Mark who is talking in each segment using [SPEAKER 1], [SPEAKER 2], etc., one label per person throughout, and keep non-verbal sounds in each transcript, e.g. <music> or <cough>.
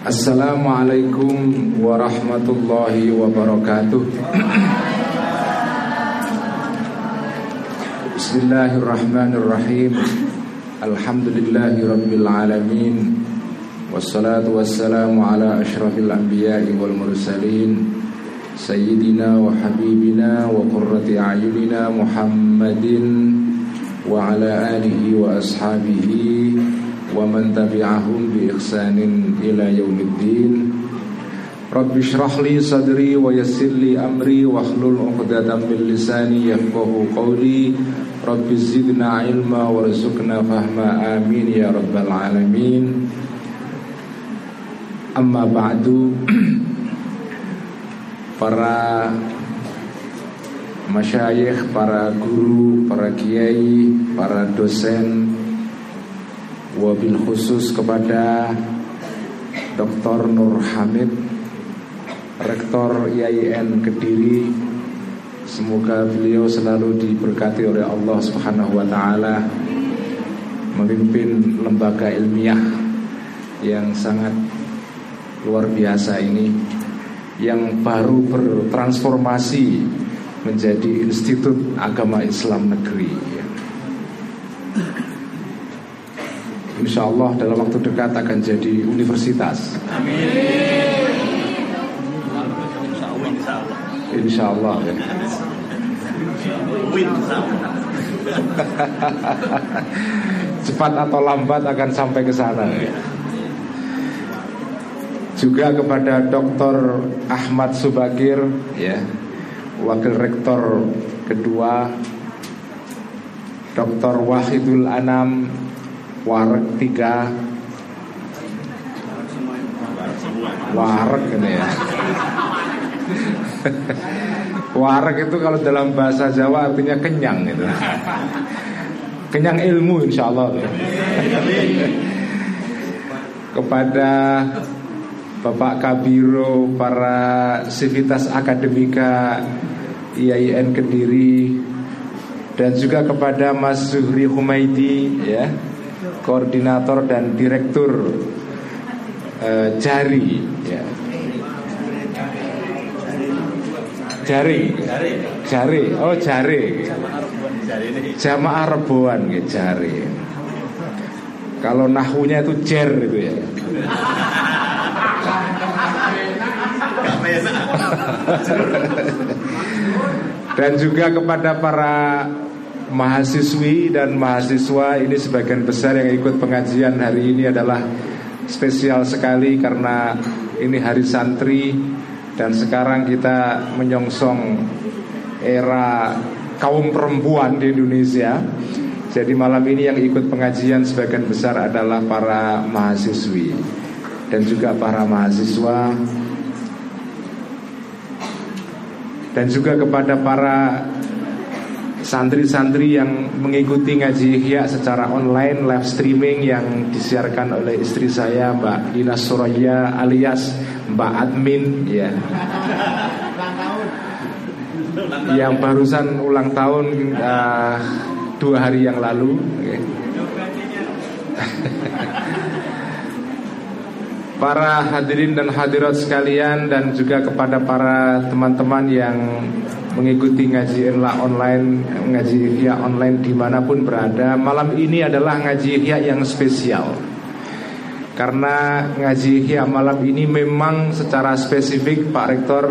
[SPEAKER 1] Assalamualaikum warahmatullahi wabarakatuh Bismillahirrahmanirrahim Alhamdulillahi rabbil alamin Wassalatu wassalamu ala ashrafil anbiya'i wal mursalin Sayyidina wa habibina wa qurrati a'yunina Muhammadin Wa ala alihi wa ashabihi ومن تبعهم بإحسان إلى يوم الدين. رب اشرح لي صدري ويسر لي أمري واحلل عقدة من لساني يفقه قولي. رب زدنا علما وارزقنا فهما. آمين يا رب العالمين. أما بعد para masyayikh, para guru, para kiai, para dosen wabil khusus kepada Dr. Nur Hamid Rektor IAIN Kediri Semoga beliau selalu diberkati oleh Allah Subhanahu wa taala memimpin lembaga ilmiah yang sangat luar biasa ini yang baru bertransformasi menjadi Institut Agama Islam Negeri Insya Allah dalam waktu dekat akan jadi universitas. Amin. Insya Allah ya. <laughs> Cepat atau lambat akan sampai ke sana ya. Juga kepada Dr. Ahmad Subagir ya, Wakil Rektor kedua Dr. Wahidul Anam Warek tiga. Warek ini ya. <laughs> Warek itu kalau dalam bahasa Jawa artinya kenyang gitu Kenyang ilmu insya Allah <laughs> Kepada Bapak Kabiro Para sivitas akademika IAIN Kediri Dan juga kepada Mas Zuhri Humaidi ya koordinator dan direktur uh, Jari ya. Jari. Jari. Oh Jari. Jamaah Reboan ya, Jari. Kalau nahunya itu jer itu ya. <laughs> Dan juga kepada para mahasiswi dan mahasiswa ini sebagian besar yang ikut pengajian hari ini adalah spesial sekali karena ini hari santri dan sekarang kita menyongsong era kaum perempuan di Indonesia. Jadi malam ini yang ikut pengajian sebagian besar adalah para mahasiswi dan juga para mahasiswa dan juga kepada para santri-santri yang mengikuti ngaji ihya secara online live streaming yang disiarkan oleh istri saya Mbak Dina Suraya alias Mbak Admin ya yang barusan ulang tahun uh, dua hari yang lalu okay. Para hadirin dan hadirat sekalian dan juga kepada para teman-teman yang mengikuti ngaji online, ngaji ihya online di mana pun berada. Malam ini adalah ngaji ihya yang spesial. Karena ngaji ihya malam ini memang secara spesifik Pak Rektor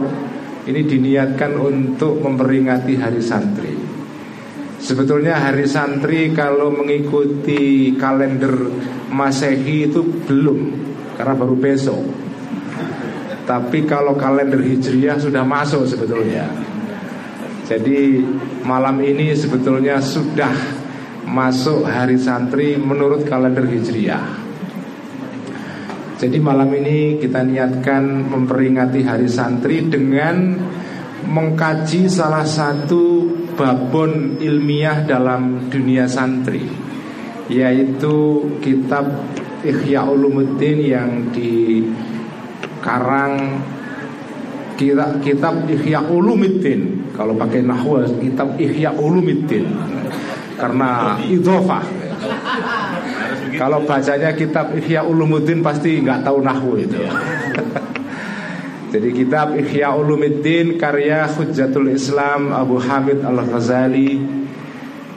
[SPEAKER 1] ini diniatkan untuk memperingati Hari Santri. Sebetulnya Hari Santri kalau mengikuti kalender Masehi itu belum karena baru besok. Tapi kalau kalender Hijriah sudah masuk sebetulnya. Jadi malam ini sebetulnya sudah masuk hari santri menurut kalender Hijriah. Jadi malam ini kita niatkan memperingati hari santri dengan mengkaji salah satu babon ilmiah dalam dunia santri yaitu kitab Ihya Ulumuddin yang dikarang kitab kitab Ihya Ulumuddin. Kalau pakai nahwa kitab Ihya Ulumuddin. Karena idhofah. Kalau bacanya kitab Ihya Ulumuddin pasti nggak tahu nahwu itu. Jadi kitab Ihya Ulumuddin karya Hujjatul Islam Abu Hamid Al-Ghazali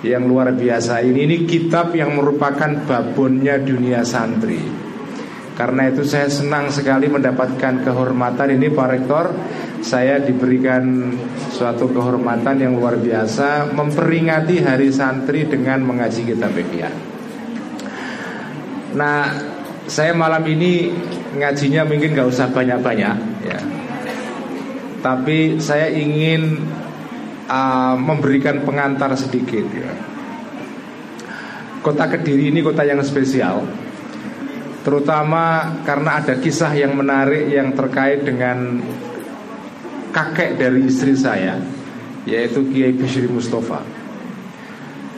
[SPEAKER 1] yang luar biasa ini ini kitab yang merupakan babonnya dunia santri. Karena itu saya senang sekali mendapatkan kehormatan ini Pak Rektor Saya diberikan suatu kehormatan yang luar biasa Memperingati hari santri dengan mengaji kitab Ihya Nah, saya malam ini ngajinya mungkin gak usah banyak-banyak ya. Tapi saya ingin uh, memberikan pengantar sedikit ya. Kota Kediri ini kota yang spesial Terutama karena ada kisah yang menarik yang terkait dengan kakek dari istri saya Yaitu Kiai Bishri Mustafa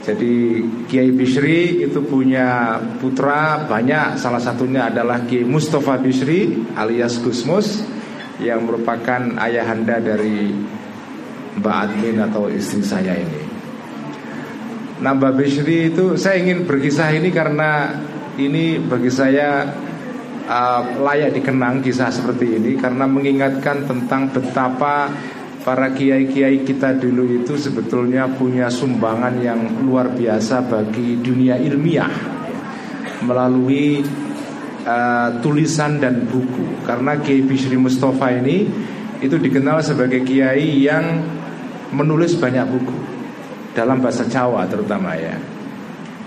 [SPEAKER 1] jadi Kiai Bishri itu punya putra banyak Salah satunya adalah Kiai Mustafa Bishri alias Gusmus Yang merupakan ayahanda dari Mbak Admin atau istri saya ini Nah Mbak Bishri itu saya ingin berkisah ini karena Ini bagi saya uh, layak dikenang kisah seperti ini Karena mengingatkan tentang betapa para kiai-kiai kita dulu itu sebetulnya punya sumbangan yang luar biasa bagi dunia ilmiah melalui uh, tulisan dan buku. Karena Kiai Bishri Mustafa ini itu dikenal sebagai kiai yang menulis banyak buku dalam bahasa Jawa terutama ya.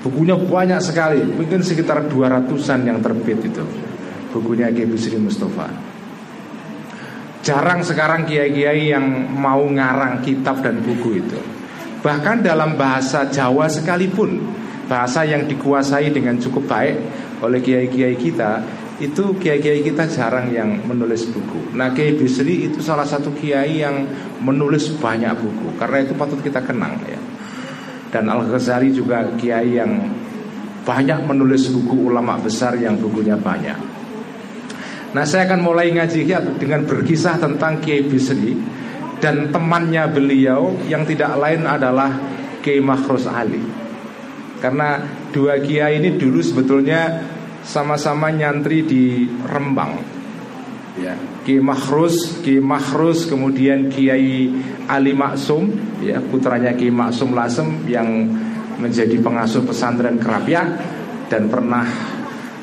[SPEAKER 1] Bukunya banyak sekali, mungkin sekitar 200-an yang terbit itu. Bukunya Kiai Bishri Mustafa. Jarang sekarang kiai-kiai yang mau ngarang kitab dan buku itu Bahkan dalam bahasa Jawa sekalipun Bahasa yang dikuasai dengan cukup baik oleh kiai-kiai kita Itu kiai-kiai kita jarang yang menulis buku. Nah Kiai Bisri itu salah satu kiai yang menulis banyak buku. Karena itu patut kita kenang ya. Dan Al-Ghazali juga kiai yang banyak menulis buku ulama besar yang bukunya banyak. Nah saya akan mulai ngaji dengan berkisah tentang Kiai Bisri Dan temannya beliau yang tidak lain adalah Kiai Makhrus Ali. Karena dua kiai ini dulu sebetulnya sama-sama nyantri di Rembang ya. Kiai Makhrus, Kiai Makhrus kemudian Kiai Ali Maksum ya, Putranya Kiai Maksum Lasem yang menjadi pengasuh pesantren Kerapiak Dan pernah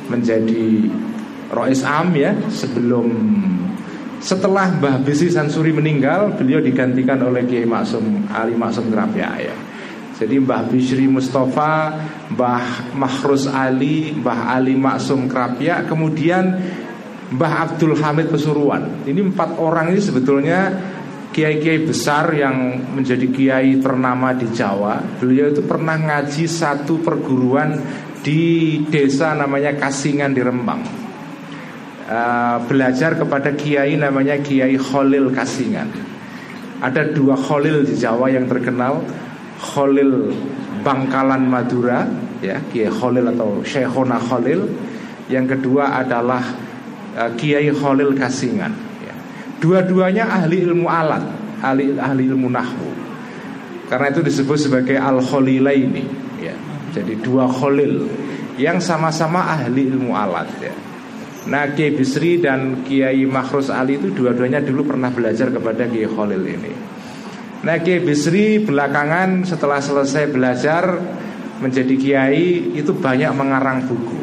[SPEAKER 1] menjadi Rois Am ya sebelum setelah Mbah Bisi Sansuri meninggal beliau digantikan oleh Kiai Maksum Ali Maksum Grafia ya. Jadi Mbah Bishri Mustafa, Mbah Mahrus Ali, Mbah Ali Maksum Krapia, kemudian Mbah Abdul Hamid Pesuruan. Ini empat orang ini sebetulnya kiai-kiai besar yang menjadi kiai ternama di Jawa. Beliau itu pernah ngaji satu perguruan di desa namanya Kasingan di Rembang. Eh, belajar kepada kiai namanya Kiai Khalil Kasingan. Ada dua Khalil di Jawa yang terkenal, Khalil Bangkalan Madura, ya Kiai Khalil atau Syekhona Khalil. Yang kedua adalah uh, Kiai Khalil Kasingan. Ya. Dua-duanya ahli ilmu alat, ahli ahli ilmu nahwu. Karena itu disebut sebagai al Khalilaini. Ya. Jadi dua Khalil yang sama-sama ahli ilmu alat. Ya. Nah Kiai Bisri dan Kiai Makhrus Ali itu dua-duanya dulu pernah belajar kepada Kiai Khalil ini Nah Kiai Bisri belakangan setelah selesai belajar menjadi Kiai itu banyak mengarang buku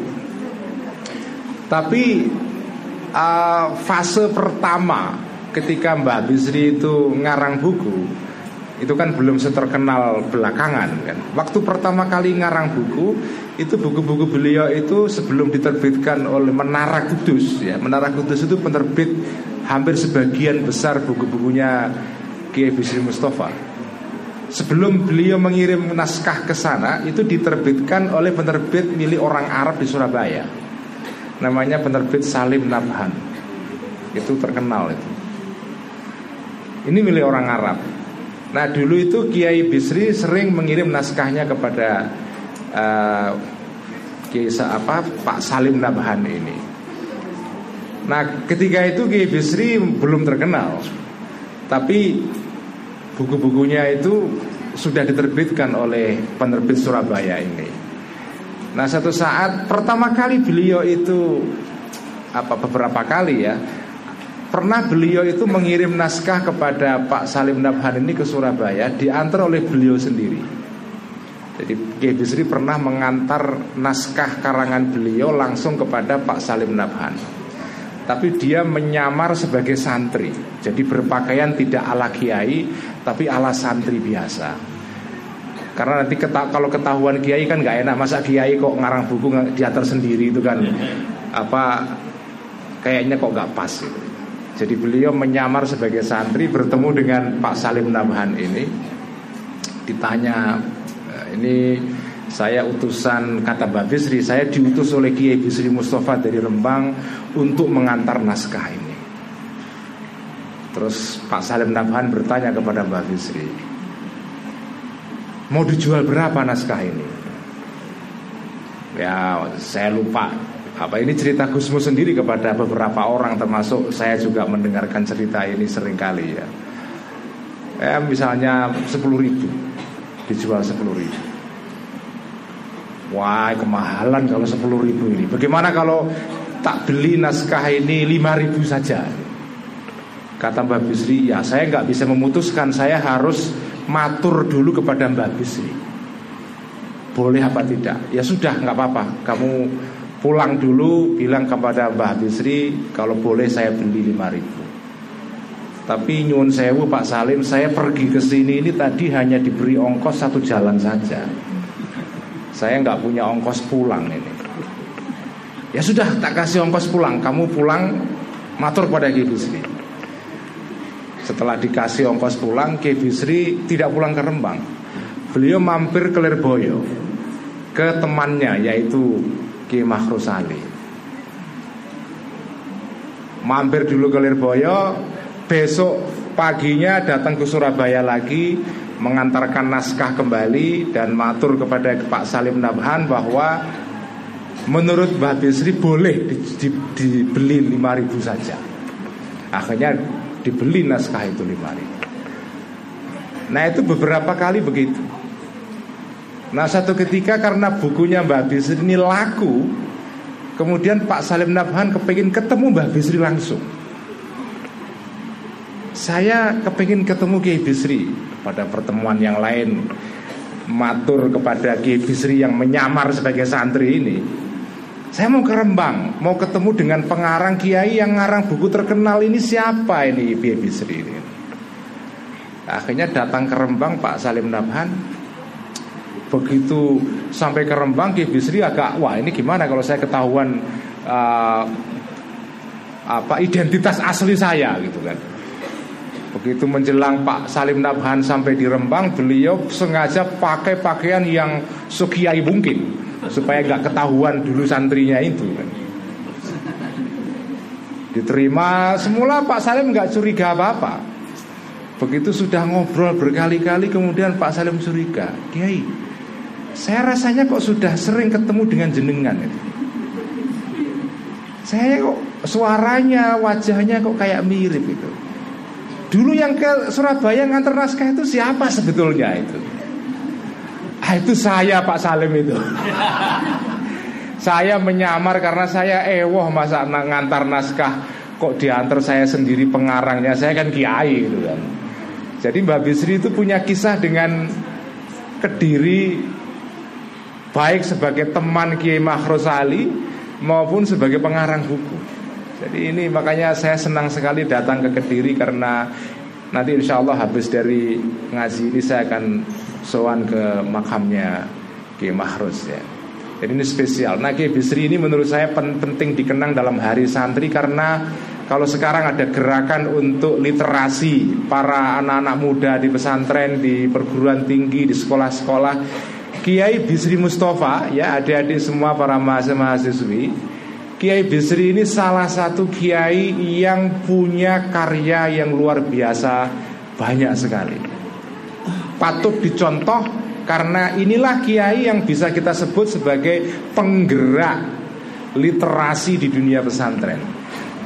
[SPEAKER 1] Tapi uh, fase pertama ketika Mbak Bisri itu ngarang buku itu kan belum seterkenal belakangan kan. Waktu pertama kali ngarang buku itu buku-buku beliau itu sebelum diterbitkan oleh Menara Kudus ya. Menara Kudus itu penerbit hampir sebagian besar buku-bukunya Kiai Bisri Mustafa. Sebelum beliau mengirim naskah ke sana itu diterbitkan oleh penerbit milik orang Arab di Surabaya. Namanya penerbit Salim Nabhan. Itu terkenal itu. Ini milik orang Arab. Nah dulu itu Kiai Bisri sering mengirim naskahnya kepada uh, Kiai apa Pak Salim Nabhan ini. Nah ketika itu Kiai Bisri belum terkenal, tapi buku-bukunya itu sudah diterbitkan oleh penerbit Surabaya ini. Nah satu saat pertama kali beliau itu apa beberapa kali ya pernah beliau itu mengirim naskah kepada Pak Salim Nabhan ini ke Surabaya diantar oleh beliau sendiri. Jadi Kiai Bisri pernah mengantar naskah karangan beliau langsung kepada Pak Salim Nabhan. Tapi dia menyamar sebagai santri. Jadi berpakaian tidak ala kiai tapi ala santri biasa. Karena nanti keta kalau ketahuan kiai kan nggak enak masa kiai kok ngarang buku diatur sendiri itu kan apa kayaknya kok nggak pas gitu. Jadi beliau menyamar sebagai santri bertemu dengan Pak Salim Nabhan ini ditanya eh, ini saya utusan kata Mbak Bisri saya diutus oleh Kiai Bisri Mustafa dari Rembang untuk mengantar naskah ini. Terus Pak Salim Nabhan bertanya kepada Mbak Bisri Mau dijual berapa naskah ini? Ya saya lupa apa ini cerita Gusmu sendiri kepada beberapa orang termasuk saya juga mendengarkan cerita ini sering kali ya. Ya misalnya 10 ribu dijual 10 ribu. Wah kemahalan kalau 10 ribu ini. Bagaimana kalau tak beli naskah ini 5 ribu saja? Kata Mbak Bisri, ya saya nggak bisa memutuskan, saya harus matur dulu kepada Mbak Bisri. Boleh apa tidak? Ya sudah nggak apa-apa. Kamu pulang dulu bilang kepada Mbak Bisri kalau boleh saya beli 5 ribu. Tapi nyuwun sewu Pak Salim saya pergi ke sini ini tadi hanya diberi ongkos satu jalan saja saya nggak punya ongkos pulang ini ya sudah tak kasih ongkos pulang kamu pulang matur pada Ki Bisri setelah dikasih ongkos pulang, Kiai Bisri tidak pulang ke Rembang. Beliau mampir ke Lirboyo ke temannya yaitu Ki Mahrusali. Mampir dulu ke Lirboyo, besok paginya datang ke Surabaya lagi mengantarkan naskah kembali dan matur kepada Pak Salim Nabhan bahwa menurut Mbak Bisri boleh di, di, dibeli 5000 saja. Akhirnya dibeli naskah itu lima ribu. Nah itu beberapa kali begitu. Nah satu ketika karena bukunya Mbak Bisri ini laku Kemudian Pak Salim Nabhan kepingin ketemu Mbak Bisri langsung Saya kepingin ketemu Kiai Bisri Pada pertemuan yang lain Matur kepada Kiai Bisri yang menyamar sebagai santri ini. Saya mau ke Rembang, mau ketemu dengan pengarang kiai yang ngarang buku terkenal ini siapa ini Bibi Bisri ini. Akhirnya datang ke Rembang Pak Salim Nabhan Begitu sampai ke Rembang Ki Bisri agak Wah ini gimana kalau saya ketahuan uh, apa Identitas asli saya gitu kan Begitu menjelang Pak Salim Nabhan sampai di Rembang Beliau sengaja pakai pakaian yang sekiai mungkin supaya nggak ketahuan dulu santrinya itu. Diterima semula Pak Salim nggak curiga apa-apa. Begitu sudah ngobrol berkali-kali kemudian Pak Salim curiga, Kiai, saya rasanya kok sudah sering ketemu dengan jenengan itu. Saya kok suaranya, wajahnya kok kayak mirip itu. Dulu yang ke Surabaya ngantar naskah itu siapa sebetulnya itu? Ah, itu saya Pak Salim itu. <laughs> Saya menyamar karena saya ewoh masa ngantar naskah. Kok diantar saya sendiri pengarangnya? Saya kan kiai gitu kan. Jadi Mbak Bisri itu punya kisah dengan Kediri Baik sebagai teman Kiai Mahros Ali Maupun sebagai pengarang buku Jadi ini makanya saya senang sekali datang ke Kediri Karena nanti insya Allah habis dari ngaji ini saya akan sowan ke makamnya Ki Mahrus ya. Jadi ini spesial. Nah Ki Bisri ini menurut saya penting dikenang dalam hari santri karena kalau sekarang ada gerakan untuk literasi para anak-anak muda di pesantren, di perguruan tinggi, di sekolah-sekolah, Kiai Bisri Mustafa, ya adik-adik semua para mahasiswa-mahasiswi, Kiai Bisri ini salah satu kiai yang punya karya yang luar biasa banyak sekali patut dicontoh karena inilah kiai yang bisa kita sebut sebagai penggerak literasi di dunia pesantren.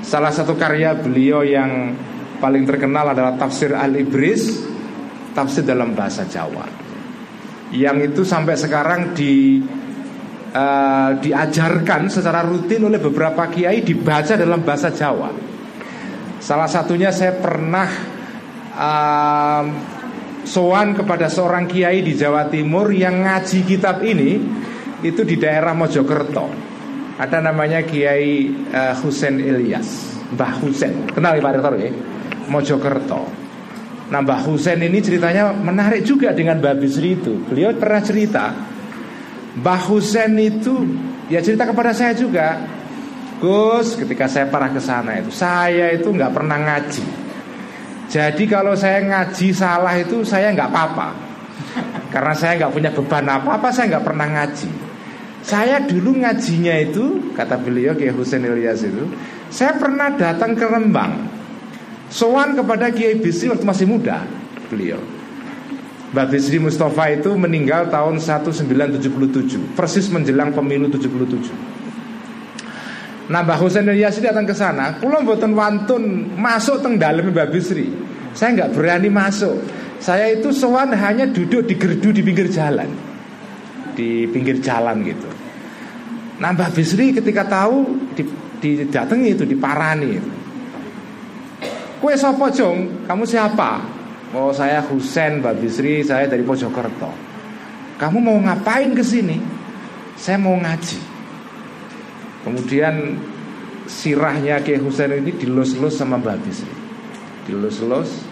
[SPEAKER 1] Salah satu karya beliau yang paling terkenal adalah tafsir Al-Ibris, tafsir dalam bahasa Jawa. Yang itu sampai sekarang di uh, diajarkan secara rutin oleh beberapa kiai dibaca dalam bahasa Jawa. Salah satunya saya pernah uh, sowan kepada seorang kiai di Jawa Timur yang ngaji kitab ini itu di daerah Mojokerto. Ada namanya Kiai uh, Husen Ilyas, Mbah Husen. Kenal ya Pak Rektor ya? Mojokerto. Nah Mbah Husen ini ceritanya menarik juga dengan Mbah Bisri itu. Beliau pernah cerita Mbah Husen itu ya cerita kepada saya juga. Gus, ketika saya parah ke sana itu, saya itu nggak pernah ngaji. Jadi kalau saya ngaji salah itu saya nggak apa-apa. Karena saya nggak punya beban apa-apa, saya nggak pernah ngaji. Saya dulu ngajinya itu kata beliau Kiai Husain Ilyas itu, saya pernah datang ke Rembang. Sowan kepada Kiai Bisri waktu masih muda beliau. Mbak Bisri Mustafa itu meninggal tahun 1977, persis menjelang pemilu 77. Nah Mbak Husain Ilyas datang ke sana, pulau buatan wantun masuk teng dalam Mbak Bisri. Saya nggak berani masuk. Saya itu sowan hanya duduk di gerdu di pinggir jalan di pinggir jalan gitu. Nah Mbak Bisri ketika tahu didatangi itu diparani. Kue sopo jong, kamu siapa? Oh saya Husen Mbak Bisri, saya dari Mojokerto. Kamu mau ngapain ke sini? Saya mau ngaji. Kemudian sirahnya Kiai Husen ini dilus-lus sama Mbak Bisri. Dilus-lus,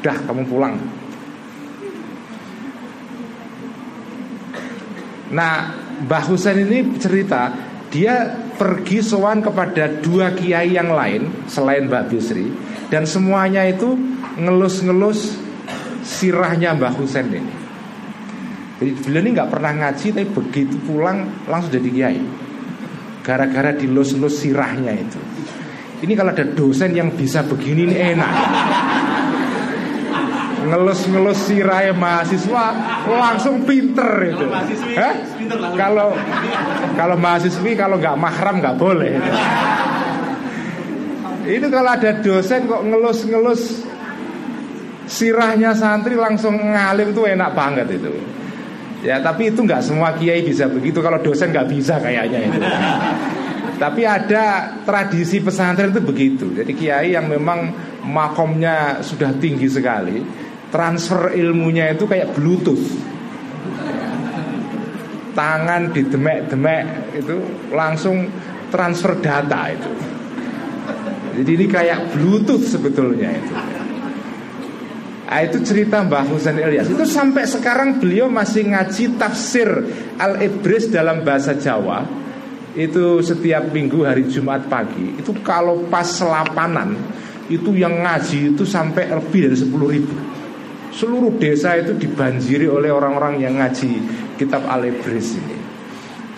[SPEAKER 1] dah kamu pulang. Nah, Mbah Husain ini cerita dia pergi sowan kepada dua kiai yang lain selain Mbak Bisri dan semuanya itu ngelus-ngelus sirahnya Mbah Husain ini. Jadi beliau ini nggak pernah ngaji tapi begitu pulang langsung jadi kiai. Gara-gara dilus-lus sirahnya itu. Ini kalau ada dosen yang bisa begini ini enak ngelus-ngelus sirai mahasiswa langsung pinter itu. Kalau kalau mahasiswi kalau nggak mahram nggak boleh. Itu kalau ada dosen kok ngelus-ngelus sirahnya santri langsung ngalim tuh enak banget itu. Ya tapi itu nggak semua kiai bisa begitu. Kalau dosen nggak bisa kayaknya itu. Tapi ada tradisi pesantren itu begitu. Jadi kiai yang memang makomnya sudah tinggi sekali transfer ilmunya itu kayak bluetooth tangan di demek-demek itu langsung transfer data itu jadi ini kayak bluetooth sebetulnya itu Nah, itu cerita Mbah Husain Ilyas Itu sampai sekarang beliau masih ngaji tafsir Al-Ibris dalam bahasa Jawa Itu setiap minggu hari Jumat pagi Itu kalau pas selapanan Itu yang ngaji itu sampai lebih dari 10 ribu Seluruh desa itu dibanjiri oleh orang-orang yang ngaji kitab Al-Ibris ini.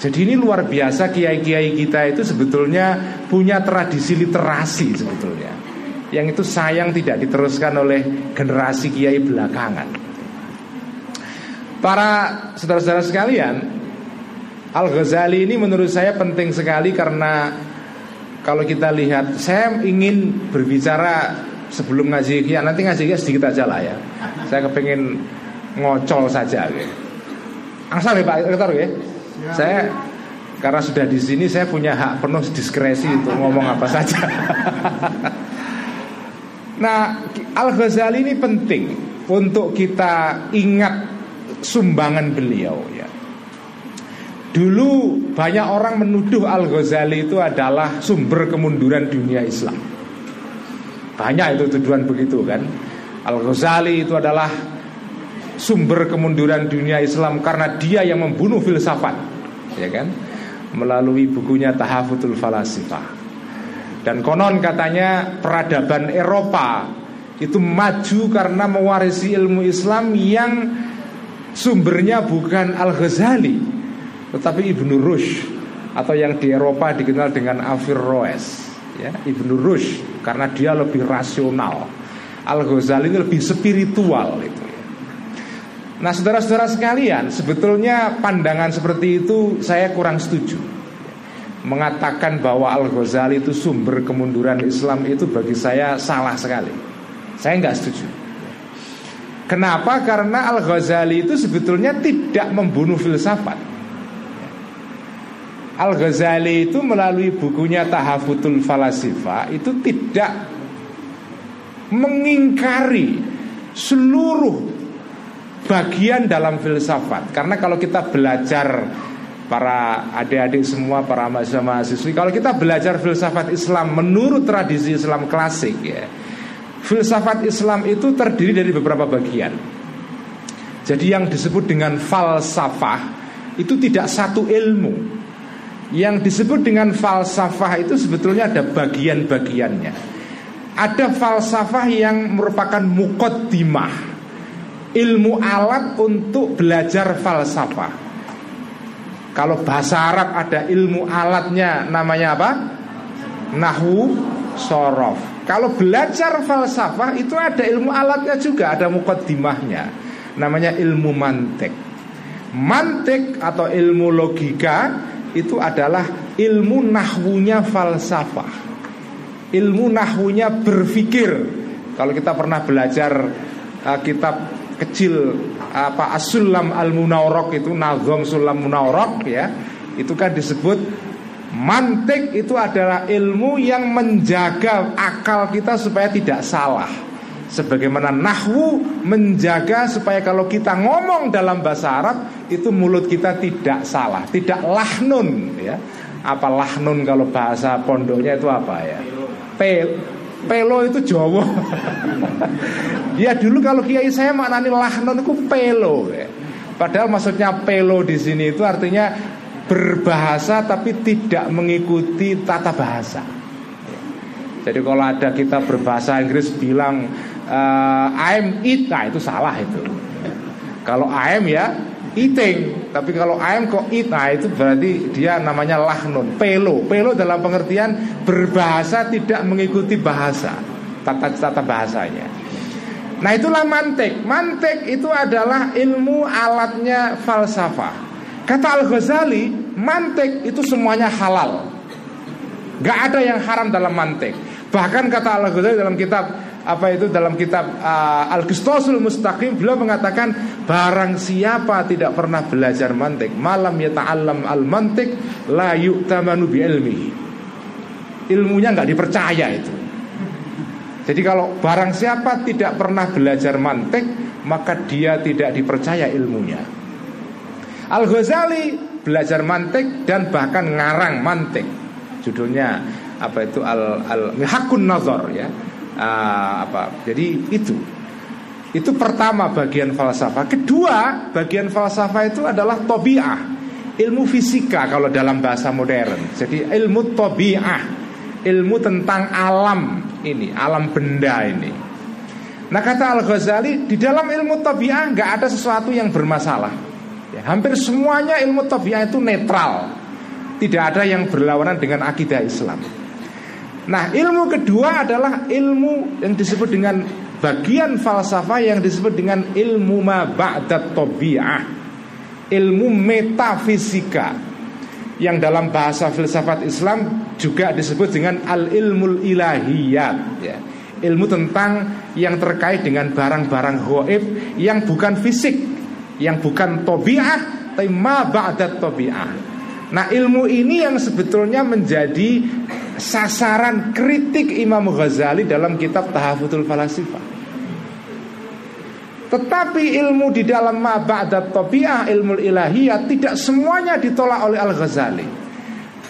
[SPEAKER 1] Jadi ini luar biasa kiai-kiai kita itu sebetulnya punya tradisi literasi sebetulnya. Yang itu sayang tidak diteruskan oleh generasi kiai belakangan. Para saudara-saudara sekalian, Al-Ghazali ini menurut saya penting sekali karena kalau kita lihat, saya ingin berbicara sebelum ngaji ya nanti ngaji ya sedikit aja lah ya. Saya kepengen ngocol saja gitu. Asal ya Pak Rektor ya. Saya karena sudah di sini saya punya hak penuh diskresi untuk ngomong apa saja. <laughs> nah, Al Ghazali ini penting untuk kita ingat sumbangan beliau ya. Dulu banyak orang menuduh Al Ghazali itu adalah sumber kemunduran dunia Islam. Banyak itu tuduhan begitu kan Al-Ghazali itu adalah sumber kemunduran dunia Islam karena dia yang membunuh filsafat ya kan melalui bukunya Tahafutul Falasifah dan konon katanya peradaban Eropa itu maju karena mewarisi ilmu Islam yang sumbernya bukan Al-Ghazali tetapi Ibnu Rushd atau yang di Eropa dikenal dengan Averroes ya Ibnu Rushd karena dia lebih rasional. Al Ghazali ini lebih spiritual itu. Nah saudara-saudara sekalian Sebetulnya pandangan seperti itu Saya kurang setuju Mengatakan bahwa Al Ghazali itu sumber kemunduran Islam Itu bagi saya salah sekali Saya nggak setuju Kenapa? Karena Al Ghazali itu sebetulnya tidak membunuh filsafat Al-Ghazali itu melalui bukunya Tahafutul Falasifa itu tidak mengingkari seluruh bagian dalam filsafat. Karena kalau kita belajar para adik-adik semua, para mahasiswa-mahasiswi, kalau kita belajar filsafat Islam menurut tradisi Islam klasik ya, filsafat Islam itu terdiri dari beberapa bagian. Jadi yang disebut dengan falsafah itu tidak satu ilmu, yang disebut dengan falsafah itu sebetulnya ada bagian-bagiannya. Ada falsafah yang merupakan mukoddimah Ilmu alat untuk belajar falsafah Kalau bahasa Arab ada ilmu alatnya namanya apa? Nahu sorof Kalau belajar falsafah itu ada ilmu alatnya juga Ada mukoddimahnya Namanya ilmu mantek Mantek atau ilmu logika itu adalah ilmu nahwunya falsafah. Ilmu nahwunya berpikir. Kalau kita pernah belajar uh, kitab kecil apa As-Sulam Al-Munawraq itu Nazom Sulam Munawraq ya. Itu kan disebut mantik itu adalah ilmu yang menjaga akal kita supaya tidak salah. Sebagaimana nahwu menjaga supaya kalau kita ngomong dalam bahasa Arab itu mulut kita tidak salah, tidak lahnun ya. Apa lahnun kalau bahasa pondoknya itu apa ya? Pel Pelo itu Jawa. ya dulu kalau kiai saya maknani lahnun itu pelo ya. Padahal maksudnya pelo di sini itu artinya berbahasa tapi tidak mengikuti tata bahasa. Jadi kalau ada kita berbahasa Inggris bilang uh, I'm eat, nah itu salah itu. Kalau I'm ya eating, tapi kalau I'm kok eat, nah itu berarti dia namanya lahnun, pelo. Pelo dalam pengertian berbahasa tidak mengikuti bahasa, tata tata bahasanya. Nah itulah mantek. Mantek itu adalah ilmu alatnya falsafah. Kata Al Ghazali, mantek itu semuanya halal. Gak ada yang haram dalam mantek. Bahkan kata Al Ghazali dalam kitab apa itu dalam kitab uh, Al-Qistosul Mustaqim beliau mengatakan barang siapa tidak pernah belajar mantik malam ya ta'allam al-mantik la yu'tamanu bi ilmi ilmunya nggak dipercaya itu. Jadi kalau barang siapa tidak pernah belajar mantik maka dia tidak dipercaya ilmunya. Al-Ghazali belajar mantik dan bahkan ngarang mantik. Judulnya apa itu? Al al hakun nazar ya uh, apa. Jadi itu. Itu pertama bagian falsafah. Kedua, bagian falsafah itu adalah tobiah, ilmu fisika kalau dalam bahasa modern. Jadi ilmu tobiah, ilmu tentang alam ini, alam benda ini. Nah kata Al Ghazali di dalam ilmu tobiah nggak ada sesuatu yang bermasalah. Ya, hampir semuanya ilmu tobiah itu netral, tidak ada yang berlawanan dengan akidah Islam. Nah ilmu kedua adalah ilmu yang disebut dengan bagian falsafah yang disebut dengan ilmu ma ba'dat Ilmu metafisika Yang dalam bahasa filsafat Islam juga disebut dengan al-ilmul ilahiyat ya. Ilmu tentang yang terkait dengan barang-barang hoib yang bukan fisik Yang bukan tabi'ah Tapi ma ba'dat Nah ilmu ini yang sebetulnya menjadi sasaran kritik Imam Ghazali dalam kitab Tahafutul Falasifah. Tetapi ilmu di dalam ma'ba'dat tabi'ah ilmu ilahiyah tidak semuanya ditolak oleh Al-Ghazali.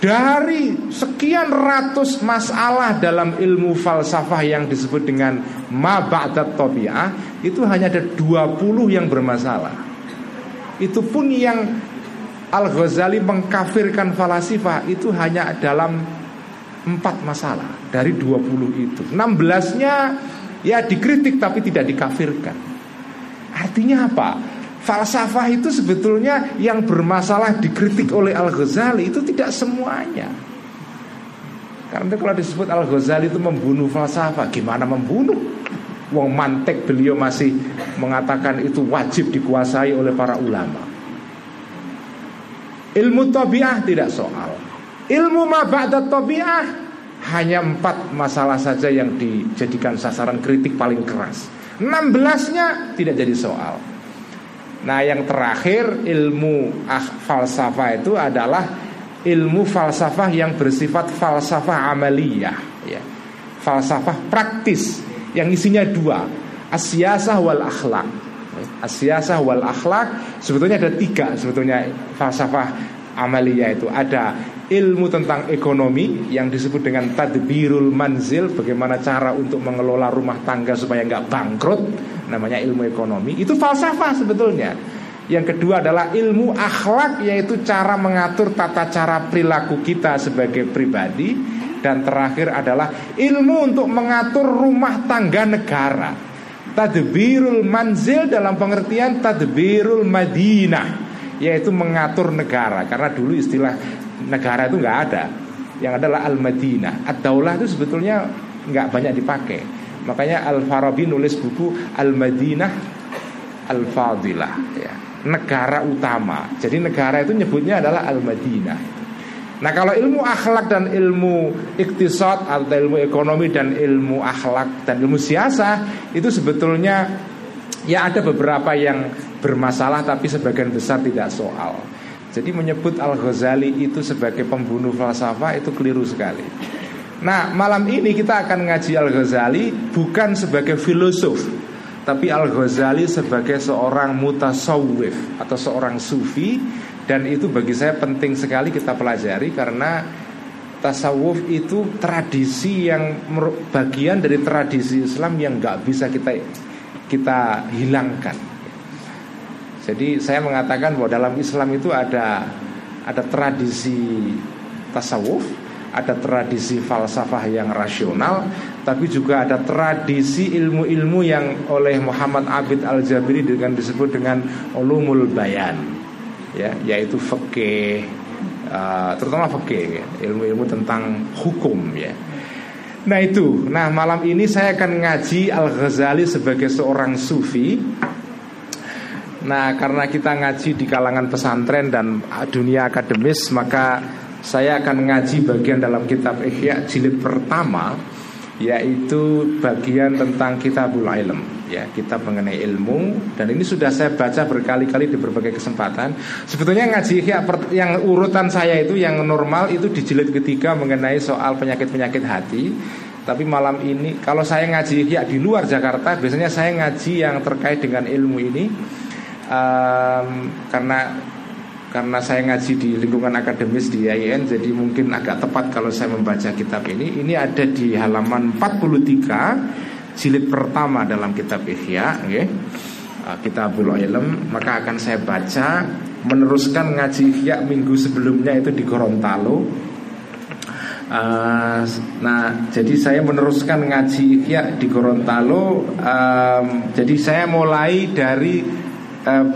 [SPEAKER 1] Dari sekian ratus masalah dalam ilmu falsafah yang disebut dengan ma'ba'dat tabi'ah itu hanya ada 20 yang bermasalah. Itu pun yang Al-Ghazali mengkafirkan falasifah itu hanya dalam empat masalah dari 20 itu. 16-nya ya dikritik tapi tidak dikafirkan. Artinya apa? Falsafah itu sebetulnya yang bermasalah dikritik oleh Al-Ghazali itu tidak semuanya. Karena kalau disebut Al-Ghazali itu membunuh falsafah Gimana membunuh? Wong mantek beliau masih mengatakan itu wajib dikuasai oleh para ulama. Ilmu tabiah tidak soal Ilmu maba'dat tabi'ah hanya empat masalah saja yang dijadikan sasaran kritik paling keras. 16-nya tidak jadi soal. Nah yang terakhir ilmu ah, falsafah itu adalah ilmu falsafah yang bersifat falsafah amaliyah ya. Falsafah praktis yang isinya dua, asyasah wal akhlak. Asyasah wal akhlak sebetulnya ada tiga sebetulnya falsafah amaliyah itu ada ilmu tentang ekonomi yang disebut dengan tadbirul manzil bagaimana cara untuk mengelola rumah tangga supaya nggak bangkrut namanya ilmu ekonomi itu falsafah sebetulnya. Yang kedua adalah ilmu akhlak yaitu cara mengatur tata cara perilaku kita sebagai pribadi. Dan terakhir adalah ilmu untuk mengatur rumah tangga negara. Tadbirul manzil dalam pengertian tadbirul madinah yaitu mengatur negara. Karena dulu istilah negara itu nggak ada yang adalah al madinah ad-daulah itu sebetulnya nggak banyak dipakai makanya al farabi nulis buku al madinah al fadilah ya negara utama. Jadi negara itu nyebutnya adalah Al-Madinah. Nah kalau ilmu akhlak dan ilmu iktisad atau ilmu ekonomi dan ilmu akhlak dan ilmu siasa itu sebetulnya ya ada beberapa yang bermasalah tapi sebagian besar tidak soal. Jadi menyebut Al Ghazali itu sebagai pembunuh falsafah itu keliru sekali. Nah malam ini kita akan ngaji Al Ghazali bukan sebagai filosof, tapi Al-Ghazali sebagai seorang mutasawwif atau seorang sufi dan itu bagi saya penting sekali kita pelajari karena tasawuf itu tradisi yang bagian dari tradisi Islam yang nggak bisa kita kita hilangkan. Jadi saya mengatakan bahwa dalam Islam itu ada ada tradisi tasawuf, ada tradisi falsafah yang rasional, tapi juga ada tradisi ilmu-ilmu yang oleh Muhammad Abid Al-Jabiri dengan disebut dengan ulumul bayan. Ya, yaitu fikih uh, terutama fikih, ya, ilmu-ilmu tentang hukum ya. Nah itu, nah malam ini saya akan ngaji Al-Ghazali sebagai seorang sufi Nah karena kita ngaji di kalangan pesantren dan dunia akademis Maka saya akan ngaji bagian dalam kitab Ihya jilid pertama yaitu bagian tentang kitabul ilm ya kitab mengenai ilmu. Dan ini sudah saya baca berkali-kali di berbagai kesempatan. Sebetulnya ngaji Ihya yang urutan saya itu yang normal itu di jilid ketiga mengenai soal penyakit-penyakit hati. Tapi malam ini kalau saya ngaji Ihya di luar Jakarta biasanya saya ngaji yang terkait dengan ilmu ini um, karena karena saya ngaji di lingkungan akademis di IAIN jadi mungkin agak tepat kalau saya membaca kitab ini. Ini ada di halaman 43 jilid pertama dalam kitab Ihya okay. Uh, Kitabul Ilm. Maka akan saya baca meneruskan ngaji Ihya minggu sebelumnya itu di Gorontalo. Uh, nah jadi saya meneruskan ngaji Ihya di Gorontalo. Um, jadi saya mulai dari uh,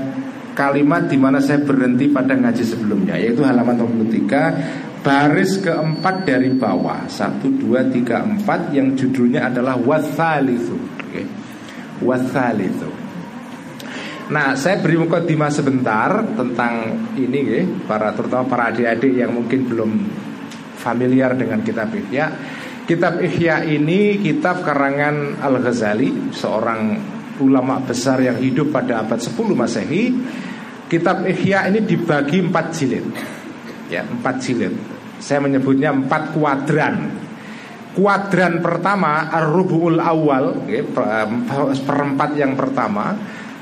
[SPEAKER 1] kalimat di mana saya berhenti pada ngaji sebelumnya yaitu halaman 23 baris keempat dari bawah 1 2 3 4 yang judulnya adalah wathalithu okay. wathalithu Nah, saya beri mukadimah sebentar tentang ini, ya, para terutama para adik-adik yang mungkin belum familiar dengan kitab Ihya. Kitab Ihya ini kitab karangan Al Ghazali, seorang ulama besar yang hidup pada abad 10 Masehi Kitab Ihya ini dibagi empat jilid. Ya empat jilid. Saya menyebutnya empat kuadran. Kuadran pertama Ar-Rubu'ul Awal ya, Perempat yang pertama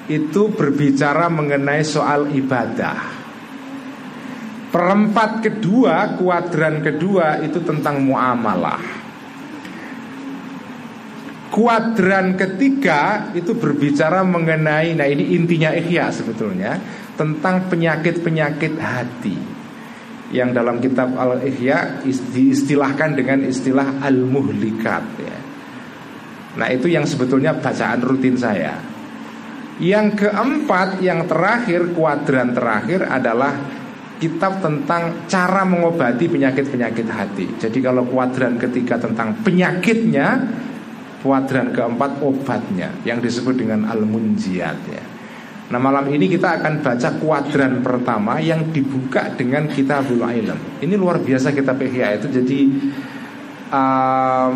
[SPEAKER 1] Itu berbicara mengenai soal ibadah. Perempat kedua, kuadran kedua itu tentang muamalah Kuadran ketiga itu berbicara mengenai Nah ini intinya ikhya sebetulnya Tentang penyakit-penyakit hati Yang dalam kitab Al-Ihya Diistilahkan dengan istilah Al-Muhlikat ya. Nah itu yang sebetulnya bacaan rutin saya Yang keempat, yang terakhir Kuadran terakhir adalah kitab tentang cara mengobati penyakit-penyakit hati. Jadi kalau kuadran ketiga tentang penyakitnya, kuadran keempat obatnya yang disebut dengan al-munjiat ya. Nah malam ini kita akan baca kuadran pertama yang dibuka dengan kitabul ilm. Ini luar biasa kitab Ihya itu jadi um,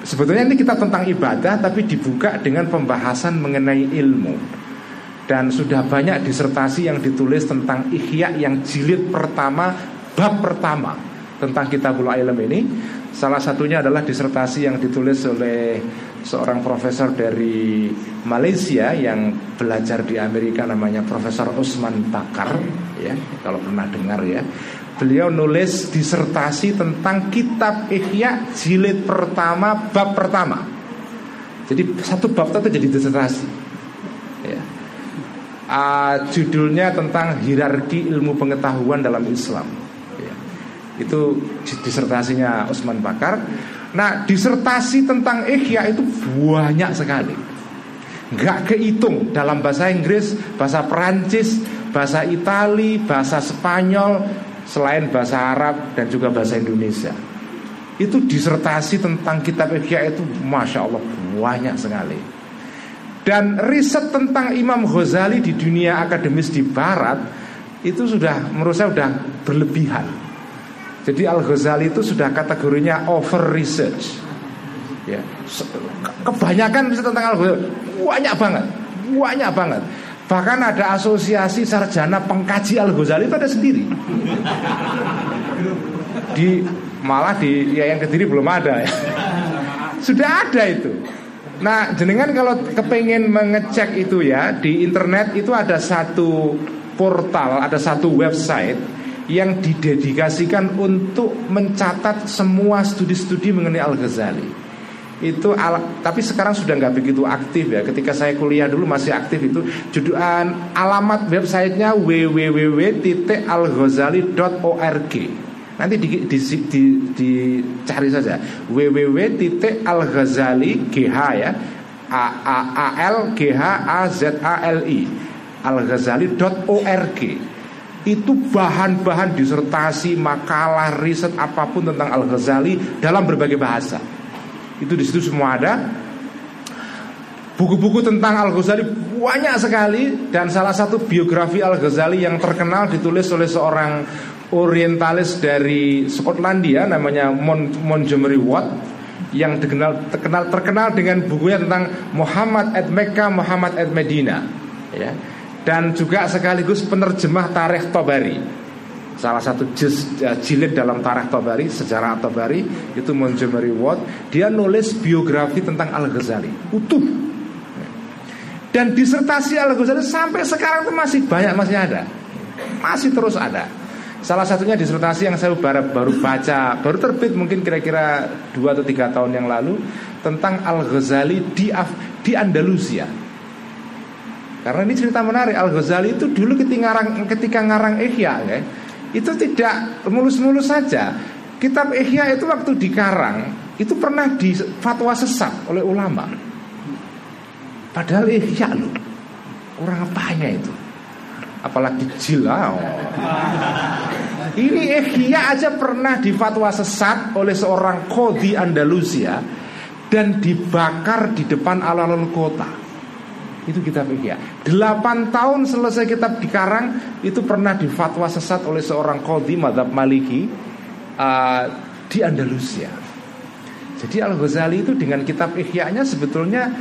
[SPEAKER 1] sebetulnya ini kita tentang ibadah tapi dibuka dengan pembahasan mengenai ilmu. Dan sudah banyak disertasi yang ditulis tentang Ihya yang jilid pertama bab pertama tentang kitabul ilm ini Salah satunya adalah disertasi yang ditulis oleh seorang profesor dari Malaysia yang belajar di Amerika namanya Profesor Usman Bakar ya kalau pernah dengar ya. Beliau nulis disertasi tentang kitab Ihya jilid pertama bab pertama. Jadi satu bab itu jadi disertasi ya. uh, judulnya tentang hierarki ilmu pengetahuan dalam Islam itu disertasinya Usman Bakar. Nah, disertasi tentang Ihya itu banyak sekali. Gak kehitung dalam bahasa Inggris, bahasa Perancis, bahasa Itali, bahasa Spanyol, selain bahasa Arab dan juga bahasa Indonesia. Itu disertasi tentang kitab Ihya itu Masya Allah banyak sekali. Dan riset tentang Imam Ghazali di dunia akademis di Barat itu sudah menurut saya sudah berlebihan. Jadi Al Ghazali itu sudah kategorinya over research. Ya, kebanyakan tentang Al Ghazali banyak banget, banyak banget. Bahkan ada asosiasi sarjana pengkaji Al Ghazali itu ada sendiri. Di malah di Yayan Kediri belum ada ya. <laughs> Sudah ada itu. Nah, jenengan kalau kepengen mengecek itu ya di internet itu ada satu portal, ada satu website yang didedikasikan untuk mencatat semua studi-studi mengenai Al-Ghazali. Itu al tapi sekarang sudah nggak begitu aktif ya. Ketika saya kuliah dulu masih aktif itu. Juduan alamat websitenya www.alghazali.org. Nanti di, di, di, dicari saja www.alghazali gh ya a a a l g h a z a l i alghazali.org itu bahan-bahan disertasi, makalah, riset apa pun tentang Al Ghazali dalam berbagai bahasa. Itu di situ semua ada. Buku-buku tentang Al Ghazali banyak sekali dan salah satu biografi Al Ghazali yang terkenal ditulis oleh seorang orientalis dari Skotlandia namanya Mon Montgomery Watt yang terkenal terkenal terkenal dengan bukunya tentang Muhammad at Mecca, Muhammad at Medina. Ya dan juga sekaligus penerjemah Tarikh Tobari. Salah satu uh, jilid dalam Tarikh Tobari, sejarah Tobari itu Montgomery Watt. Dia nulis biografi tentang Al Ghazali utuh. Dan disertasi Al Ghazali sampai sekarang itu masih banyak masih ada, masih terus ada. Salah satunya disertasi yang saya baru, baru baca, baru terbit mungkin kira-kira dua atau tiga tahun yang lalu tentang Al Ghazali di Af, di Andalusia. Karena ini cerita menarik Al Ghazali itu dulu ketika ngarang, ketika ngarang Ihya ya, itu tidak mulus-mulus saja. Kitab Ihya itu waktu dikarang itu pernah di fatwa sesat oleh ulama. Padahal Ihya loh. Orang apanya itu? Apalagi jila. Oh. Ini Ihya aja pernah di fatwa sesat oleh seorang kodi Andalusia dan dibakar di depan alun-alun kota. Itu kitab Ihya. Delapan tahun selesai kitab dikarang itu pernah difatwa sesat oleh seorang kodi madhab maliki uh, di Andalusia. Jadi Al Ghazali itu dengan kitab Ihya-nya sebetulnya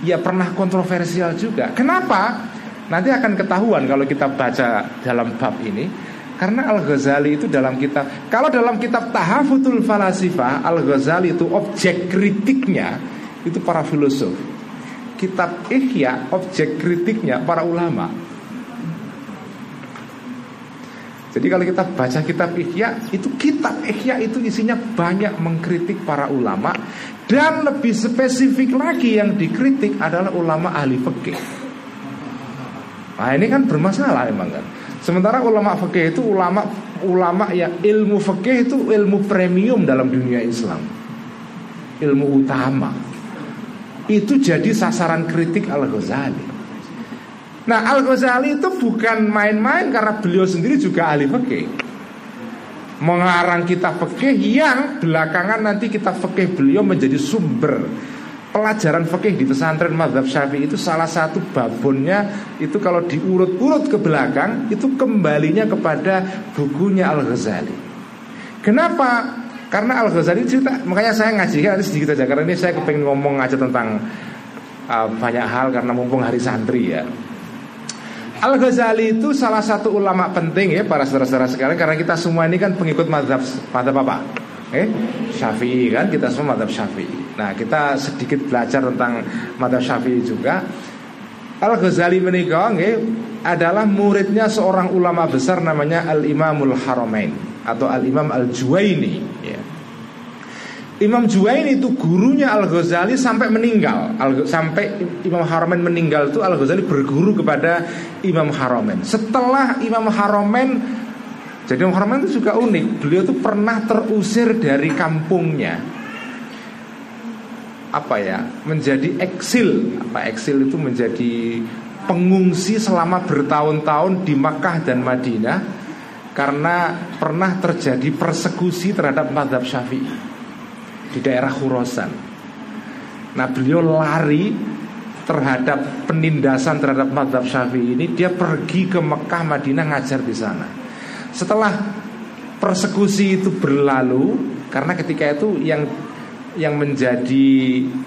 [SPEAKER 1] ya pernah kontroversial juga. Kenapa? Nanti akan ketahuan kalau kita baca dalam bab ini karena Al Ghazali itu dalam kitab kalau dalam kitab Tahafutul Falasifah Al Ghazali itu objek kritiknya itu para filosof kitab Ihya objek kritiknya para ulama. Jadi kalau kita baca kitab Ihya itu kitab Ihya itu isinya banyak mengkritik para ulama dan lebih spesifik lagi yang dikritik adalah ulama ahli fikih. Nah ini kan bermasalah emang kan. Sementara ulama fikih itu ulama ulama yang ilmu fikih itu ilmu premium dalam dunia Islam. Ilmu utama itu jadi sasaran kritik Al-Ghazali. Nah Al-Ghazali itu bukan main-main karena beliau sendiri juga ahli fikih. Mengarang kitab fikih yang belakangan nanti kitab fikih beliau menjadi sumber pelajaran fikih di pesantren Madhab Syafi'i itu salah satu babonnya itu kalau diurut-urut ke belakang itu kembalinya kepada bukunya Al-Ghazali. Kenapa? Karena Al Ghazali cerita, makanya saya ngaji ya sedikit aja karena ini saya kepengen ngomong aja tentang uh, banyak hal karena mumpung hari santri ya. Al Ghazali itu salah satu ulama penting ya para saudara-saudara sekalian karena kita semua ini kan pengikut madhab madhab apa? Eh, Syafi'i kan kita semua madhab Syafi'i. Nah kita sedikit belajar tentang madhab Syafi'i juga. Al Ghazali menikah eh, adalah muridnya seorang ulama besar namanya Al Imamul Haramain atau Al Imam Al Juwaini. Ya. Imam Juwaini itu gurunya Al Ghazali sampai meninggal. Al sampai Imam Haramain meninggal itu Al Ghazali berguru kepada Imam Haramain. Setelah Imam Haramain jadi Imam Haramain itu juga unik. Beliau itu pernah terusir dari kampungnya. Apa ya? Menjadi eksil. Apa eksil itu menjadi pengungsi selama bertahun-tahun di Makkah dan Madinah karena pernah terjadi persekusi terhadap madhab Syafi'i di daerah Khurasan. Nah beliau lari terhadap penindasan terhadap madhab syafi'i ini. Dia pergi ke Mekah Madinah ngajar di sana. Setelah persekusi itu berlalu Karena ketika itu yang yang menjadi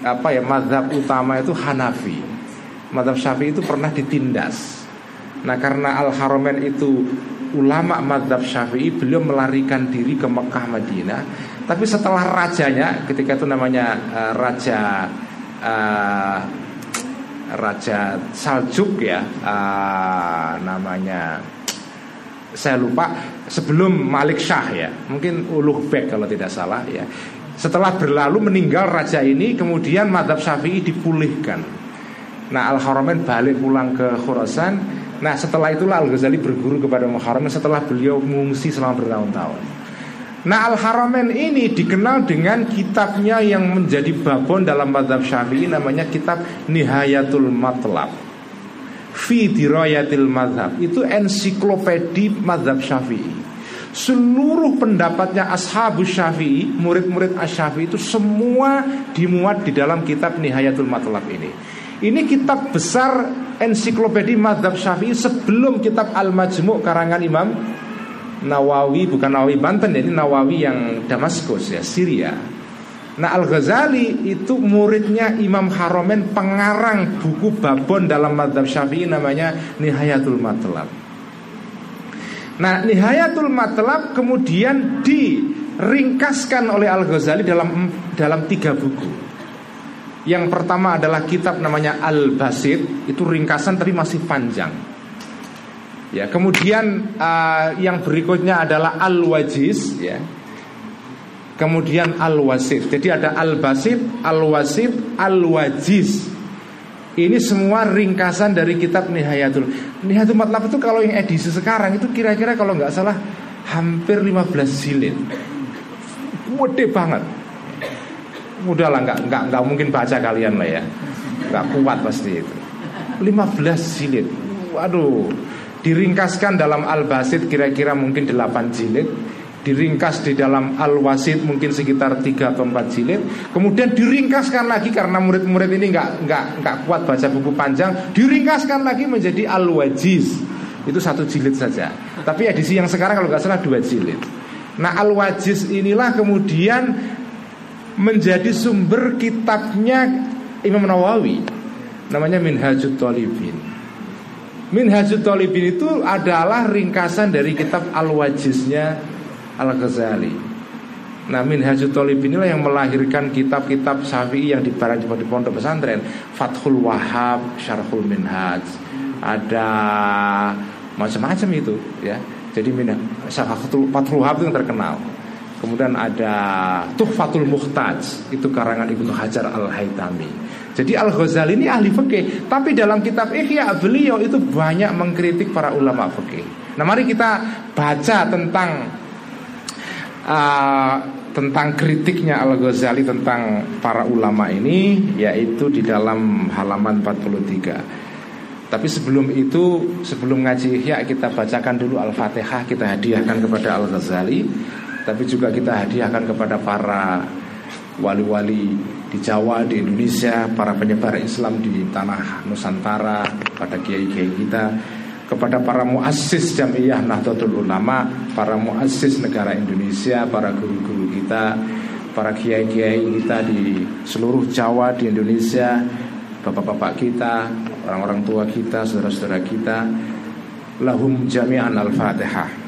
[SPEAKER 1] apa ya madhab utama itu Hanafi. Madhab syafi'i itu pernah ditindas. Nah karena Al-Haramain itu ulama madhab syafi'i Beliau melarikan diri ke Mekah Madinah tapi setelah rajanya, ketika itu namanya uh, raja uh, raja Saljuk ya, uh, namanya saya lupa sebelum Malik Shah ya, mungkin Uluh Bek kalau tidak salah ya. Setelah berlalu meninggal raja ini, kemudian madhab Syafi'i dipulihkan. Nah Al Haramain balik pulang ke Khurasan. Nah setelah itulah Al Ghazali berguru kepada Muharram setelah beliau mengungsi selama bertahun-tahun. Nah Al-Haramain ini dikenal dengan kitabnya yang menjadi babon dalam madhab syafi'i namanya kitab Nihayatul Matlab. Fi dirayatil madhab. Itu ensiklopedi madhab syafi'i. Seluruh pendapatnya ashabu syafi'i Murid-murid asyafi'i itu semua dimuat di dalam kitab Nihayatul Matlab ini. Ini kitab besar ensiklopedi madhab syafi'i Sebelum kitab Al-Majmu' karangan Imam Nawawi bukan Nawawi Banten ini Nawawi yang Damaskus ya Syria. Nah Al Ghazali itu muridnya Imam Haromen pengarang buku babon dalam madhab Syafi'i namanya Nihayatul Matlab. Nah Nihayatul Matlab kemudian diringkaskan oleh Al Ghazali dalam dalam tiga buku. Yang pertama adalah kitab namanya Al Basit itu ringkasan tapi masih panjang. Ya, kemudian uh, yang berikutnya adalah al-wajiz ya. Kemudian al-wasit. Jadi ada al-basit, al-wasit, al-wajiz. Ini semua ringkasan dari kitab Nihayatul. Nihayatul Matlab itu kalau yang edisi sekarang itu kira-kira kalau nggak salah hampir 15 jilid. Gede banget. Udahlah nggak nggak nggak mungkin baca kalian lah ya. Nggak kuat pasti itu. 15 jilid. Waduh, Diringkaskan dalam Al-Basit kira-kira mungkin 8 jilid. Diringkas di dalam Al-Wasit mungkin sekitar 3 atau 4 jilid. Kemudian diringkaskan lagi karena murid-murid ini nggak nggak nggak kuat baca buku panjang. Diringkaskan lagi menjadi Al-Wajiz. Itu satu jilid saja. Tapi edisi yang sekarang kalau nggak salah dua jilid. Nah Al-Wajiz inilah kemudian menjadi sumber kitabnya Imam Nawawi. Namanya Minhajut Talibin. Minhajul Talibin itu adalah ringkasan dari kitab Al-Wajiznya Al-Ghazali. Nah Minhajul Talibin inilah yang melahirkan kitab-kitab Syafi'i yang dibarang di pondok pesantren. Fathul Wahab, Syarhul Minhaj. Ada macam-macam itu ya. Jadi Fathul, Fathul Wahab itu yang terkenal Kemudian ada Tuhfatul Muhtaj Itu karangan Ibnu Hajar Al-Haytami jadi Al-Ghazali ini ahli fikih, tapi dalam kitab Ihya beliau itu banyak mengkritik para ulama fikih. Nah, mari kita baca tentang uh, tentang kritiknya Al-Ghazali tentang para ulama ini yaitu di dalam halaman 43. Tapi sebelum itu, sebelum ngaji Ihya kita bacakan dulu Al-Fatihah, kita hadiahkan kepada Al-Ghazali, tapi juga kita hadiahkan kepada para wali-wali di Jawa, di Indonesia, para penyebar Islam di tanah Nusantara, pada kiai-kiai kita, kepada para muassis Jamiah Nahdlatul Ulama, para muassis negara Indonesia, para guru-guru kita, para kiai-kiai kita di seluruh Jawa di Indonesia, bapak-bapak kita, orang-orang tua kita, saudara-saudara kita, lahum jami'an al-fatihah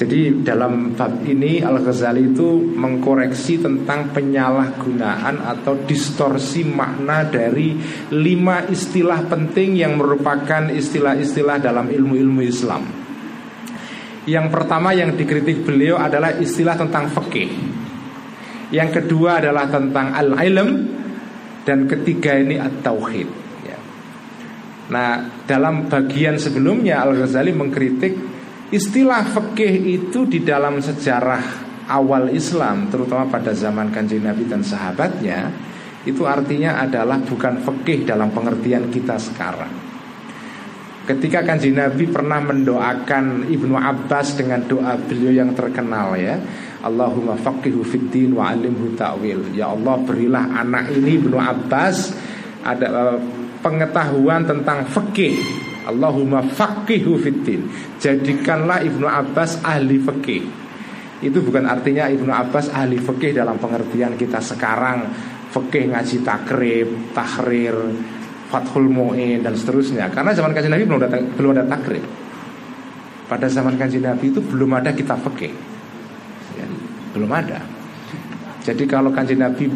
[SPEAKER 1] Jadi dalam bab ini Al-Ghazali itu mengkoreksi tentang penyalahgunaan atau distorsi makna dari lima istilah penting yang merupakan istilah-istilah dalam ilmu-ilmu Islam. Yang pertama yang dikritik beliau adalah istilah tentang fikih. Yang kedua adalah tentang al-ilm dan ketiga ini at-tauhid. Ya. Nah, dalam bagian sebelumnya Al-Ghazali mengkritik Istilah fikih itu di dalam sejarah awal Islam Terutama pada zaman kanjeng Nabi dan sahabatnya Itu artinya adalah bukan fikih dalam pengertian kita sekarang. Ketika kanjeng Nabi pernah mendoakan Ibnu Abbas dengan doa beliau yang terkenal ya Allahumma faqihu fiddin wa alimhu ta'wil. Ya Allah berilah anak ini Ibnu Abbas Ada eh, pengetahuan tentang fikih Allahumma faqihu fiddin. Jadikanlah Ibnu Abbas ahli fikih Itu bukan artinya Ibnu Abbas ahli fikih dalam pengertian kita sekarang. Fikih ngaji takrib, tahrir, fathul mu'in dan seterusnya. Karena zaman kajian Nabi belum ada, belum ada takrib. Pada zaman kajian Nabi itu belum ada kitab fikih ya, Belum ada. Jadi kalau kajian Nabi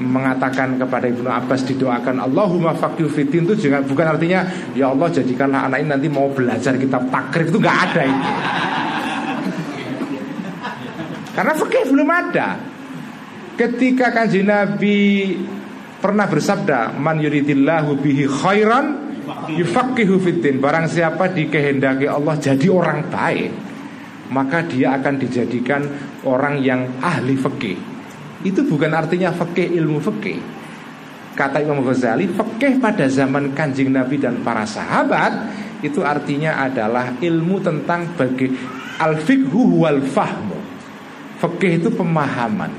[SPEAKER 1] mengatakan kepada Ibnu Abbas didoakan Allahumma faqih fitin itu juga bukan artinya ya Allah jadikanlah anak ini nanti mau belajar kitab takrif itu nggak ada itu. Karena fikih belum ada. Ketika kanji Nabi pernah bersabda man yuridillahu bihi khairan yufaqihu fitin barang siapa dikehendaki Allah jadi orang baik maka dia akan dijadikan orang yang ahli fikih itu bukan artinya fakih ilmu fakih. Kata Imam Ghazali, fakih pada zaman kanjeng Nabi dan para sahabat itu artinya adalah ilmu tentang bagi al-fiqhu wal fahmu. Fakih itu pemahaman.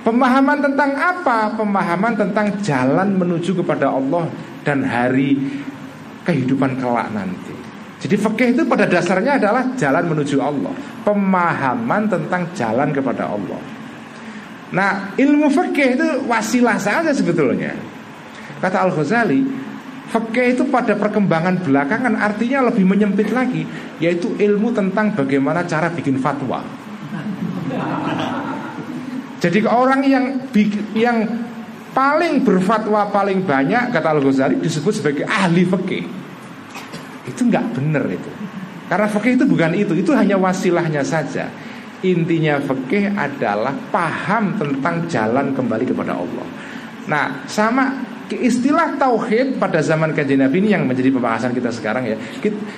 [SPEAKER 1] Pemahaman tentang apa? Pemahaman tentang jalan menuju kepada Allah dan hari kehidupan kelak nanti. Jadi fakih itu pada dasarnya adalah jalan menuju Allah. Pemahaman tentang jalan kepada Allah. Nah ilmu fikih itu wasilah saja sebetulnya. Kata Al-Ghazali Fikih itu pada perkembangan belakangan artinya lebih menyempit lagi Yaitu ilmu tentang bagaimana cara bikin fatwa. Jadi orang yang yang paling berfatwa paling banyak Kata Al-Ghazali disebut sebagai ahli fikih Itu nggak benar itu. Karena fikih itu bukan itu Itu hanya wasilahnya saja Intinya fikih adalah paham tentang jalan kembali kepada Allah. Nah, sama istilah tauhid pada zaman kajian Nabi ini yang menjadi pembahasan kita sekarang ya.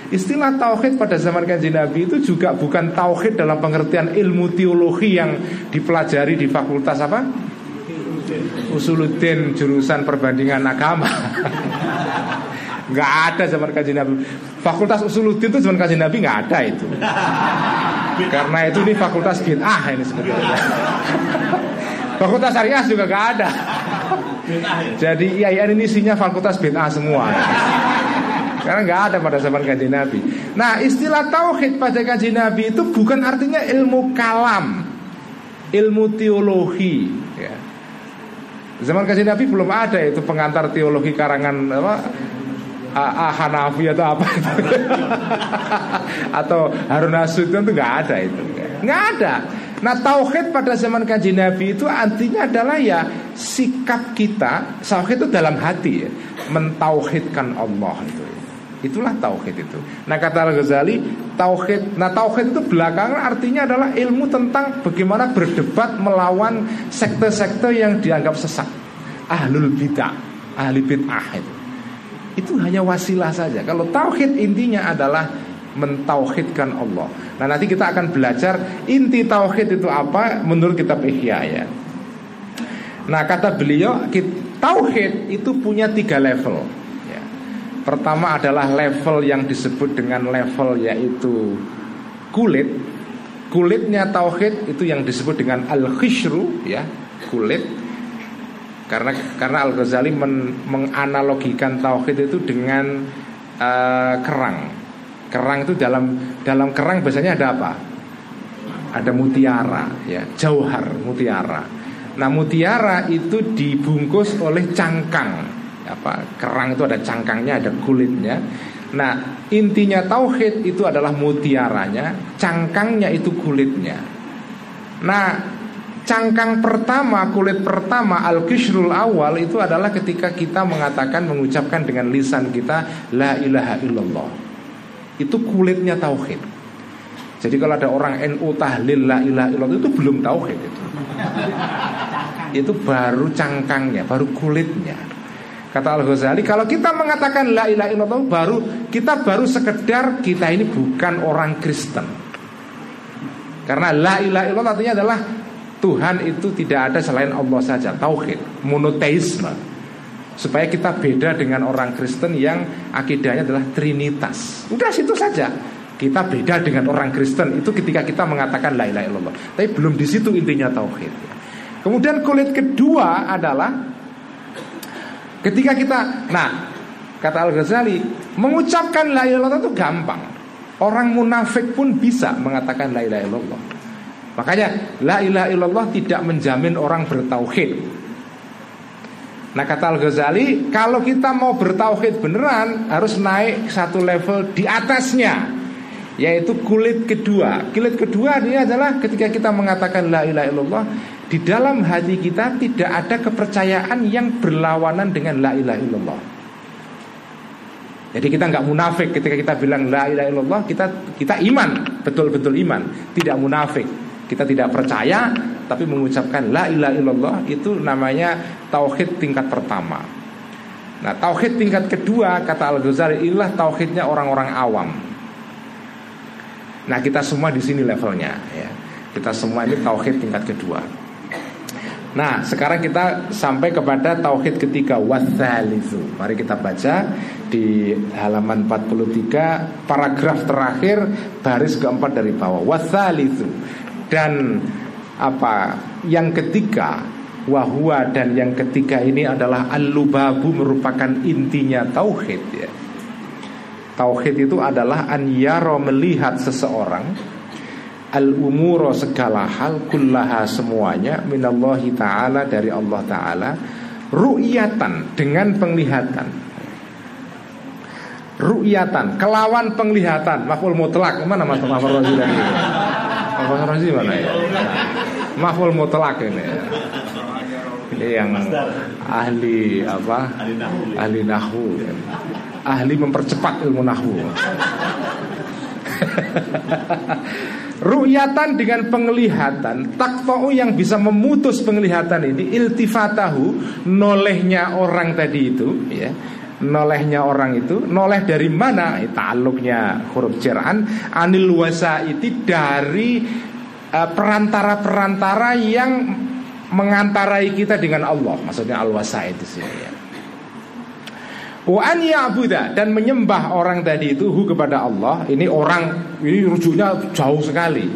[SPEAKER 1] Istilah tauhid pada zaman kajian Nabi itu juga bukan tauhid dalam pengertian ilmu teologi yang dipelajari di fakultas apa? Usuluddin jurusan perbandingan agama. <laughs> Nggak ada zaman kajian Nabi. Fakultas Usuluddin itu zaman kajian Nabi nggak ada itu. Karena itu ini <laughs> fakultas bid'ah ini sebetulnya. fakultas syariah juga nggak ada. Jadi IAIN ini isinya fakultas bid'ah semua. Karena nggak ada pada zaman kajian Nabi. Nah istilah tauhid pada kajian Nabi itu bukan artinya ilmu kalam, ilmu teologi. Ya. Zaman kajian Nabi belum ada itu pengantar teologi karangan apa ah, Hanafi atau apa itu? <laughs> Atau Harun Asution itu nggak ada itu. Nggak ada. Nah tauhid pada zaman kaji Nabi itu artinya adalah ya sikap kita tauhid itu dalam hati ya mentauhidkan Allah itu. Itulah tauhid itu. Nah kata Al Ghazali tauhid nah tauhid itu belakangan artinya adalah ilmu tentang bagaimana berdebat melawan sekte-sekte yang dianggap sesat. Ahlul bidah ahli bid'ah itu itu hanya wasilah saja. Kalau tauhid intinya adalah mentauhidkan Allah. Nah nanti kita akan belajar inti tauhid itu apa menurut kitab Ihya ya. Nah kata beliau tauhid itu punya tiga level. Ya. Pertama adalah level yang disebut dengan level yaitu kulit. Kulitnya tauhid itu yang disebut dengan al khishru ya kulit. Karena karena Al Ghazali men, menganalogikan tauhid itu dengan uh, kerang. Kerang itu dalam dalam kerang biasanya ada apa? Ada mutiara, ya, jauhar mutiara. Nah, mutiara itu dibungkus oleh cangkang. Apa? Kerang itu ada cangkangnya, ada kulitnya. Nah, intinya tauhid itu adalah mutiaranya, cangkangnya itu kulitnya. Nah, cangkang pertama, kulit pertama al-kishrul awal itu adalah ketika kita mengatakan mengucapkan dengan lisan kita la ilaha illallah. Itu kulitnya tauhid. Jadi kalau ada orang NU tahlil la ilaha illallah itu belum tauhid itu. Itu baru cangkangnya, baru kulitnya. Kata Al Ghazali, kalau kita mengatakan la ilaha illallah baru kita baru sekedar kita ini bukan orang Kristen. Karena la ilaha illallah artinya adalah Tuhan itu tidak ada selain Allah saja, tauhid, monoteisme. Supaya kita beda dengan orang Kristen yang akidahnya adalah trinitas. Udah situ saja. Kita beda dengan orang Kristen itu ketika kita mengatakan la ilaha illallah. Tapi belum di situ intinya tauhid. Kemudian kulit kedua adalah Ketika kita, nah kata Al Ghazali, mengucapkan la ilaha illallah itu gampang. Orang munafik pun bisa mengatakan la ilaha illallah. Makanya la ilaha illallah tidak menjamin orang bertauhid. Nah kata Al Ghazali, kalau kita mau bertauhid beneran harus naik satu level di atasnya, yaitu kulit kedua. Kulit kedua ini adalah ketika kita mengatakan la ilaha illallah, di dalam hati kita tidak ada kepercayaan yang berlawanan dengan la ilaha illallah. Jadi kita nggak munafik ketika kita bilang la ilaha illallah, kita kita iman, betul-betul iman, tidak munafik. Kita tidak percaya tapi mengucapkan la ilaha illallah itu namanya tauhid tingkat pertama. Nah, tauhid tingkat kedua kata Al-Ghazali inilah tauhidnya orang-orang awam. Nah, kita semua di sini levelnya ya. Kita semua ini tauhid tingkat kedua. Nah, sekarang kita sampai kepada tauhid ketiga wathalithu. Mari kita baca di halaman 43 paragraf terakhir baris keempat dari bawah. Wathalithu. Dan apa? Yang ketiga wahwa dan yang ketiga ini adalah al-lubabu merupakan intinya tauhid ya. Tauhid itu adalah an yaro melihat seseorang al umuro segala hal kullaha semuanya minallahi taala dari Allah taala ru'yatan dengan penglihatan ru'yatan kelawan penglihatan maful mutlak mana mas maful razi razi mana ya. Maful mutlak ini. Ini yang ahli apa? Ahli nahu. Ahli mempercepat ilmu nahu. <laughs> Ru'yatan dengan penglihatan. Takto'u yang bisa memutus penglihatan ini Iltifatahu Nolehnya orang tadi itu ya Nolehnya orang itu Noleh dari mana? Ta'aluknya huruf jer'an Anil wasaiti dari uh, Perantara-perantara yang Mengantarai kita dengan Allah Maksudnya al-wasait itu sih ya Wa dan menyembah orang tadi itu hu kepada Allah. Ini orang ini rujuknya jauh sekali.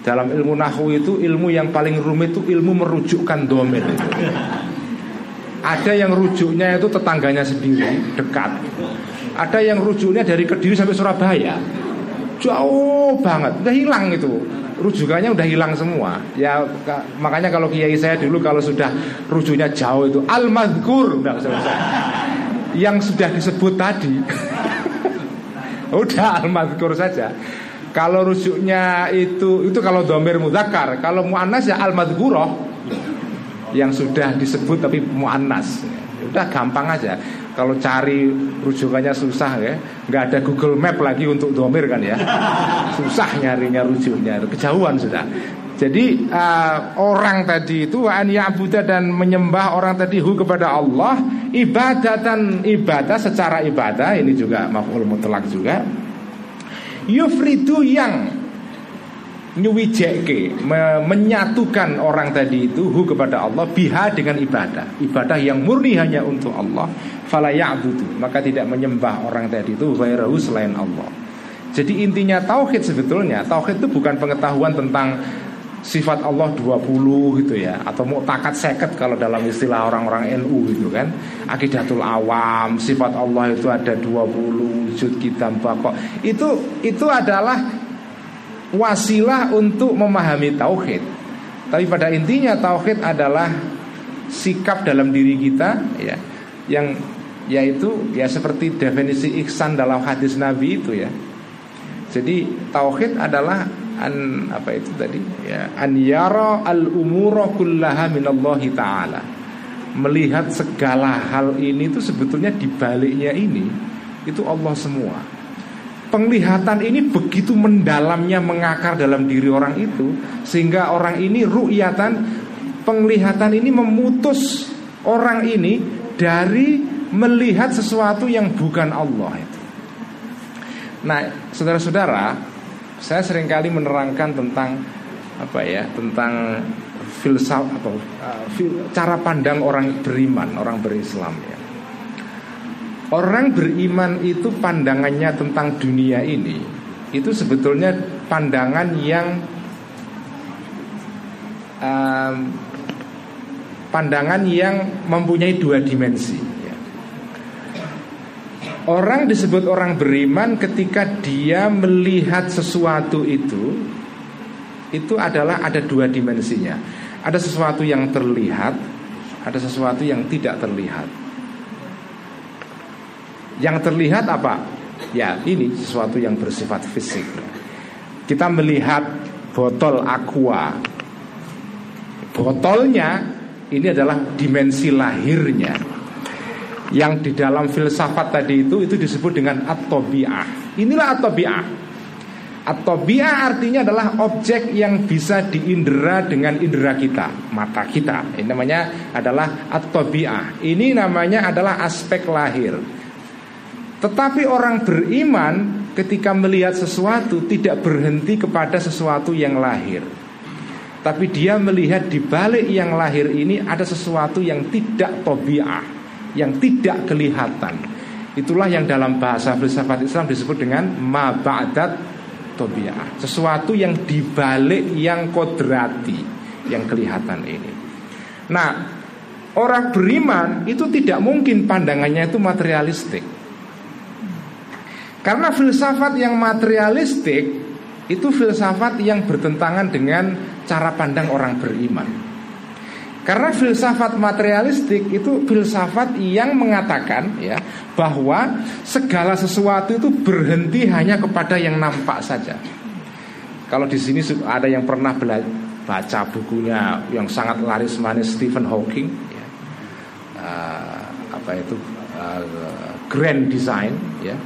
[SPEAKER 1] Dalam ilmu nahwu itu ilmu yang paling rumit itu ilmu merujukkan domir. Ada yang rujuknya itu tetangganya sendiri dekat. Ada yang rujuknya dari Kediri sampai Surabaya. Jauh banget, udah hilang itu. Rujukannya udah hilang semua. Ya makanya kalau kiai saya dulu kalau sudah rujuknya jauh itu udah selesai yang sudah disebut tadi. <laughs> Udah al-madhkur saja. Kalau rujuknya itu Itu kalau domir mudhakar Kalau mu'annas ya al-madhkuroh Yang sudah disebut tapi mu'annas. Udah gampang aja. Kalau cari rujukannya susah ya. Nggak ada Google Map lagi untuk domir kan ya. Susah nyarinya rujuknya. Kejauhan sudah. Jadi uh, orang tadi itu an ya'budu dan menyembah orang tadi hu kepada Allah ibadatan ibadah secara ibadah ini juga maf'ul mutlak juga yufridu yang nyuwijeke me menyatukan orang tadi itu hu kepada Allah biha dengan ibadah. Ibadah yang murni hanya untuk Allah. Fala ya'budu. Maka tidak menyembah orang tadi itu ghairahu selain Allah. Jadi intinya tauhid sebetulnya tauhid itu bukan pengetahuan tentang sifat Allah 20 gitu ya atau muktakat seket kalau dalam istilah orang-orang NU gitu kan. Akidatul awam sifat Allah itu ada 20 wujud kita bakok itu itu adalah wasilah untuk memahami tauhid. Tapi pada intinya tauhid adalah sikap dalam diri kita ya yang yaitu ya seperti definisi ihsan dalam hadis Nabi itu ya. Jadi tauhid adalah an apa itu tadi? Ya an yara al umura kullaha minallahi taala. Melihat segala hal ini itu sebetulnya di baliknya ini itu Allah semua penglihatan ini begitu mendalamnya mengakar dalam diri orang itu sehingga orang ini ru'yatan penglihatan ini memutus orang ini dari melihat sesuatu yang bukan Allah itu. Nah, saudara-saudara, saya sering kali menerangkan tentang apa ya tentang filsafat atau uh, fil, cara pandang orang beriman orang berislam ya orang beriman itu pandangannya tentang dunia ini itu sebetulnya pandangan yang um, pandangan yang mempunyai dua dimensi. Orang disebut orang beriman ketika dia melihat sesuatu itu Itu adalah ada dua dimensinya. Ada sesuatu yang terlihat Ada sesuatu yang tidak terlihat Yang terlihat apa? Ya ini sesuatu yang bersifat fisik Kita melihat botol aqua Botolnya ini adalah dimensi lahirnya yang di dalam filsafat tadi itu itu disebut dengan at-tabi'ah. Inilah at-tabi'ah. At-tabi'ah artinya adalah objek yang bisa diindera dengan indera kita, mata kita. Ini namanya adalah at-tabi'ah. Ini namanya adalah aspek lahir. Tetapi orang beriman ketika melihat sesuatu tidak berhenti kepada sesuatu yang lahir. Tapi dia melihat di balik yang lahir ini ada sesuatu yang tidak tobiah yang tidak kelihatan. Itulah yang dalam bahasa filsafat Islam disebut dengan maba'adat tobiah. Sesuatu yang dibalik yang kodrati, yang kelihatan ini. Nah, orang beriman itu tidak mungkin pandangannya itu materialistik. Karena filsafat yang materialistik itu filsafat yang bertentangan dengan cara pandang orang beriman. Karena filsafat materialistik itu filsafat yang mengatakan ya bahwa segala sesuatu itu berhenti hanya kepada yang nampak saja. Kalau di sini ada yang pernah baca bukunya yang sangat laris manis Stephen Hawking, ya. uh, apa itu uh, Grand Design, ya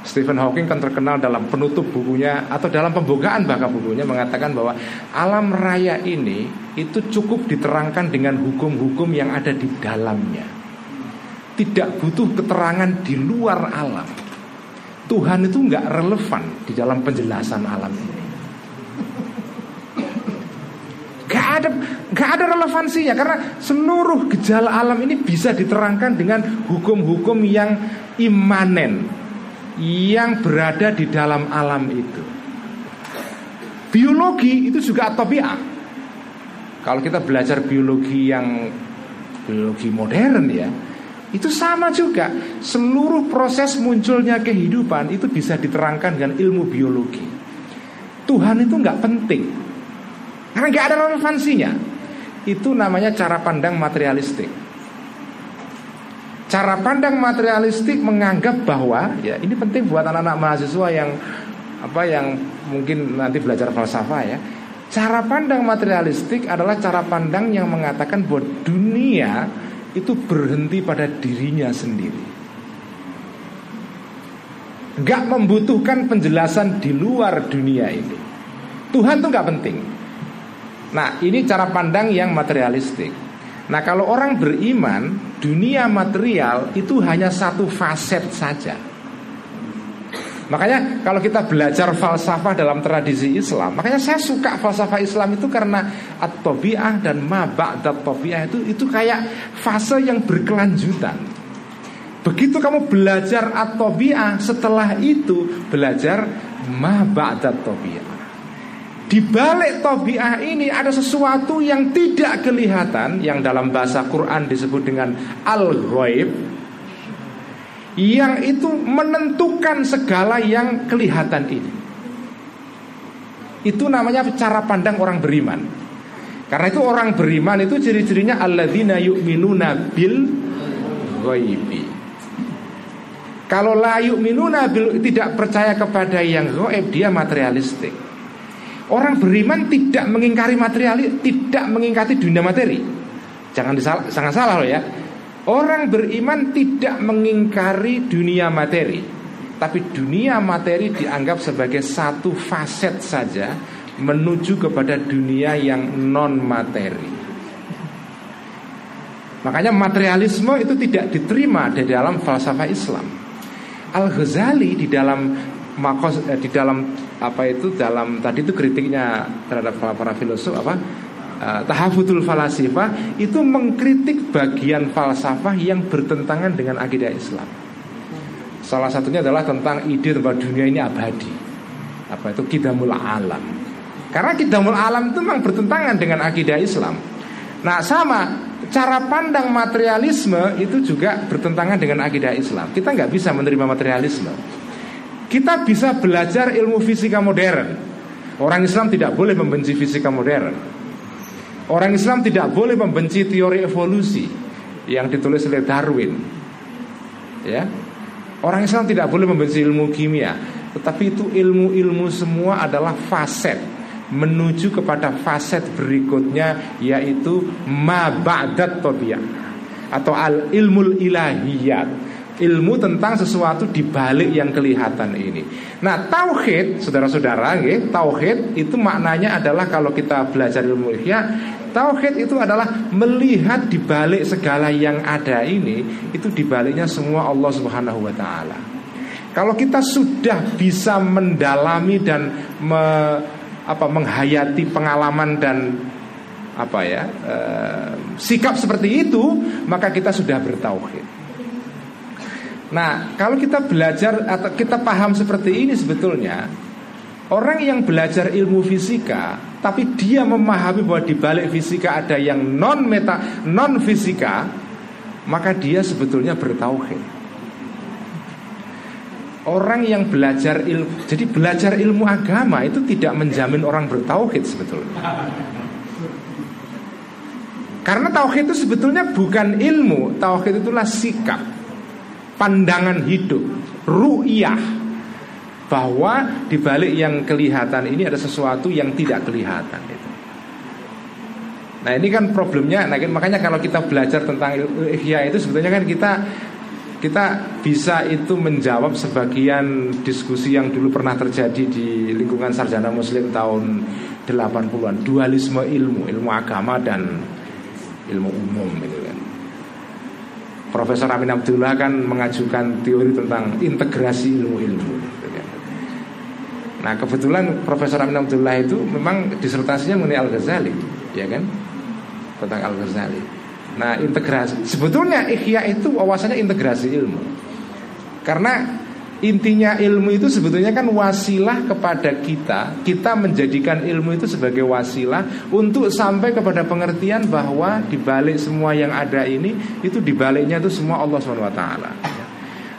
[SPEAKER 1] Stephen Hawking kan terkenal dalam penutup bukunya atau dalam pembukaan bahkan bukunya mengatakan bahwa alam raya ini itu cukup diterangkan dengan hukum-hukum yang ada di dalamnya. Tidak butuh keterangan di luar alam. Tuhan itu nggak relevan di dalam penjelasan alam ini. Gak ada, gak ada relevansinya karena seluruh gejala alam ini bisa diterangkan dengan hukum-hukum yang imanen, yang berada di dalam alam itu. Biologi itu juga atopiah. Kalau kita belajar biologi yang biologi modern ya, itu sama juga. Seluruh proses munculnya kehidupan itu bisa diterangkan dengan ilmu biologi. Tuhan itu nggak penting, karena nggak ada relevansinya. Itu namanya cara pandang materialistik. Cara pandang materialistik menganggap bahwa ya ini penting buat anak-anak mahasiswa yang apa yang mungkin nanti belajar falsafah ya. Cara pandang materialistik adalah cara pandang yang mengatakan bahwa dunia itu berhenti pada dirinya sendiri. Gak membutuhkan penjelasan di luar dunia ini. Tuhan tuh gak penting. Nah ini cara pandang yang materialistik. Nah kalau orang beriman Dunia material itu hanya satu faset saja. Makanya kalau kita belajar falsafah dalam tradisi Islam Makanya saya suka falsafah Islam itu karena At-Tobi'ah dan Maba'dat Tobi'ah itu Itu kayak fase yang berkelanjutan. Begitu kamu belajar At-Tobi'ah Setelah itu belajar Maba'dat Tobi'ah di balik tobiah ini ada sesuatu yang tidak kelihatan yang dalam bahasa Quran disebut dengan al-ghaib yang itu menentukan segala yang kelihatan ini. Itu namanya cara pandang orang beriman. Karena itu orang beriman itu ciri-cirinya alladzina yu'minuna bil ghaibi. Kalau la yu'minuna bil tidak percaya kepada yang gaib dia materialistik. Orang beriman tidak mengingkari material, tidak mengingkari dunia materi. Jangan disalah, sangat salah loh ya. Orang beriman tidak mengingkari dunia materi, tapi dunia materi dianggap sebagai satu faset saja menuju kepada dunia yang non materi. Makanya materialisme itu tidak diterima di dalam falsafah Islam. Al Ghazali di dalam makos eh, di dalam apa itu dalam tadi itu kritiknya terhadap para, para filosof apa uh, tahafutul falasifah itu mengkritik bagian falsafah yang bertentangan dengan akidah Islam. Salah satunya adalah tentang ide bahwa dunia ini abadi. Apa itu kidamul alam. Karena kidamul alam itu memang bertentangan dengan akidah Islam. Nah sama cara pandang materialisme itu juga bertentangan dengan akidah Islam. Kita nggak bisa menerima materialisme. Kita bisa belajar ilmu fisika modern. Orang Islam tidak boleh membenci fisika modern. Orang Islam tidak boleh membenci teori evolusi yang ditulis oleh Darwin. Ya. Orang Islam tidak boleh membenci ilmu kimia, tetapi itu ilmu-ilmu semua adalah faset menuju kepada faset berikutnya yaitu ma ba'dat atau al ilmul ilahiyat ilmu tentang sesuatu di balik yang kelihatan ini. Nah, tauhid, saudara-saudara, tauhid itu maknanya adalah kalau kita belajar ilmu ihya, tauhid itu adalah melihat di balik segala yang ada ini, itu di baliknya semua Allah Subhanahu wa taala. Kalau kita sudah bisa mendalami dan me, apa menghayati pengalaman dan apa ya e, sikap seperti itu, maka kita sudah bertauhid. Nah, kalau kita belajar atau kita paham seperti ini sebetulnya orang yang belajar ilmu fisika tapi dia memahami bahwa di balik fisika ada yang non meta non fisika, maka dia sebetulnya bertauhid. Orang yang belajar ilmu, jadi belajar ilmu agama itu tidak menjamin orang bertauhid sebetulnya. Karena tauhid itu sebetulnya bukan ilmu, tauhid itulah sikap pandangan hidup, ru'yah bahwa di balik yang kelihatan ini ada sesuatu yang tidak kelihatan itu. Nah ini kan problemnya, nah, makanya kalau kita belajar tentang ihya itu sebetulnya kan kita kita bisa itu menjawab sebagian diskusi yang dulu pernah terjadi di lingkungan sarjana muslim tahun 80-an dualisme ilmu, ilmu agama dan ilmu umum itu kan. Profesor Amin Abdullah kan mengajukan teori tentang integrasi ilmu-ilmu. Nah kebetulan Profesor Amin Abdullah itu memang disertasinya mengenai Al Ghazali, ya kan? Tentang Al Ghazali. Nah integrasi sebetulnya ikhya itu wawasannya integrasi ilmu. Karena Intinya ilmu itu sebetulnya kan wasilah kepada kita. Kita menjadikan ilmu itu sebagai wasilah Untuk sampai kepada pengertian bahwa Dibalik semua yang ada ini Itu dibaliknya itu semua Allah SWT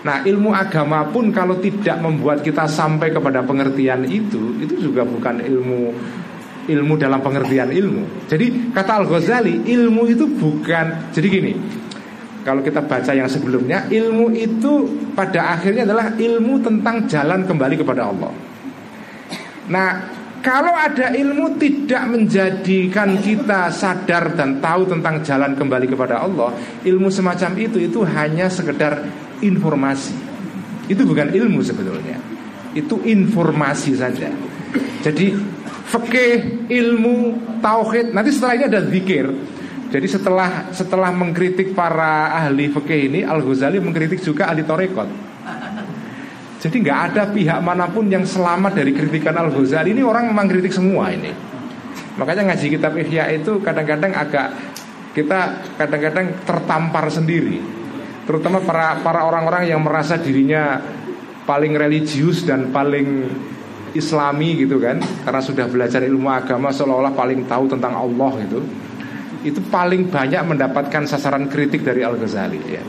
[SPEAKER 1] Nah ilmu agama pun kalau tidak membuat kita sampai kepada pengertian itu Itu juga bukan ilmu ilmu dalam pengertian ilmu. Jadi kata Al-Ghazali ilmu itu bukan Jadi gini kalau kita baca yang sebelumnya ilmu itu pada akhirnya adalah ilmu tentang jalan kembali kepada Allah. Nah, kalau ada ilmu tidak menjadikan kita sadar dan tahu tentang jalan kembali kepada Allah, ilmu semacam itu itu hanya sekedar informasi. Itu bukan ilmu sebetulnya. Itu informasi saja. Jadi fikih, ilmu, tauhid, nanti setelah ini ada zikir. Jadi setelah setelah mengkritik para ahli fikih ini, Al Ghazali mengkritik juga ahli torekot. Jadi nggak ada pihak mana pun yang selamat dari kritikan Al Ghazali ini orang memang kritik semua ini. Makanya ngaji kitab Ihya itu kadang-kadang agak kita kadang-kadang tertampar sendiri. Terutama para para orang-orang yang merasa dirinya paling religius dan paling Islami gitu kan karena sudah belajar ilmu agama seolah-olah paling tahu tentang Allah itu itu paling banyak mendapatkan sasaran kritik dari Al Ghazali ya.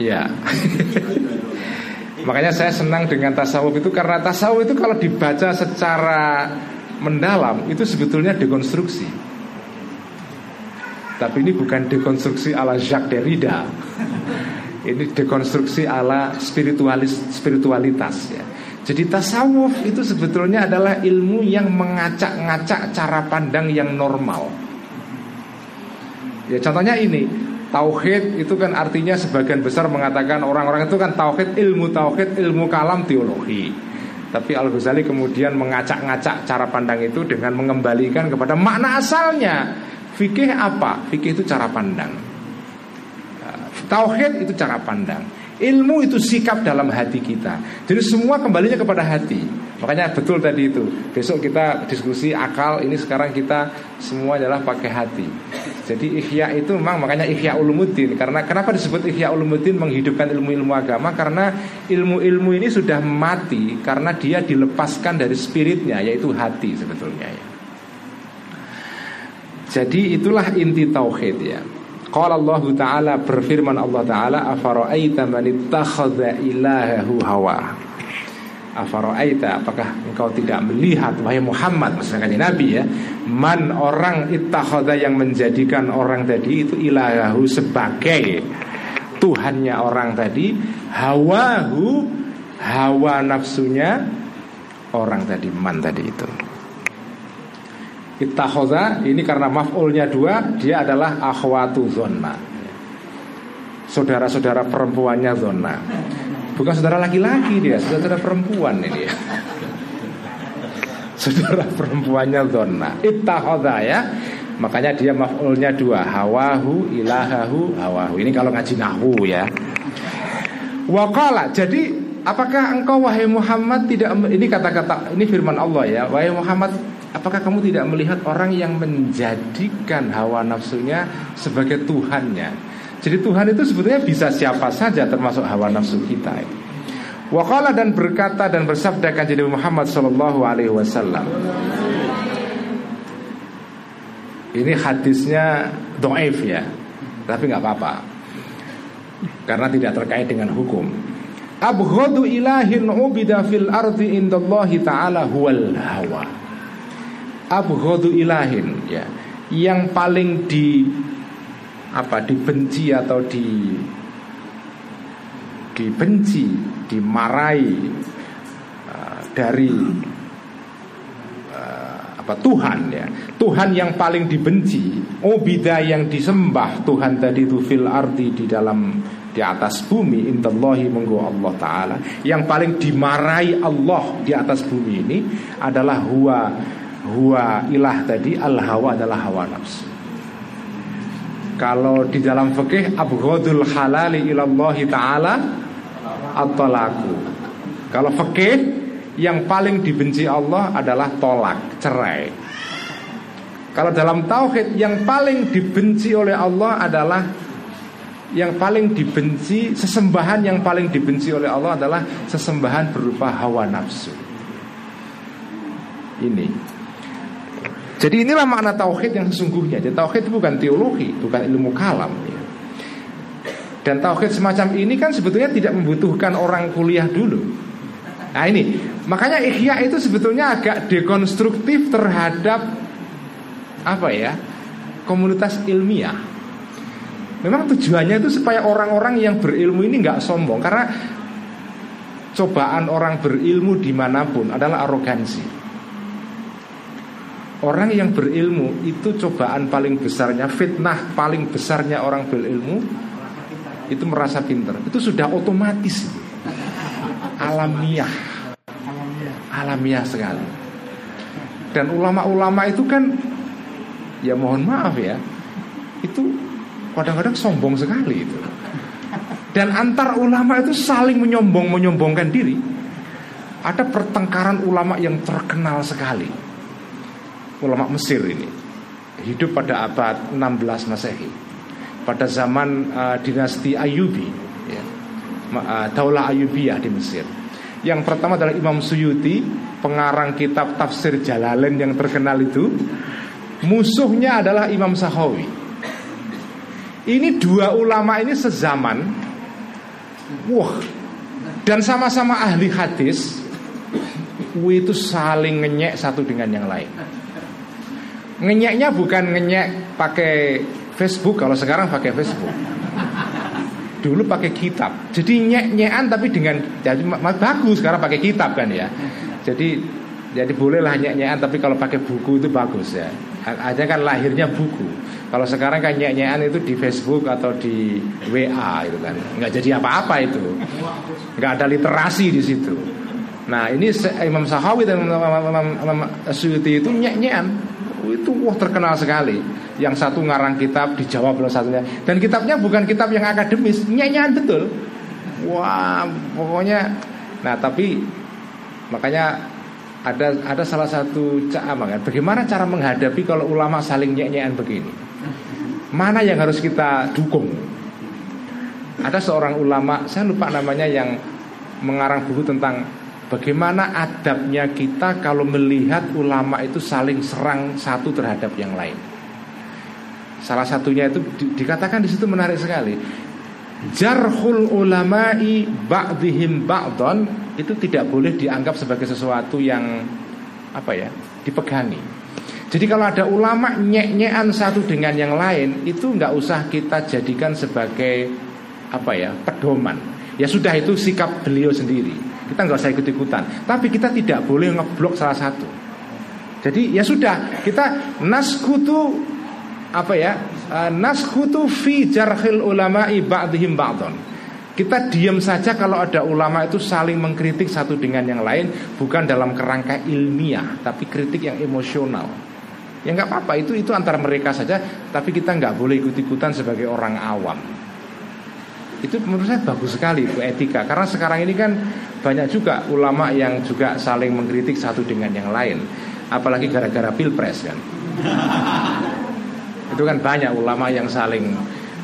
[SPEAKER 1] Ya. <laughs> Makanya saya senang dengan tasawuf itu karena tasawuf itu kalau dibaca secara mendalam itu sebetulnya dekonstruksi. Tapi ini bukan dekonstruksi ala Jacques Derrida. <laughs> Ini dekonstruksi ala spiritualis spiritualitas ya. Jadi tasawuf itu sebetulnya adalah ilmu yang mengacak-ngacak cara pandang yang normal. Ya contohnya ini, tauhid itu kan artinya sebagian besar mengatakan orang-orang itu kan tauhid ilmu tauhid ilmu kalam teologi. Tapi Al Ghazali kemudian mengacak-ngacak cara pandang itu dengan mengembalikan kepada makna asalnya. Fikih apa? Fikih itu cara pandang. Tauhid itu cara pandang. Ilmu itu sikap dalam hati kita. Jadi semua kembalinya kepada hati. Makanya betul tadi itu. Besok kita diskusi akal. Ini sekarang kita semua adalah pakai hati. Jadi ikhya itu memang makanya ikhya ulumuddin. Karena kenapa disebut ikhya ulumuddin menghidupkan ilmu-ilmu agama? Karena ilmu-ilmu ini sudah mati karena dia dilepaskan dari spiritnya yaitu hati sebetulnya ya. Jadi itulah inti tauhid ya. Qala Allah Ta'ala berfirman Allah Ta'ala Afara'aita man ittakhadha ilahahu hawa Afara'aita apakah engkau tidak melihat Wahai Muhammad maksudnya Nabi ya Man orang ittakhadha yang menjadikan orang tadi itu ilahahu sebagai Tuhannya orang tadi Hawahu Hawa nafsunya Orang tadi man tadi itu. Ittakhoza ini karena maf'ulnya dua Dia adalah akhwatu zonna. Saudara-saudara perempuannya zonna Bukan saudara laki-laki dia Saudara perempuan ini ya <laughs> Saudara perempuannya zonna Ittakhoza ya. Makanya dia maf'ulnya dua Hawahu, ilahahu, hawahu. Ini kalau ngaji nahu ya. Wakala Jadi apakah engkau wahai Muhammad tidak Ini kata-kata Ini firman Allah ya. Wahai Muhammad Apakah kamu tidak melihat orang yang menjadikan hawa nafsunya sebagai Tuhannya? Jadi Tuhan itu sebetulnya bisa siapa saja termasuk hawa nafsu kita. Wakala dan berkata dan bersabda kanjeng Muhammad Shallallahu Alaihi Wasallam. Ini hadisnya doif ya, tapi nggak apa-apa karena tidak terkait dengan hukum. Abghadu ilahin ubida fil ardi indallahi ta'ala huwal hawa abghadu ilahin ya yang paling di apa dibenci atau di dibenci dimarahi uh, dari uh, apa Tuhan ya Tuhan yang paling dibenci obida yang disembah Tuhan tadi itu fil arti di dalam di atas bumi intallahi menggo Allah taala yang paling dimarahi Allah di atas bumi ini adalah huwa huwa ilah tadi al hawa adalah hawa nafsu. Kalau di dalam fikih abghadul halali ilallahi taala at-talaku. Kalau fikih yang paling dibenci Allah adalah tolak, cerai. Kalau dalam tauhid yang paling dibenci oleh Allah adalah yang paling dibenci sesembahan yang paling dibenci oleh Allah adalah sesembahan berupa hawa nafsu. Ini jadi inilah makna tauhid yang sesungguhnya. Jadi tauhid itu bukan teologi, bukan ilmu kalam. Ya. Dan tauhid semacam ini kan sebetulnya tidak membutuhkan orang kuliah dulu. Nah ini, makanya ikhya itu sebetulnya agak dekonstruktif terhadap apa ya komunitas ilmiah. Memang tujuannya itu supaya orang-orang yang berilmu ini nggak sombong karena cobaan orang berilmu di mana pun adalah arogansi. Orang yang berilmu itu cobaan paling besarnya, fitnah paling besarnya orang berilmu itu merasa pinter. Itu sudah otomatis, alamiah, alamiah sekali. Dan ulama-ulama itu kan, ya mohon maaf ya, itu kadang-kadang sombong sekali itu. Dan antar ulama itu saling menyombong menyombongkan diri. Ada pertengkaran ulama yang terkenal sekali ulama Mesir ini hidup pada abad 16 Masehi pada zaman uh, dinasti Ayubi ya, uh, Daulah Ayubiyah di Mesir Yang pertama adalah Imam Suyuti, pengarang kitab tafsir Jalalain yang terkenal itu. Musuhnya adalah Imam Sahawi. Ini dua ulama ini sezaman. Wah, dan sama-sama ahli hadis. Itu saling ngenyek satu dengan yang lain. Ngenyeknya bukan ngenyek pakai Facebook kalau sekarang pakai Facebook dulu pakai kitab. Jadi nyek-nyekan tapi dengan jadi bagus sekarang pakai kitab kan ya. Jadi jadi bolehlah nyek-nyekan tapi kalau pakai buku itu bagus ya. Aja kan lahirnya buku. Kalau sekarang kan nyek-nyekan itu di Facebook atau di WA itu kan. Nggak jadi apa-apa itu. Nggak ada literasi di situ. Nah ini Imam Sahawi dan Imam, Imam, Imam Suyuti itu nyek-nyekan itu wah terkenal sekali. Yang satu ngarang kitab dijawab oleh satunya dan kitabnya bukan kitab yang akademis nyanyian betul. Wah pokoknya nah tapi makanya ada ada salah satu cara bagaimana cara menghadapi kalau ulama saling nyanyian begini? Mana yang harus kita dukung? Ada seorang ulama saya lupa namanya yang mengarang buku tentang bagaimana adabnya kita kalau melihat ulama itu saling serang satu terhadap yang lain Salah satunya itu di, dikatakan di situ menarik sekali. Jarhul ulama'i ba'dihim ba'don itu tidak boleh dianggap sebagai sesuatu yang apa ya, dipegangi. Jadi kalau ada ulama nyek-nyekan satu dengan yang lain itu nggak usah kita jadikan sebagai apa ya pedoman. Ya sudah itu sikap beliau sendiri. Kita nggak usah ikut-ikutan. Tapi kita tidak boleh ngeblok salah satu. Jadi ya sudah kita naskutu apa ya uh, naskutu fi jarhil ulama ba'dihim ba'don kita diam saja kalau ada ulama itu saling mengkritik satu dengan yang lain bukan dalam kerangka ilmiah tapi kritik yang emosional ya nggak apa-apa itu itu antara mereka saja tapi kita nggak boleh ikut-ikutan sebagai orang awam itu menurut saya bagus sekali itu etika. Karena sekarang ini kan banyak juga ulama yang juga saling mengkritik satu dengan yang lain. Apalagi gara-gara pilpres kan? <laughs> Itu kan banyak ulama yang saling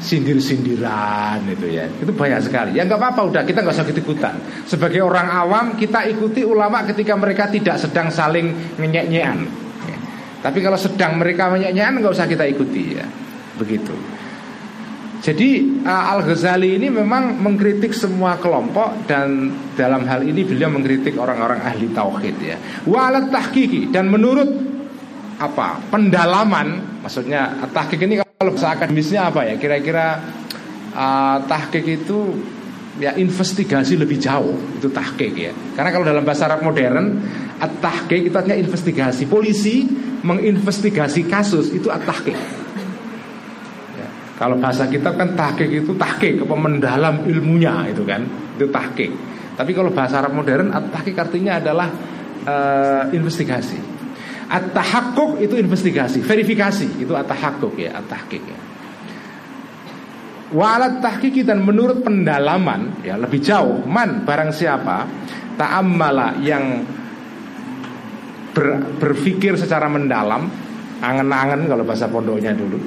[SPEAKER 1] sindir-sindiran itu ya. Itu banyak sekali. Ya nggak apa-apa udah. Kita nggak usah ikutan sebagai orang awam kita ikuti ulama ketika mereka tidak sedang saling nyenyek-nyekan ya. tapi kalau sedang mereka menyek-nyekan nggak usah kita ikuti ya. Begitu jadi uh, Al Ghazali ini memang mengkritik semua kelompok dan dalam hal ini beliau mengkritik orang-orang ahli tauhid ya. Walat tahqiqi dan menurut apa pendalaman maksudnya tahqiq ini kalau bahasa akademisnya apa ya? Kira-kira uh, tahqiq itu ya investigasi lebih jauh itu tahqiq ya. Karena kalau dalam bahasa Arab modern at-tahqiq itu artinya investigasi. Polisi menginvestigasi kasus itu at-tahqiq kalau bahasa kita kan tahqiq itu tahqiq apa mendalam ilmunya itu kan itu tahqiq tapi kalau bahasa Arab modern at-tahqiq artinya adalah uh, investigasi At-tahakkuk itu investigasi, verifikasi itu at-tahakkuk ya, at-tahqiq ya. Wa alat tahqiqi dan menurut pendalaman ya lebih jauh man barang siapa ta'ammala yang ber, berpikir secara mendalam angen-angen kalau bahasa pondoknya dulu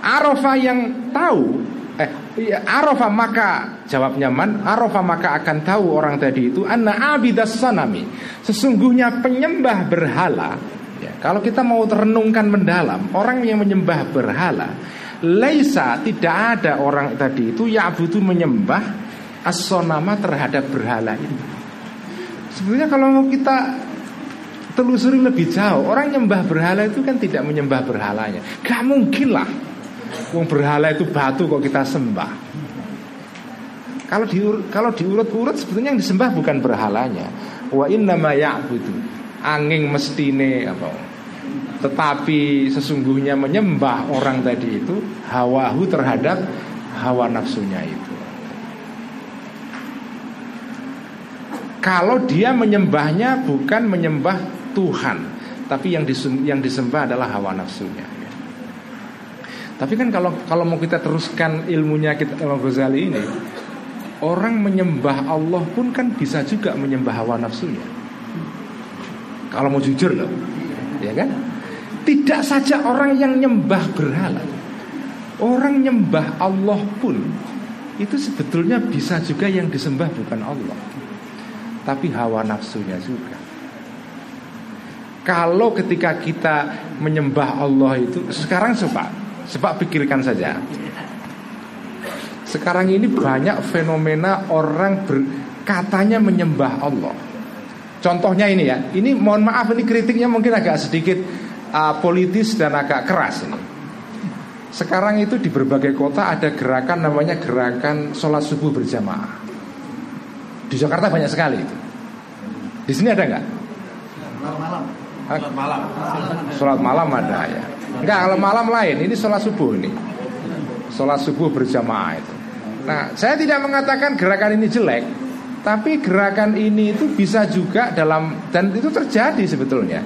[SPEAKER 1] Arafah yang tahu eh ya, Arafah maka jawabnya man Arafah maka akan tahu orang tadi itu anna abidas sanami sesungguhnya penyembah berhala ya, kalau kita mau renungkan mendalam orang yang menyembah berhala Laisa tidak ada orang tadi itu ya butuh menyembah asonama terhadap berhala ini. Sebenarnya kalau kita telusuri lebih jauh, orang nyembah berhala itu kan tidak menyembah berhalanya. Gak mungkin lah Wong berhala itu batu kok kita sembah. Kalau diur, kalau diurut-urut sebetulnya yang disembah bukan berhalanya. Wa inna ma ya'budu. Angin mestine apa? Tetapi sesungguhnya menyembah orang tadi itu hawahu terhadap hawa nafsunya itu. Kalau dia menyembahnya bukan menyembah Tuhan, tapi yang disembah adalah hawa nafsunya. Tapi kan kalau kalau mau kita teruskan ilmunya kita Imam Ghazali ini, orang menyembah Allah pun kan bisa juga menyembah hawa nafsunya. Kalau mau jujur loh, ya kan? Tidak saja orang yang nyembah berhala, orang nyembah Allah pun itu sebetulnya bisa juga yang disembah bukan Allah. tapi hawa nafsunya juga. Kalau ketika kita menyembah Allah itu sekarang coba, coba pikirkan saja. Sekarang ini banyak fenomena orang ber, katanya menyembah Allah. Contohnya ini ya, ini mohon maaf ini kritiknya mungkin agak sedikit uh, politis dan agak keras ini. Sekarang itu di berbagai kota ada gerakan namanya gerakan sholat subuh berjamaah. Di Jakarta banyak sekali itu. Di sini ada nggak? Malam. Sholat malam. Sholat malam ada ya. Enggak, kalau malam lain. Ini sholat subuh ini. Sholat subuh berjamaah itu. Nah, saya tidak mengatakan gerakan ini jelek, tapi gerakan ini itu bisa juga dalam dan itu terjadi sebetulnya.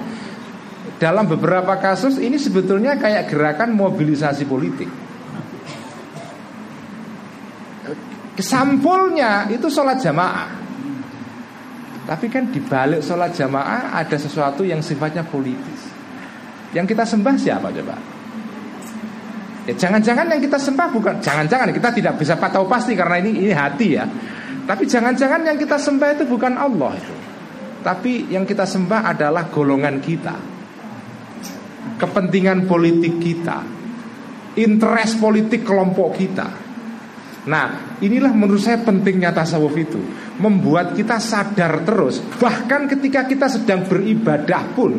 [SPEAKER 1] Dalam beberapa kasus ini sebetulnya kayak gerakan mobilisasi politik. Sampulnya itu sholat jamaah. Tapi kan di balik sholat jamaah ada sesuatu yang sifatnya politis. Yang kita sembah siapa coba? Ya jangan-jangan yang kita sembah bukan jangan-jangan kita tidak bisa tahu pasti karena ini ini hati ya. Tapi jangan-jangan yang kita sembah itu bukan Allah itu. Tapi yang kita sembah adalah golongan kita. Kepentingan politik kita. Interest politik kelompok kita. Nah, inilah menurut saya pentingnya tasawuf itu, membuat kita sadar terus, bahkan ketika kita sedang beribadah pun,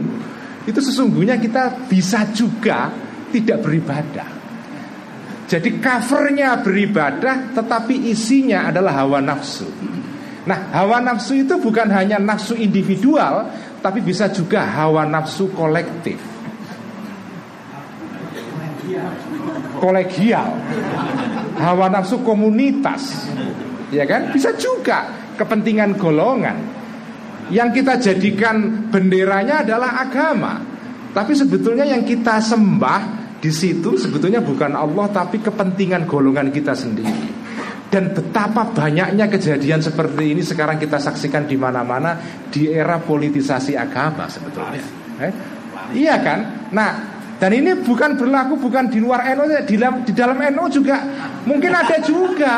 [SPEAKER 1] itu sesungguhnya kita bisa juga tidak beribadah. Jadi covernya beribadah tetapi isinya adalah hawa nafsu. Nah hawa nafsu itu bukan hanya nafsu individual Tapi bisa juga hawa nafsu kolektif. Kolegial. Hawa nafsu komunitas. Ya kan? Bisa juga. Kepentingan golongan Yang kita jadikan benderanya adalah agama Tapi sebetulnya yang kita sembah di situ sebetulnya bukan Allah tapi kepentingan golongan kita sendiri. Dan betapa banyaknya kejadian seperti ini sekarang kita saksikan di mana-mana di era politisasi agama sebetulnya. Eh? Iya kan? Nah, dan ini bukan berlaku bukan di luar NU di dalam di dalam NU juga mungkin ada juga.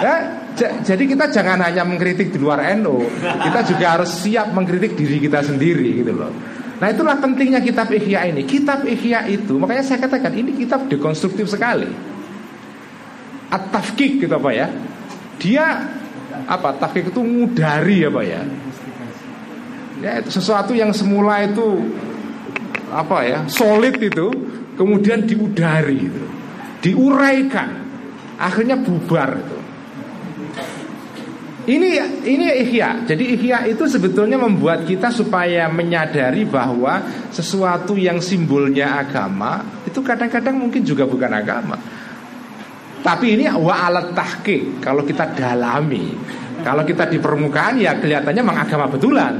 [SPEAKER 1] Ya, jadi kita jangan hanya mengkritik di luar NU, kita juga harus siap mengkritik diri kita sendiri gitu loh. Nah itulah pentingnya kitab Ihya ini. Kitab Ihya itu Makanya saya katakan ini kitab dekonstruktif sekali. At-tafkik gitu apa ya. Dia apa tafkik itu mudari apa ya. Ya itu sesuatu yang semula itu Apa ya Solid itu Kemudian diudari itu Diuraikan. Akhirnya bubar itu ini ini ihya. Jadi ihya itu sebetulnya membuat kita supaya menyadari bahwa sesuatu yang simbolnya agama itu kadang-kadang mungkin juga bukan agama. Tapi ini wa alat tahqiq kalau kita dalami. Kalau kita di permukaan ya kelihatannya memang agama betulan.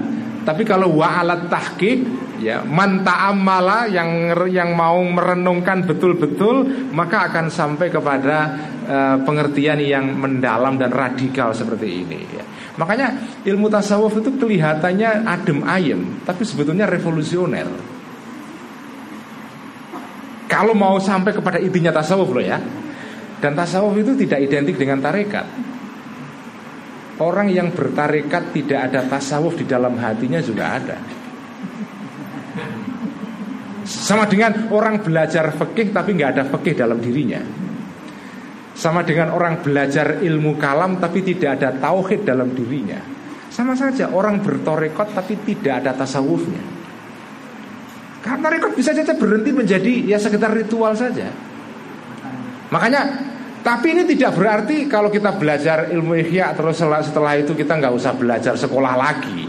[SPEAKER 1] Tapi kalau wa alat tahqiq ya man ta'ammala yang yang mau merenungkan betul-betul maka akan sampai kepada uh, pengertian yang mendalam dan radikal seperti ini ya. Makanya ilmu tasawuf itu kelihatannya adem ayem tapi sebetulnya revolusioner. Kalau mau sampai kepada intinya tasawuf loh ya. Dan tasawuf itu tidak identik dengan tarekat. Orang yang bertarekat tidak ada tasawuf di dalam hatinya juga ada. Sama dengan orang belajar fikih tapi nggak ada fikih dalam dirinya. Sama dengan orang belajar ilmu kalam tapi tidak ada tauhid dalam dirinya. Sama saja orang bertorekot tapi tidak ada tasawufnya. Karena rekod bisa saja berhenti menjadi ya sekedar ritual saja. Makanya tapi ini tidak berarti kalau kita belajar ilmu ihya terus setelah itu kita nggak usah belajar sekolah lagi.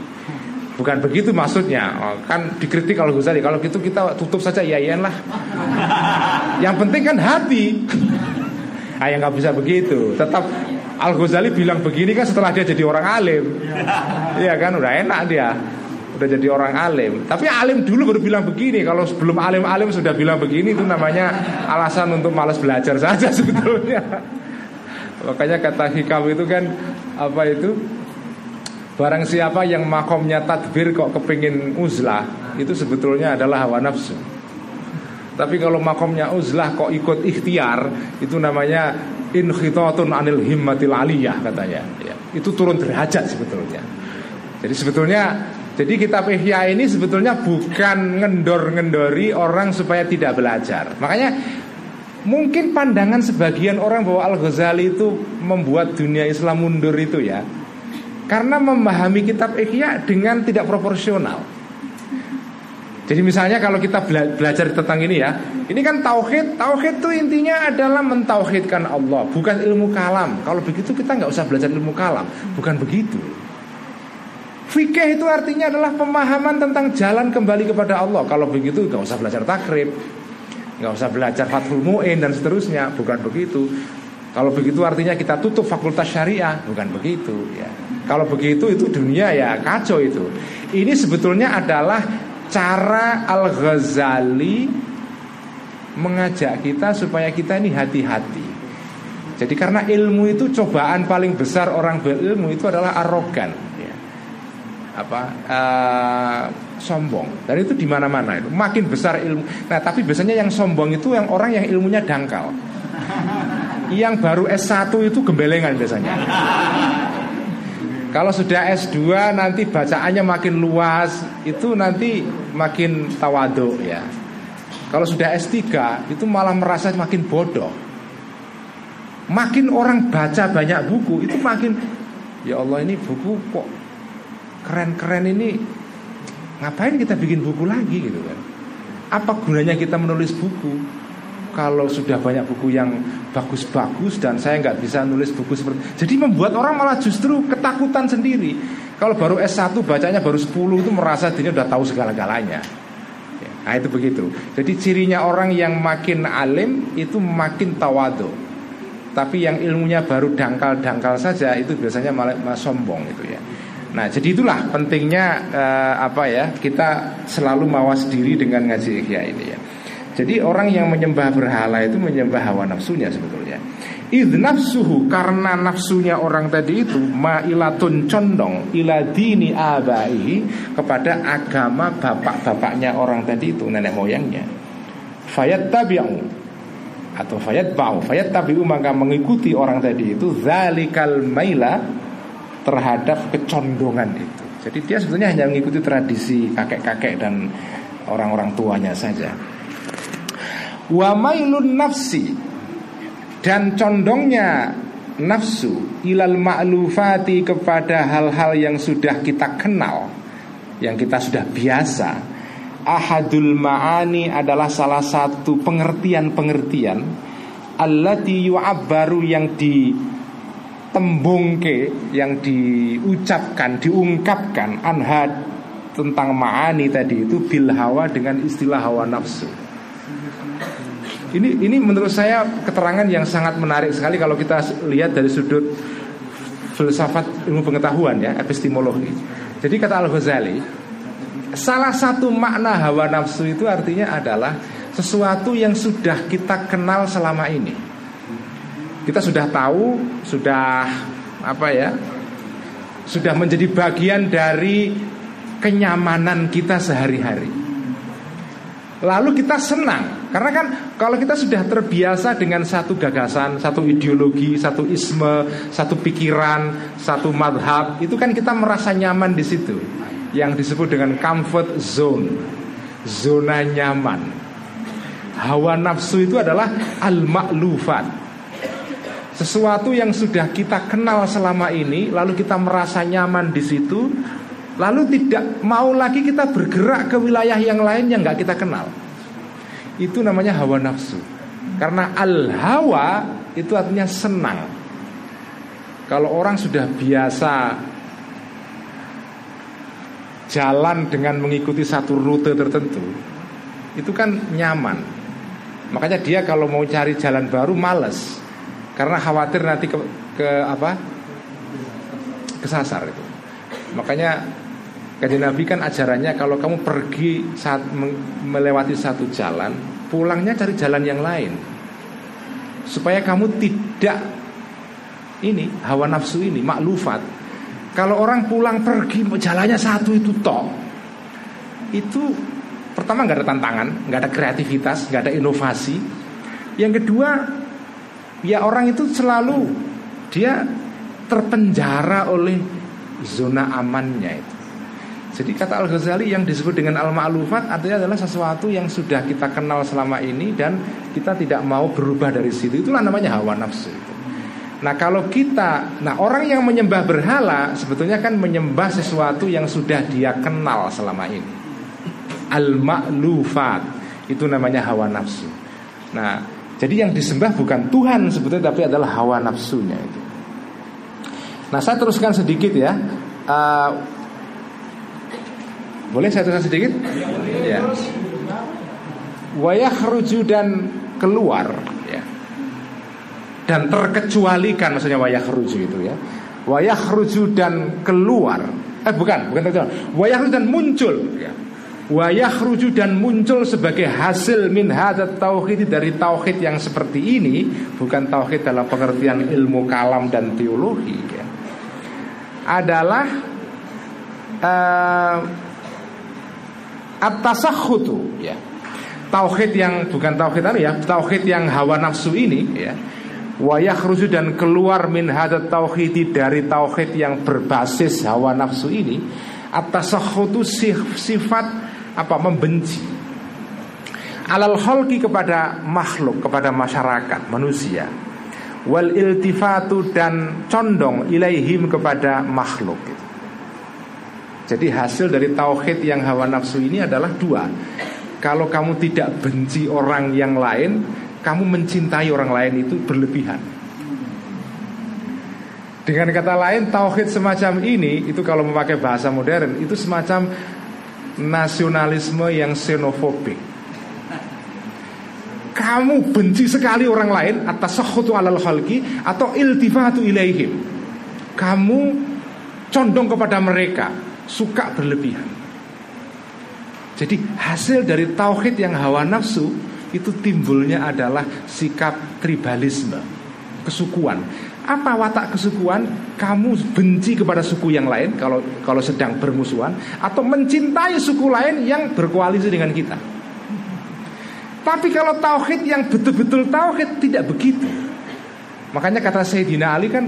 [SPEAKER 1] Bukan begitu maksudnya oh, Kan dikritik kalau Ghazali Kalau gitu kita tutup saja ya iya lah Yang penting kan hati Ah ya nggak bisa begitu. Tetap Al Ghazali bilang begini kan setelah dia jadi orang alim. <laughs> Iya kan? Udah enak dia. Udah jadi orang alim. Tapi alim dulu baru bilang begini. Kalau sebelum alim-alim sudah bilang begini Itu namanya alasan untuk malas belajar saja <laughs> sebetulnya. Makanya kata hikam itu kan Apa itu? Barang siapa yang makomnya tadbir kok kepingin uzlah Itu sebetulnya adalah hawa nafsu Tapi kalau makomnya uzlah kok ikut ikhtiar Itu namanya inkhitatun anil himmatil aliyah katanya ya. Itu turun derajat sebetulnya. Jadi sebetulnya jadi kitab Ihya ini sebetulnya bukan ngendor-ngendori orang supaya tidak belajar. Makanya mungkin pandangan sebagian orang bahwa Al-Ghazali itu membuat dunia Islam mundur itu ya. Karena memahami kitab Ihya dengan tidak proporsional. Jadi misalnya kalau kita belajar tentang ini ya, ini kan tauhid. Tauhid itu intinya adalah mentauhidkan Allah, bukan ilmu kalam. Kalau begitu kita nggak usah belajar ilmu kalam, bukan begitu. Fikih itu artinya adalah pemahaman tentang jalan kembali kepada Allah. Kalau begitu nggak usah belajar takrib, nggak usah belajar fathul mu'in dan seterusnya, bukan begitu. Kalau begitu artinya kita tutup fakultas syariah, bukan begitu ya. Kalau begitu itu dunia ya kacau itu. Ini sebetulnya adalah cara Al-Ghazali mengajak kita supaya kita ini hati-hati. Jadi karena ilmu itu cobaan paling besar orang berilmu itu adalah arogan, ya. apa uh, sombong. Dan itu di mana-mana itu. Makin besar ilmu. Nah tapi biasanya yang sombong itu yang orang yang ilmunya dangkal. Yang baru S1 itu gembelengan biasanya. Kalau sudah S2 nanti bacaannya makin luas. Itu nanti makin tawadu ya. Kalau sudah S3 itu malah merasa makin bodoh. Makin orang baca banyak buku Itu makin Ya Allah ini buku kok keren-keren ini. Ngapain kita bikin buku lagi? Gitu kan. Apa gunanya kita menulis buku kalau sudah banyak buku yang bagus-bagus dan saya nggak bisa nulis buku seperti jadi membuat orang malah justru ketakutan sendiri. Kalau baru S1 bacanya baru 10 itu merasa dirinya udah tahu segala-galanya. Ya, nah itu begitu. Jadi cirinya orang yang makin alim itu makin tawadu. Tapi yang ilmunya baru dangkal-dangkal saja itu biasanya malah, malah sombong itu ya. Nah, jadi itulah pentingnya uh, apa ya kita selalu mawas diri dengan ngaji ikhya ini ya. Jadi orang yang menyembah berhala itu menyembah hawa nafsunya sebetulnya. Idh nafsuhu karena nafsunya orang tadi itu ma'ilatun condong ila dini abai kepada agama bapak-bapaknya orang tadi itu nenek moyangnya. Fayat tabi'u atau fayat ba'u fayat tabi'u maka mengikuti orang tadi itu zalikal maila terhadap kecondongan itu. Jadi dia sebetulnya hanya mengikuti tradisi kakek-kakek dan orang-orang tuanya saja wa mailun nafsi. Dan condongnya nafsu ilal ma'lufati kepada hal-hal yang sudah kita kenal yang kita sudah biasa. Ahadul ma'ani adalah salah satu pengertian-pengertian allati yu'abbaru yang ditembungke yang diucapkan diungkapkan anhad tentang ma'ani tadi itu bil hawa dengan istilah hawa nafsu ini ini menurut saya keterangan yang sangat menarik sekali kalau kita lihat dari sudut filsafat ilmu pengetahuan ya, epistemologi. Jadi kata Al-Ghazali, salah satu makna hawa nafsu itu artinya adalah sesuatu yang sudah kita kenal selama ini. Kita sudah tahu, sudah apa ya? Sudah menjadi bagian dari kenyamanan kita sehari-hari. Lalu kita senang Karena kan kalau kita sudah terbiasa dengan satu gagasan Satu ideologi, satu isme, satu pikiran, satu madhab Itu kan kita merasa nyaman di situ. Yang disebut dengan comfort zone Zona nyaman. Hawa nafsu itu adalah al-ma'lufat. Sesuatu yang sudah kita kenal selama ini Lalu kita merasa nyaman di situ Lalu tidak mau lagi kita bergerak ke wilayah yang lain yang nggak kita kenal. Itu namanya hawa nafsu. Karena al-hawa itu artinya senang. Kalau orang sudah biasa jalan dengan mengikuti satu rute tertentu, itu kan nyaman. Makanya dia kalau mau cari jalan baru males. Karena khawatir nanti ke, ke apa? kesasar itu. Makanya Kajian Nabi kan ajarannya kalau kamu pergi saat melewati satu jalan, pulangnya cari jalan yang lain. Supaya kamu tidak ini hawa nafsu ini maklufat. Kalau orang pulang pergi jalannya satu itu toh. Itu pertama nggak ada tantangan, nggak ada kreativitas, nggak ada inovasi. Yang kedua, ya orang itu selalu dia terpenjara oleh zona amannya itu. Jadi kata Al-Ghazali yang disebut dengan al-ma'lufat artinya adalah sesuatu yang sudah kita kenal selama ini dan kita tidak mau berubah dari situ. Itulah namanya hawa nafsu. Nah kalau kita, nah orang yang menyembah berhala sebetulnya kan menyembah sesuatu yang sudah dia kenal selama ini. Al-ma'lufat itu namanya hawa nafsu. Nah jadi yang disembah bukan Tuhan sebetulnya tapi adalah hawa nafsunya itu. Nah saya teruskan sedikit ya. Uh, boleh saya teruskan sedikit? Ya. Wayah dan keluar dan terkecualikan maksudnya wayah ruju itu ya. Wayah ruju dan keluar. Eh bukan bukan terkecuali wayah ruju dan muncul ya. Wayah ruju dan muncul sebagai hasil min hadat tauhid dari tauhid yang seperti ini bukan tauhid dalam pengertian ilmu kalam dan teologi ya, adalah uh, at-tasakhutu ya. Tauhid yang bukan tauhid ya tauhid yang hawa nafsu ini ya. Wayah rusu dan keluar min hadat tauhidi dari tauhid yang berbasis hawa nafsu ini atas itu sifat apa membenci. Alal holki kepada makhluk kepada masyarakat manusia. Wal iltifatu dan condong ilaihim kepada makhluk jadi hasil dari tauhid yang hawa nafsu ini adalah dua kalau kamu tidak benci orang yang lain kamu mencintai orang lain itu berlebihan. Dengan kata lain, tauhid semacam ini itu kalau memakai bahasa modern itu semacam nasionalisme yang xenofobik. Kamu benci sekali orang lain atas sahutu alal khalqi atau iltifatu ilaihim. Kamu condong kepada mereka, suka berlebihan. Jadi hasil dari tauhid yang hawa nafsu itu timbulnya adalah sikap tribalisme, kesukuan. Apa watak kesukuan? Kamu benci kepada suku yang lain kalau kalau sedang bermusuhan atau mencintai suku lain yang berkoalisi dengan kita. Tapi kalau tauhid yang betul-betul tauhid tidak begitu. Makanya kata Sayyidina Ali kan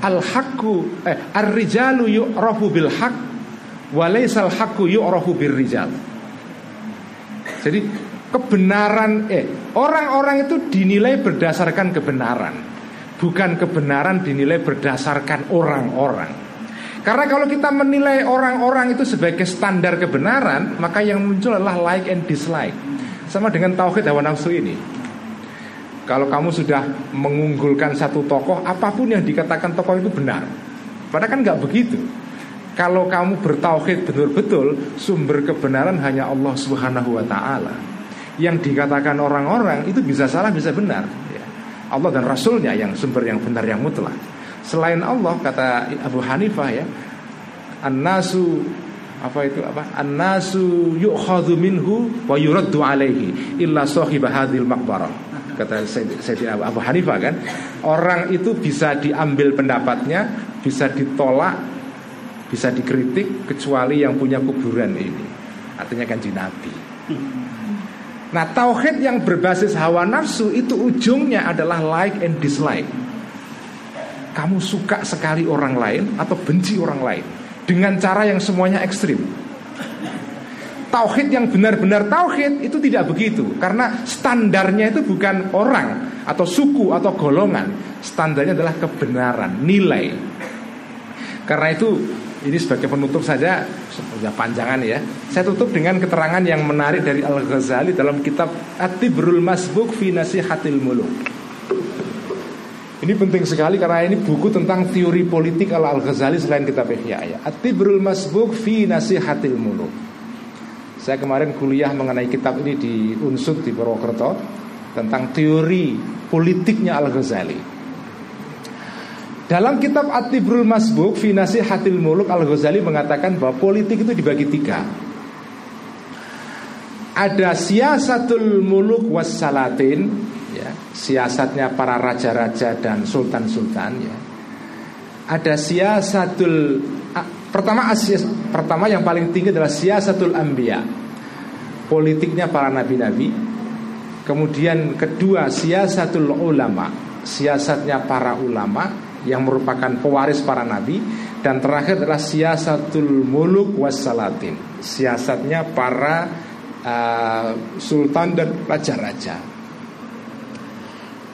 [SPEAKER 1] al-haqqu eh ar-rijalu yu'rafu bil haqq wa laysal haqqu yu'rafu bir rijal. Jadi kebenaran eh orang-orang itu dinilai berdasarkan kebenaran bukan kebenaran dinilai berdasarkan orang-orang. Karena kalau kita menilai orang-orang itu sebagai standar kebenaran maka yang muncul adalah like and dislike. Sama dengan tauhid hawa nafsu ini kalau kamu sudah mengunggulkan satu tokoh apa pun yang dikatakan tokoh itu benar. Padahal kan nggak begitu. Kalau kamu bertauhid betul-betul sumber kebenaran hanya Allah Subhanahu wa taala. Yang dikatakan orang-orang itu bisa salah bisa benar. Ya. Allah dan Rasulnya yang sumber yang benar yang mutlak. Selain Allah kata Abu Hanifah ya an-nasu apa itu apa? An-nasu yu'khadhu minhu wa yuraddu alaihi illa sahib hadhil maqbarah kata Sayyidina Abu Hanifah kan orang itu bisa diambil pendapatnya bisa ditolak bisa dikritik kecuali yang punya kuburan ini. Artinya kan Nabi. Nah tauhid yang berbasis hawa nafsu itu ujungnya adalah like and dislike. Kamu suka sekali orang lain atau benci orang lain Dengan cara yang semuanya ekstrim Tauhid yang benar-benar tauhid itu tidak begitu Karena standarnya itu bukan orang Atau suku atau golongan Standarnya adalah kebenaran, nilai Karena itu ini sebagai penutup saja sudah panjangan ya. Saya tutup dengan keterangan yang menarik dari Al Ghazali dalam kitab Atibrul Masbuk fi Nasihatil Muluk. Ini penting sekali karena ini buku tentang teori politik Al Ghazali selain kitab Ihya ya. Atibrul Masbuk fi Nasihatil Muluk. Saya kemarin kuliah mengenai kitab ini di Unsud di Purwokerto tentang teori politiknya Al Ghazali. Dalam kitab Atibrul Masbuk Finasi Hatil Muluk Al-Ghazali mengatakan bahwa politik itu dibagi tiga Ada siasatul muluk wassalatin ya, Siasatnya para raja-raja dan sultan-sultan ya. Ada siasatul Pertama asias, pertama yang paling tinggi adalah siasatul ambia Politiknya para nabi-nabi. Kemudian kedua siasatul ulama. Siasatnya para ulama yang merupakan pewaris para nabi. Dan terakhir adalah siasatul muluk wassalatin. Siasatnya para uh, sultan dan raja-raja.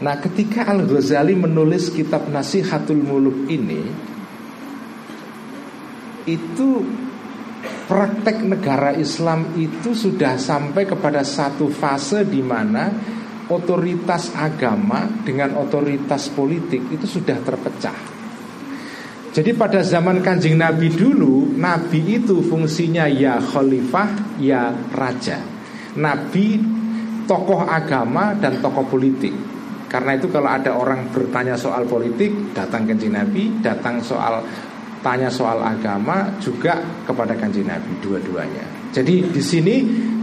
[SPEAKER 1] Nah, ketika Al Ghazali menulis kitab Nasihatul Muluk ini, itu praktek negara Islam itu sudah sampai kepada satu fase di mana otoritas agama dengan otoritas politik itu sudah terpecah. Jadi pada zaman kanjeng Nabi dulu Nabi itu fungsinya ya khalifah ya raja Nabi tokoh agama dan tokoh politik Karena itu kalau ada orang bertanya soal politik Datang kanjeng Nabi Datang soal tanya soal agama juga kepada kanjeng Nabi dua-duanya Jadi di sini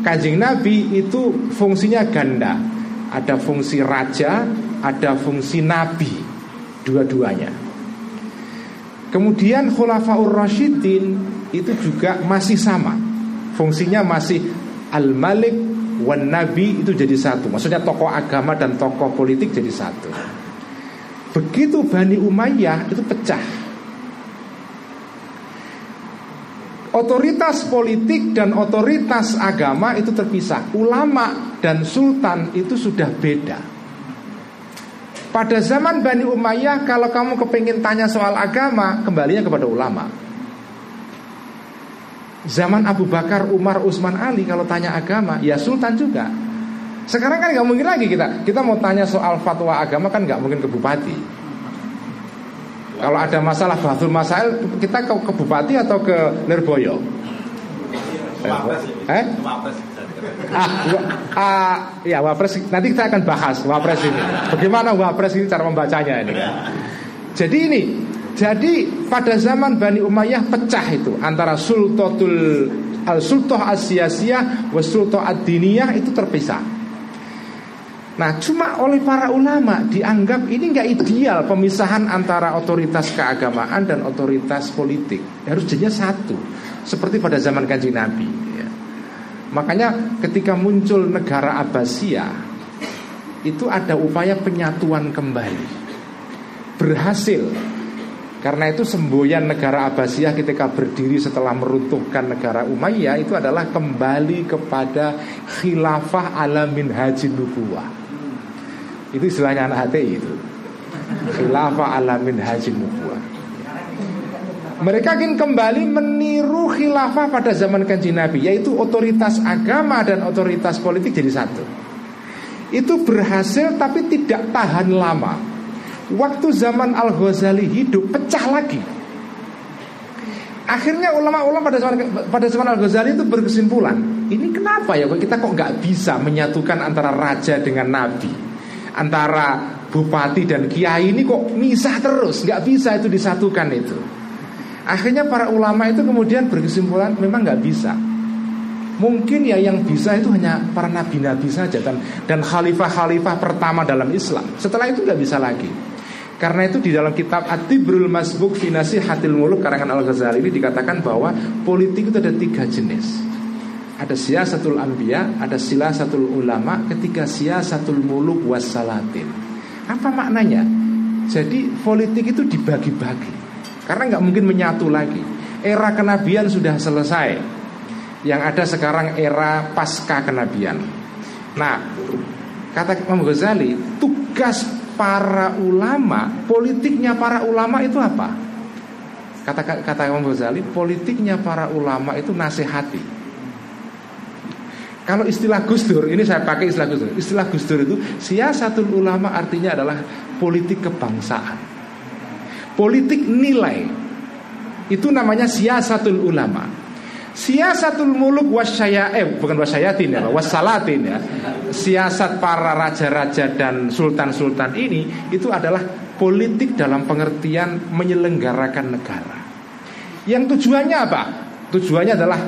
[SPEAKER 1] kanjeng Nabi itu fungsinya ganda ada fungsi raja, ada fungsi nabi, dua-duanya. Kemudian Khulafaur Rashidin itu juga masih sama. Fungsinya masih Al-Malik wan Nabi itu jadi satu. Maksudnya tokoh agama dan tokoh politik jadi satu. Begitu Bani Umayyah itu pecah. Otoritas politik dan otoritas agama itu terpisah. Ulama dan sultan itu sudah beda. Pada zaman Bani Umayyah kalau kamu kepingin tanya soal agama Kembalinya kepada ulama Zaman Abu Bakar, Umar, Utsman Ali Kalau tanya agama, ya sultan juga Sekarang kan nggak mungkin lagi kita Kita mau tanya soal fatwa agama kan nggak mungkin ke bupati Kalau ada masalah batul masail Kita ke, ke bupati atau ke Lirboyo Eh? ah, ah, ya wapres nanti kita akan bahas wapres ini. Bagaimana wapres ini cara membacanya ini? Jadi ini, jadi pada zaman Bani Umayyah pecah itu antara Sultatul al Sultoh Asia-Asia was Sultoh Ad-Diniyah itu terpisah. Nah, cuma oleh para ulama dianggap ini nggak ideal pemisahan antara otoritas keagamaan dan otoritas politik. Harus jadinya satu, seperti pada zaman kanjeng Nabi. Ya. Makanya ketika muncul negara Abbasiyah itu ada upaya penyatuan kembali. Berhasil. Karena itu semboyan negara Abbasiyah ketika berdiri setelah meruntuhkan negara Umayyah itu adalah kembali kepada khilafah alamin haji nubuwah. Itu istilahnya anak hati itu. Khilafah alamin haji nubuwah. Mereka ingin kembali meniru khilafah pada zaman kanjeng Nabi Yaitu otoritas agama dan otoritas politik jadi satu Itu berhasil tapi tidak tahan lama Waktu zaman Al-Ghazali hidup pecah lagi Akhirnya ulama-ulama pada zaman, pada zaman Al-Ghazali itu berkesimpulan Ini kenapa ya kita kok nggak bisa menyatukan antara raja dengan nabi Antara bupati dan kiai ini kok misah terus Nggak bisa itu disatukan itu Akhirnya para ulama itu kemudian berkesimpulan memang nggak bisa. Mungkin ya yang bisa itu hanya para nabi-nabi saja dan dan khalifah-khalifah pertama dalam Islam. Setelah itu nggak bisa lagi. Karena itu di dalam kitab Atibrul Masbuk Finasi Hatil Muluk karangan Al Ghazali ini dikatakan bahwa politik itu ada tiga jenis. Ada siasatul anbiya, ada silasatul ulama, ketiga siasatul muluk wassalatin. Apa maknanya? Jadi politik itu dibagi-bagi. Karena nggak mungkin menyatu lagi. Era kenabian sudah selesai. Yang ada sekarang era pasca kenabian. Nah, kata Imam Ghazali, tugas para ulama, politiknya para ulama itu apa? Kata kata Imam Ghazali, politiknya para ulama itu nasihati. Kalau istilah Gus Dur, ini saya pakai istilah Gus Dur. Istilah Gus Dur itu siasatul ulama artinya adalah politik kebangsaan. Politik nilai Itu namanya siasatul ulama Siasatul muluk wasyaya Eh bukan wasyayatin ya Wassalatin ya Siasat para raja-raja dan sultan-sultan ini Itu adalah politik dalam pengertian menyelenggarakan negara Yang tujuannya apa? Tujuannya adalah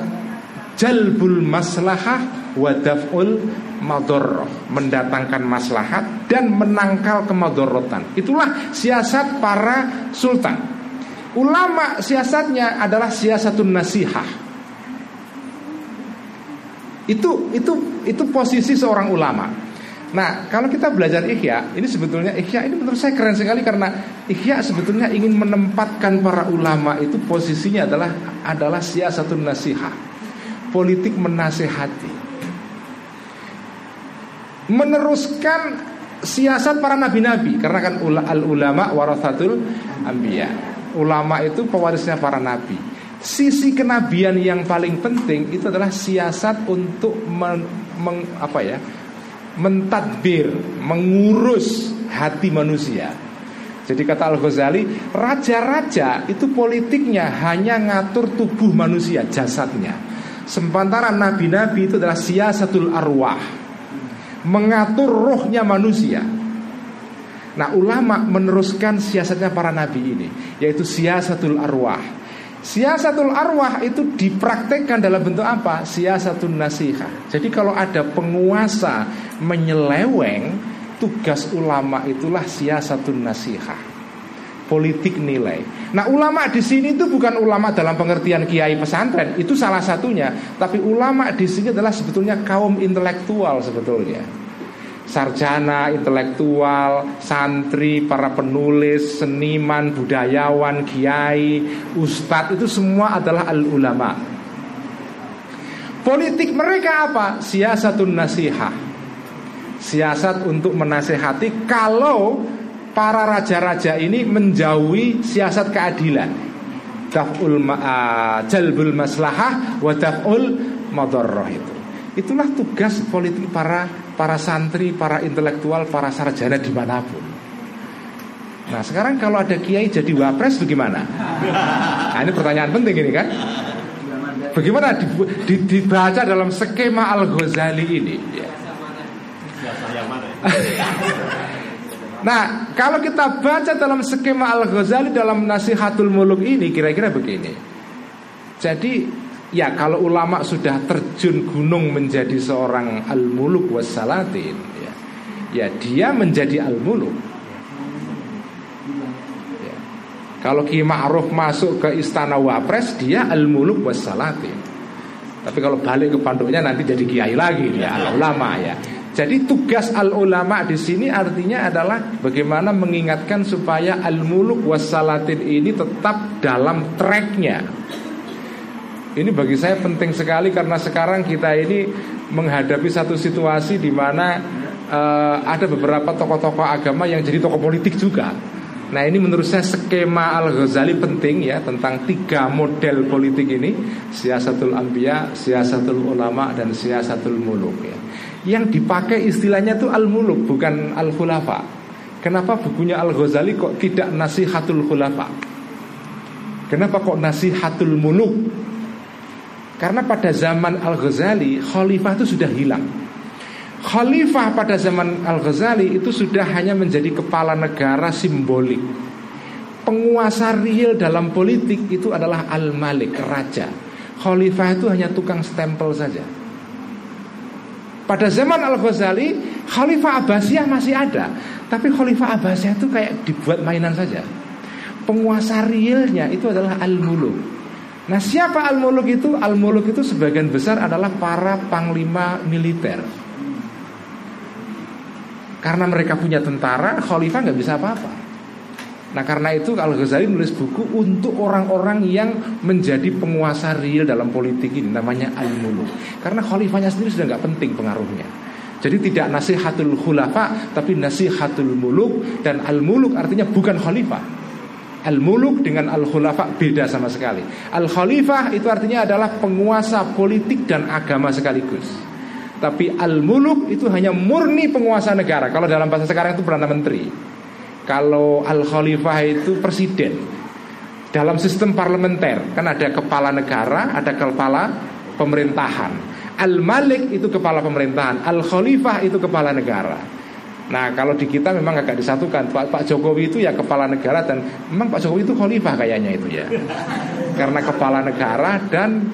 [SPEAKER 1] Jalbul maslahah Wadaf'ul madorroh mendatangkan maslahat dan menangkal kemadorotan itulah siasat para sultan ulama siasatnya adalah siasatun nasihah itu itu itu posisi seorang ulama Nah, kalau kita belajar Ihya, ini sebetulnya Ihya ini menurut saya keren sekali karena Ihya sebetulnya ingin menempatkan para ulama itu posisinya adalah adalah siasatun nasihah. Politik menasehati. Meneruskan siasat para nabi-nabi karena kan al ulama warathatul anbiya. Ulama itu pewarisnya para nabi. Sisi kenabian yang paling penting itu adalah siasat untuk men, meng, apa ya? mentadbir, mengurus hati manusia. Jadi kata Al-Ghazali, raja-raja itu politiknya hanya ngatur tubuh manusia, jasadnya. Sementara nabi-nabi itu adalah siasatul arwah, mengatur rohnya manusia. Nah ulama meneruskan siasatnya para nabi ini, yaitu siasatul arwah. Siasatul arwah itu dipraktekkan dalam bentuk apa? Siasatul nasihah. Jadi kalau ada penguasa menyeleweng, tugas ulama itulah siasatul nasihah. Politik nilai. Nah, ulama di sini itu bukan ulama dalam pengertian kiai pesantren, itu salah satunya. Tapi ulama di sini adalah sebetulnya kaum intelektual sebetulnya sarjana, intelektual, santri, para penulis, seniman, budayawan, kiai, ustadz itu semua adalah al ulama. Politik mereka apa? Siasatun nasihah. Siasat untuk menasehati kalau para raja-raja ini menjauhi siasat keadilan. Daf'ul uh, jalbul maslahah wa daf'ul madarrah itu. Itulah tugas politik para para santri, para intelektual, para sarjana di mana pun. Nah sekarang kalau ada kiai jadi wapres bagaimana? Nah, ini pertanyaan penting ini kan? Bagaimana dibaca dalam skema Al Ghazali ini? <laughs> nah kalau kita baca dalam skema Al Ghazali dalam Nasihatul Muluk ini kira-kira begini. Jadi Ya kalau ulama sudah terjun gunung menjadi seorang al-muluk wassalatin ya, ya dia menjadi al-muluk ya. Kalau Ki Ma'ruf masuk ke istana wapres Dia al-muluk wassalatin Tapi kalau balik ke panduknya nanti jadi kiai lagi ya al-ulama ya jadi tugas al ulama di sini artinya adalah bagaimana mengingatkan supaya al muluk wassalatin ini tetap dalam tracknya ini bagi saya penting sekali karena sekarang kita ini menghadapi satu situasi di mana uh, ada beberapa tokoh-tokoh agama yang jadi tokoh politik juga. Nah ini menurut saya skema Al-Ghazali penting ya tentang tiga model politik ini Siasatul Ambiya, Siasatul Ulama, dan Siasatul Muluk ya. Yang dipakai istilahnya itu Al-Muluk bukan Al-Khulafa. Kenapa bukunya Al-Ghazali kok tidak Nasihatul Khulafa? Kenapa kok Nasihatul Muluk? Karena pada zaman Al-Ghazali Khalifah itu sudah hilang. Khalifah pada zaman Al-Ghazali itu sudah hanya menjadi kepala negara simbolik. Penguasa real dalam politik itu adalah Al-Malik, Raja. Khalifah itu hanya tukang stempel saja Pada zaman Al-Ghazali Khalifah Abbasiyah masih ada. Tapi Khalifah Abbasiyah itu kayak dibuat mainan saja. Penguasa realnya itu adalah Al-Muluk. Nah siapa al-muluk itu? Al-muluk itu sebagian besar adalah para panglima militer. Karena mereka punya tentara, khalifah nggak bisa apa-apa Nah karena itu Al-Ghazali menulis buku untuk orang-orang yang menjadi penguasa real dalam politik ini Namanya al-muluk Karena khalifahnya sendiri sudah nggak penting pengaruhnya jadi tidak nasihatul khulafa tapi nasihatul muluk dan al muluk artinya bukan khalifah Al-muluk dengan al-khulafa beda sama sekali. Al-khalifah itu artinya adalah penguasa politik dan agama sekaligus. Tapi al-muluk itu hanya murni penguasa negara. Kalau dalam bahasa sekarang itu perdana menteri. Kalau al-khalifah itu presiden. Dalam sistem parlementer kan ada kepala negara, ada kepala pemerintahan. Al-malik itu kepala pemerintahan, al-khalifah itu kepala negara. Nah kalau di kita memang agak disatukan Pak, Pak Jokowi itu ya kepala negara dan memang Pak Jokowi itu khalifah kayaknya itu ya Karena kepala negara dan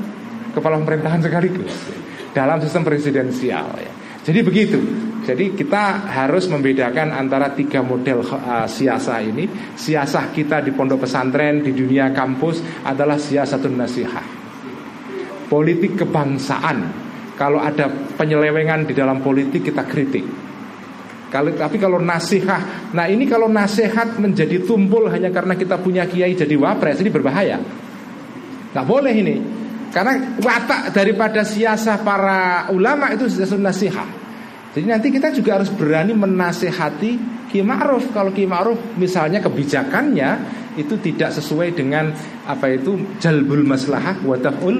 [SPEAKER 1] kepala pemerintahan sekaligus Dalam sistem presidensial ya Jadi begitu. Jadi kita harus membedakan antara tiga model uh, siasah ini. Siasah kita di pondok pesantren, di dunia kampus adalah siasatun nasihah. Politik kebangsaan. Kalau ada penyelewengan di dalam politik kita kritik. Kalau tapi kalau nasihat, nah ini kalau nasihat menjadi tumpul hanya karena kita punya kiai jadi wapres ini berbahaya. Nggak boleh ini. Karena watak daripada siasah para ulama itu sudah nasihat. Jadi nanti kita juga harus berani menasehati Ki Ma'ruf. Kalau Ki Ma'ruf misalnya kebijakannya itu tidak sesuai dengan apa itu jalbul maslahah wadaful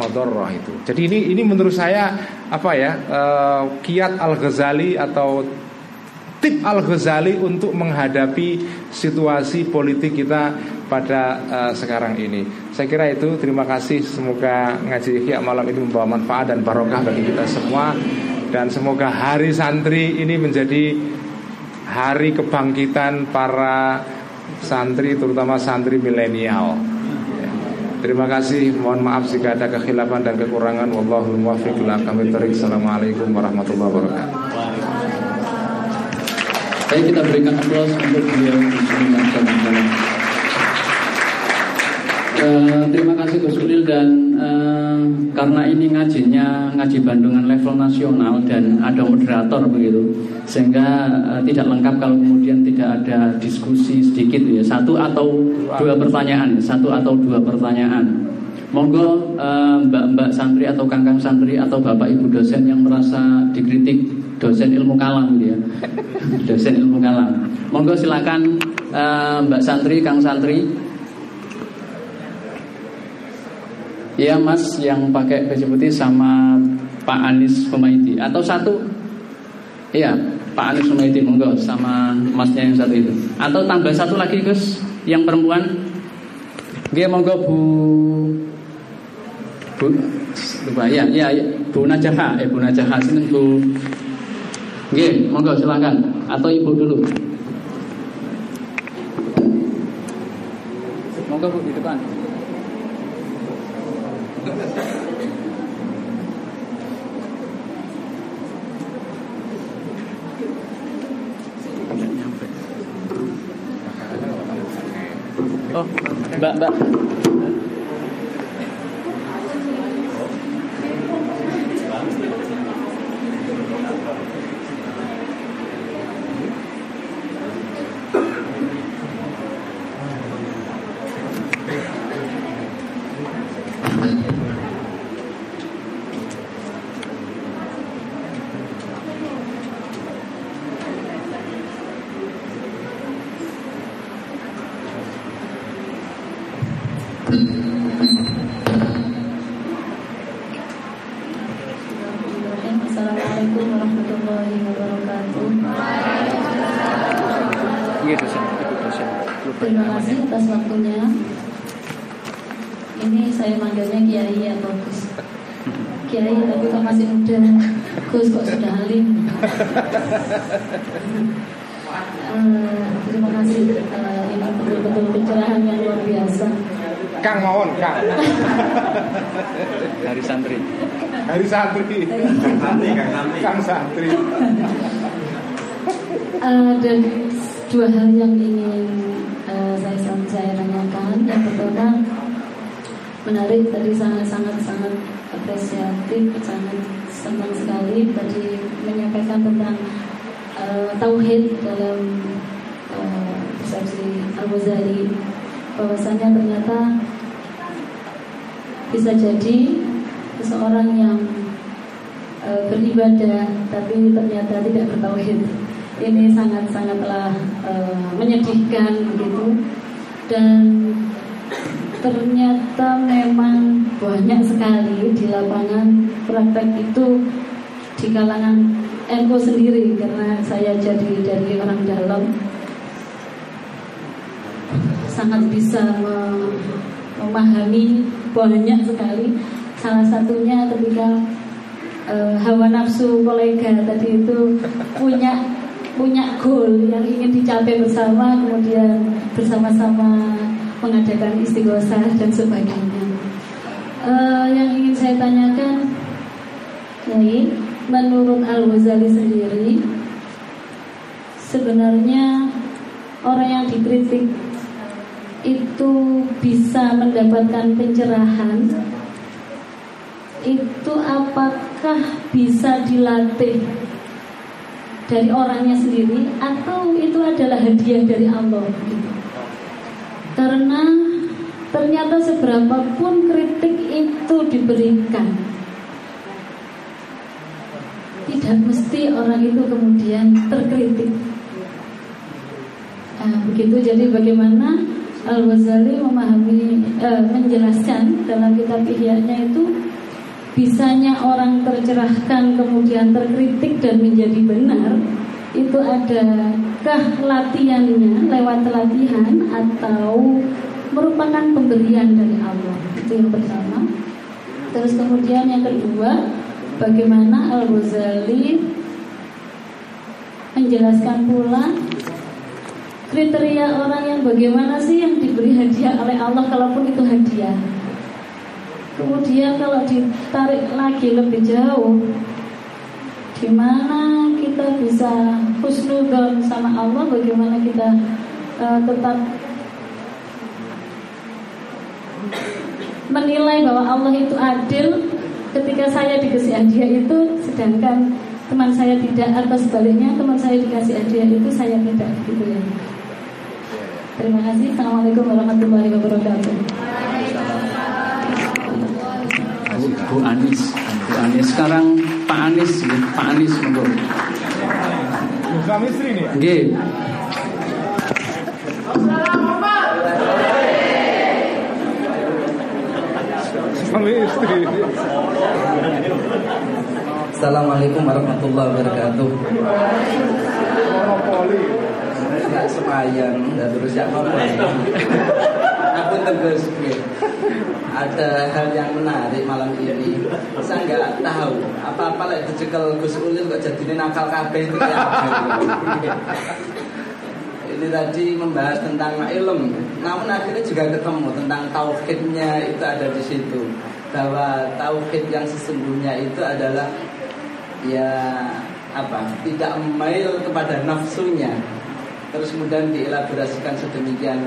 [SPEAKER 1] madorroh itu. Jadi ini ini menurut saya apa ya uh, kiat Al Ghazali atau tip Al Ghazali untuk menghadapi situasi politik kita pada uh, sekarang ini. Saya kira itu. Terima kasih. Semoga ngaji Ihya malam ini membawa manfaat dan barokah bagi kita semua. Dan semoga hari santri ini menjadi hari kebangkitan para santri, terutama santri milenial. Terima kasih. Mohon maaf jika ada kekhilafan dan kekurangan. Wallahul muwaffiq Assalamualaikum warahmatullahi wabarakatuh.
[SPEAKER 2] Baik kita berikan aplaus untuk beliau Uh, terima kasih Gus Ulil dan uh, karena ini ngajinya ngaji Bandungan level nasional dan ada moderator begitu sehingga uh, tidak lengkap kalau kemudian tidak ada diskusi sedikit ya. Satu atau dua pertanyaan satu atau dua pertanyaan. Monggo mbak-mbak santri atau kangkang santri atau bapak ibu dosen yang merasa dikritik dosen ilmu kalam gitu ya. <laughs> Dosen ilmu kalam. Monggo silakan uh, mbak santri kang santri. Iya mas yang pakai baju putih sama Pak Anies Pemaiti Atau satu? Iya Pak Anies Pemaiti monggo sama masnya yang satu itu. Atau tambah satu lagi Gus Yang perempuan. Dia monggo Bu. Bu lupa. Ya ya, ya. Bu Najaha eh Bu Najaha sini Bu Oke, monggo silakan atau ibu dulu. Monggo Bu di depan. Oh, Mbak, Mbak.
[SPEAKER 3] Uh, terima kasih uh, ini betul-betul pencerahan yang luar biasa.
[SPEAKER 1] Kang Mawon, Kang.
[SPEAKER 2] Dari santri.
[SPEAKER 1] Dari santri. Kang santri, Kang santri. Kang santri.
[SPEAKER 3] Uh, dan dua hal yang ingin menarik. Tadi sangat sangat apresiatif, sangat senang sekali tadi menyampaikan tentang uh, tauhid dalam uh, persepsi Al-Ghazali. Bahwasanya ternyata bisa jadi seseorang yang uh, beribadah tapi ternyata tidak bertauhid. Ini sangat sangatlah uh, menyedihkan begitu. Dan ternyata memang banyak sekali di lapangan praktek itu di kalangan NU sendiri karena saya jadi dari orang dalam. Sangat bisa memahami banyak sekali. Salah satunya ketika uh, hawa nafsu kolega tadi itu punya punya goal yang ingin dicapai bersama kemudian bersama-sama mengadakan istighosah dan sebagainya uh, yang ingin saya tanyakan Yai menurut Al-Ghazali sendiri sebenarnya orang yang dikritik itu bisa mendapatkan pencerahan itu apakah bisa dilatih dari orangnya sendiri atau itu adalah hadiah dari Allah gitu. Karena ternyata seberapapun kritik itu diberikan tidak mesti orang itu kemudian terkritik. Nah, begitu jadi bagaimana Al Ghazali memahami eh, menjelaskan dalam kitab Ihya-nya itu bisanya orang tercerahkan kemudian terkritik dan menjadi benar itu adakah latihannya lewat latihan atau merupakan pemberian dari Allah? Itu yang pertama. Terus kemudian yang kedua bagaimana Al Ghazali menjelaskan pula kriteria orang yang bagaimana sih yang diberi hadiah oleh Allah kalaupun itu hadiah? Kemudian kalau ditarik lagi lebih jauh, di mana kita bisa husnudon sama Allah, bagaimana kita uh, tetap menilai bahwa Allah itu adil ketika saya dikasih hadiah itu, sedangkan teman saya tidak atau sebaliknya teman saya dikasih hadiah itu saya tidak gitu ya. Terima kasih. Assalamualaikum warahmatullahi wabarakatuh.
[SPEAKER 2] Bu Anis Bu Anis sekarang Pak Anis Pak Anis monggo.
[SPEAKER 1] Ya?
[SPEAKER 2] Nggih.
[SPEAKER 4] Assalamualaikum warahmatullahi wabarakatuh. Nggak semayang, nggak terus ya Aku tegas Ada hal yang menarik malam ini. Saya nggak tahu apa-apa lah dicekel Gus Ulil kok jadi nakal kabeh itu gitu. <laughs> Ini tadi membahas tentang ilm, namun akhirnya juga ketemu tentang tauhidnya itu ada di situ. Bahwa tauhid yang sesungguhnya itu adalah ya apa tidak mail kepada nafsunya terus kemudian dielaborasikan sedemikian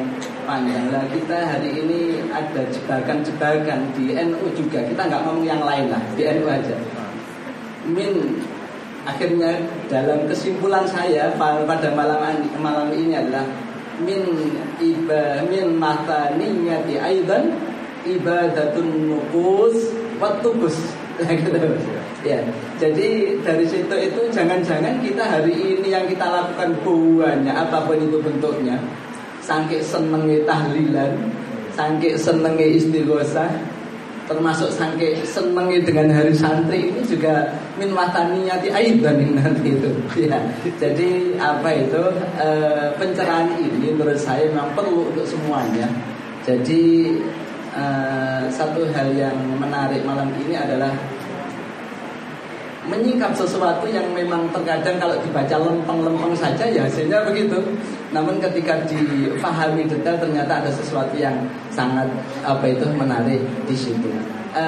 [SPEAKER 4] panjang lah kita hari ini ada jebakan-jebakan di NU juga. Kita nggak ngomong yang lain lah di NU aja. Min akhirnya dalam kesimpulan saya pada malam malam ini adalah min iba min mata niyati aidan ibadatun nukus watukus <laughs> Ya, jadi dari situ itu jangan-jangan kita hari ini yang kita lakukan buahnya apa pun itu bentuknya, sangke senengi tahlilan, sangke senengi istighosah, termasuk sangke senengi dengan hari santri ini juga min wataniyati aidan nanti itu. Ya, jadi apa itu e, pencerahan ini menurut saya memang perlu untuk semuanya. Jadi e, satu hal yang menarik malam ini adalah menyingkap sesuatu yang memang terkadang kalau dibaca lempeng-lempeng saja ya hasilnya begitu. Namun ketika difahami detail ternyata ada sesuatu yang sangat apa itu menarik di situ. E,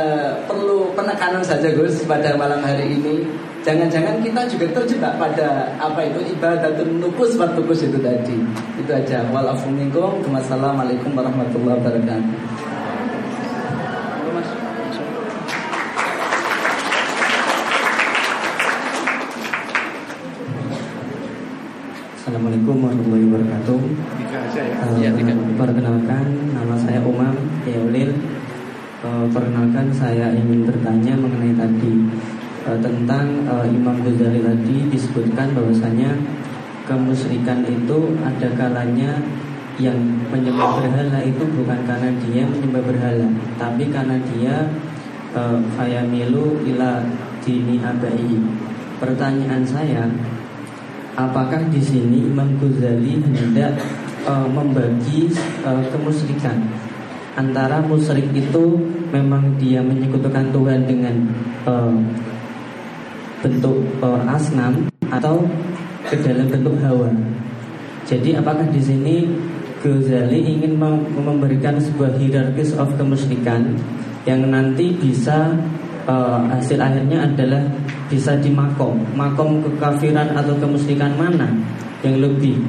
[SPEAKER 4] perlu penekanan saja Gus pada malam hari ini. Jangan-jangan kita juga terjebak pada apa itu ibadatun nukus watukus itu tadi. Itu aja. Wassalamualaikum warahmatullahi wabarakatuh.
[SPEAKER 5] Assalamualaikum warahmatullahi wabarakatuh.
[SPEAKER 2] Ya,
[SPEAKER 5] uh, perkenalkan, nama saya Umar Yaulil. Uh, perkenalkan, saya ingin bertanya mengenai tadi uh, tentang uh, Imam Ghazali tadi disebutkan bahwasanya kemusyrikan itu ada kalanya yang menyembah berhala itu bukan karena dia menyembah berhala, tapi karena dia fayamilu ila dini abai. Pertanyaan saya, apakah di sini Imam Ghazali hendak uh, membagi uh, kemusyrikan antara musyrik itu memang dia menyekutukan Tuhan dengan uh, bentuk uh, asnam atau ke dalam bentuk hawa. Jadi apakah di sini Ghazali ingin memberikan sebuah hierarkis of kemusyrikan yang nanti bisa uh, hasil akhirnya adalah bisa di makom makom kekafiran atau kemusyrikan mana yang lebih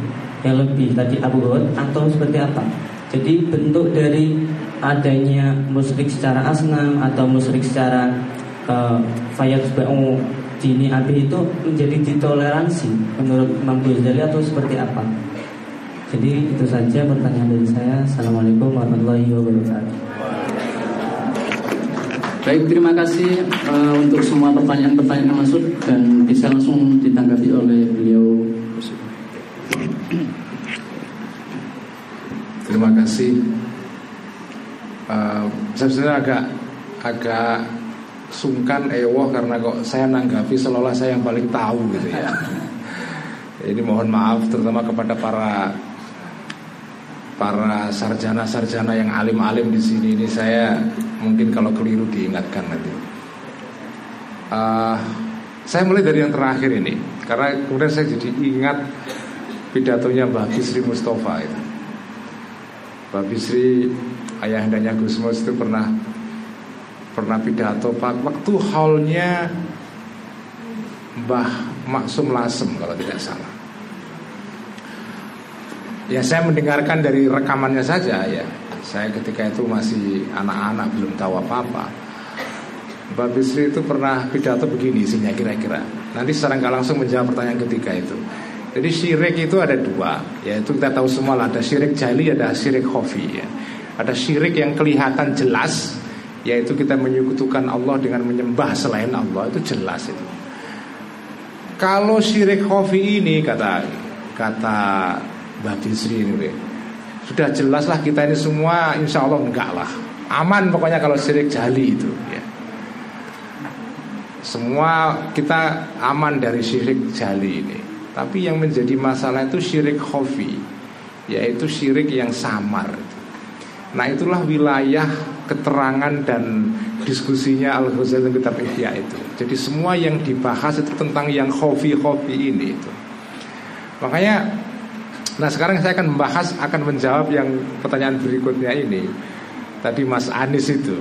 [SPEAKER 5] yang lebih tadi Abu Hud atau seperti apa jadi bentuk dari adanya musyrik secara asnam atau musyrik secara uh, fayat dini api itu menjadi ditoleransi menurut Imam Ghazali atau seperti apa? Jadi itu saja pertanyaan dari saya. Assalamualaikum warahmatullahi wabarakatuh.
[SPEAKER 2] Baik, terima kasih uh, untuk semua pertanyaan-pertanyaan yang masuk dan bisa langsung ditanggapi oleh beliau.
[SPEAKER 1] Terima kasih. Uh, saya sebenarnya agak agak sungkan ewo karena kok saya nanggapi seolah saya yang paling tahu gitu ya. <laughs> Ini mohon maaf terutama kepada para para sarjana-sarjana yang alim-alim di sini ini saya mungkin kalau keliru diingatkan nanti. Uh, saya mulai dari yang terakhir ini karena kemudian saya jadi ingat pidatonya Mbak Bisri Mustafa itu. Mbak Bisri ayahandanya Gusmus itu pernah pernah pidato pak waktu haulnya Mbah Maksum Lasem kalau tidak salah. Ya saya mendengarkan dari rekamannya saja ya. Saya ketika itu masih anak-anak belum tahu apa-apa. Mbak Bisri itu pernah pidato begini isinya kira-kira. Nanti secara nggak langsung menjawab pertanyaan ketiga itu. Jadi syirik itu ada dua, yaitu kita tahu semua lah ada syirik jali, ada syirik khofi ya. Ada syirik yang kelihatan jelas, yaitu kita menyekutukan Allah dengan menyembah selain Allah itu jelas itu. Kalau syirik khofi ini kata kata Mbak Bisri ini Sudah jelas lah kita ini semua insya Allah enggak lah. Aman pokoknya kalau syirik jali itu ya. Semua kita aman dari syirik jali ini. Tapi yang menjadi masalah itu syirik khofi Yaitu syirik yang samar. Nah itulah wilayah keterangan dan diskusinya Al-Ghazali kitab Ihya itu. Jadi semua yang dibahas itu tentang yang khofi-khofi ini itu. Makanya Nah sekarang saya akan membahas akan menjawab yang pertanyaan berikutnya ini. Tadi Mas Anies itu.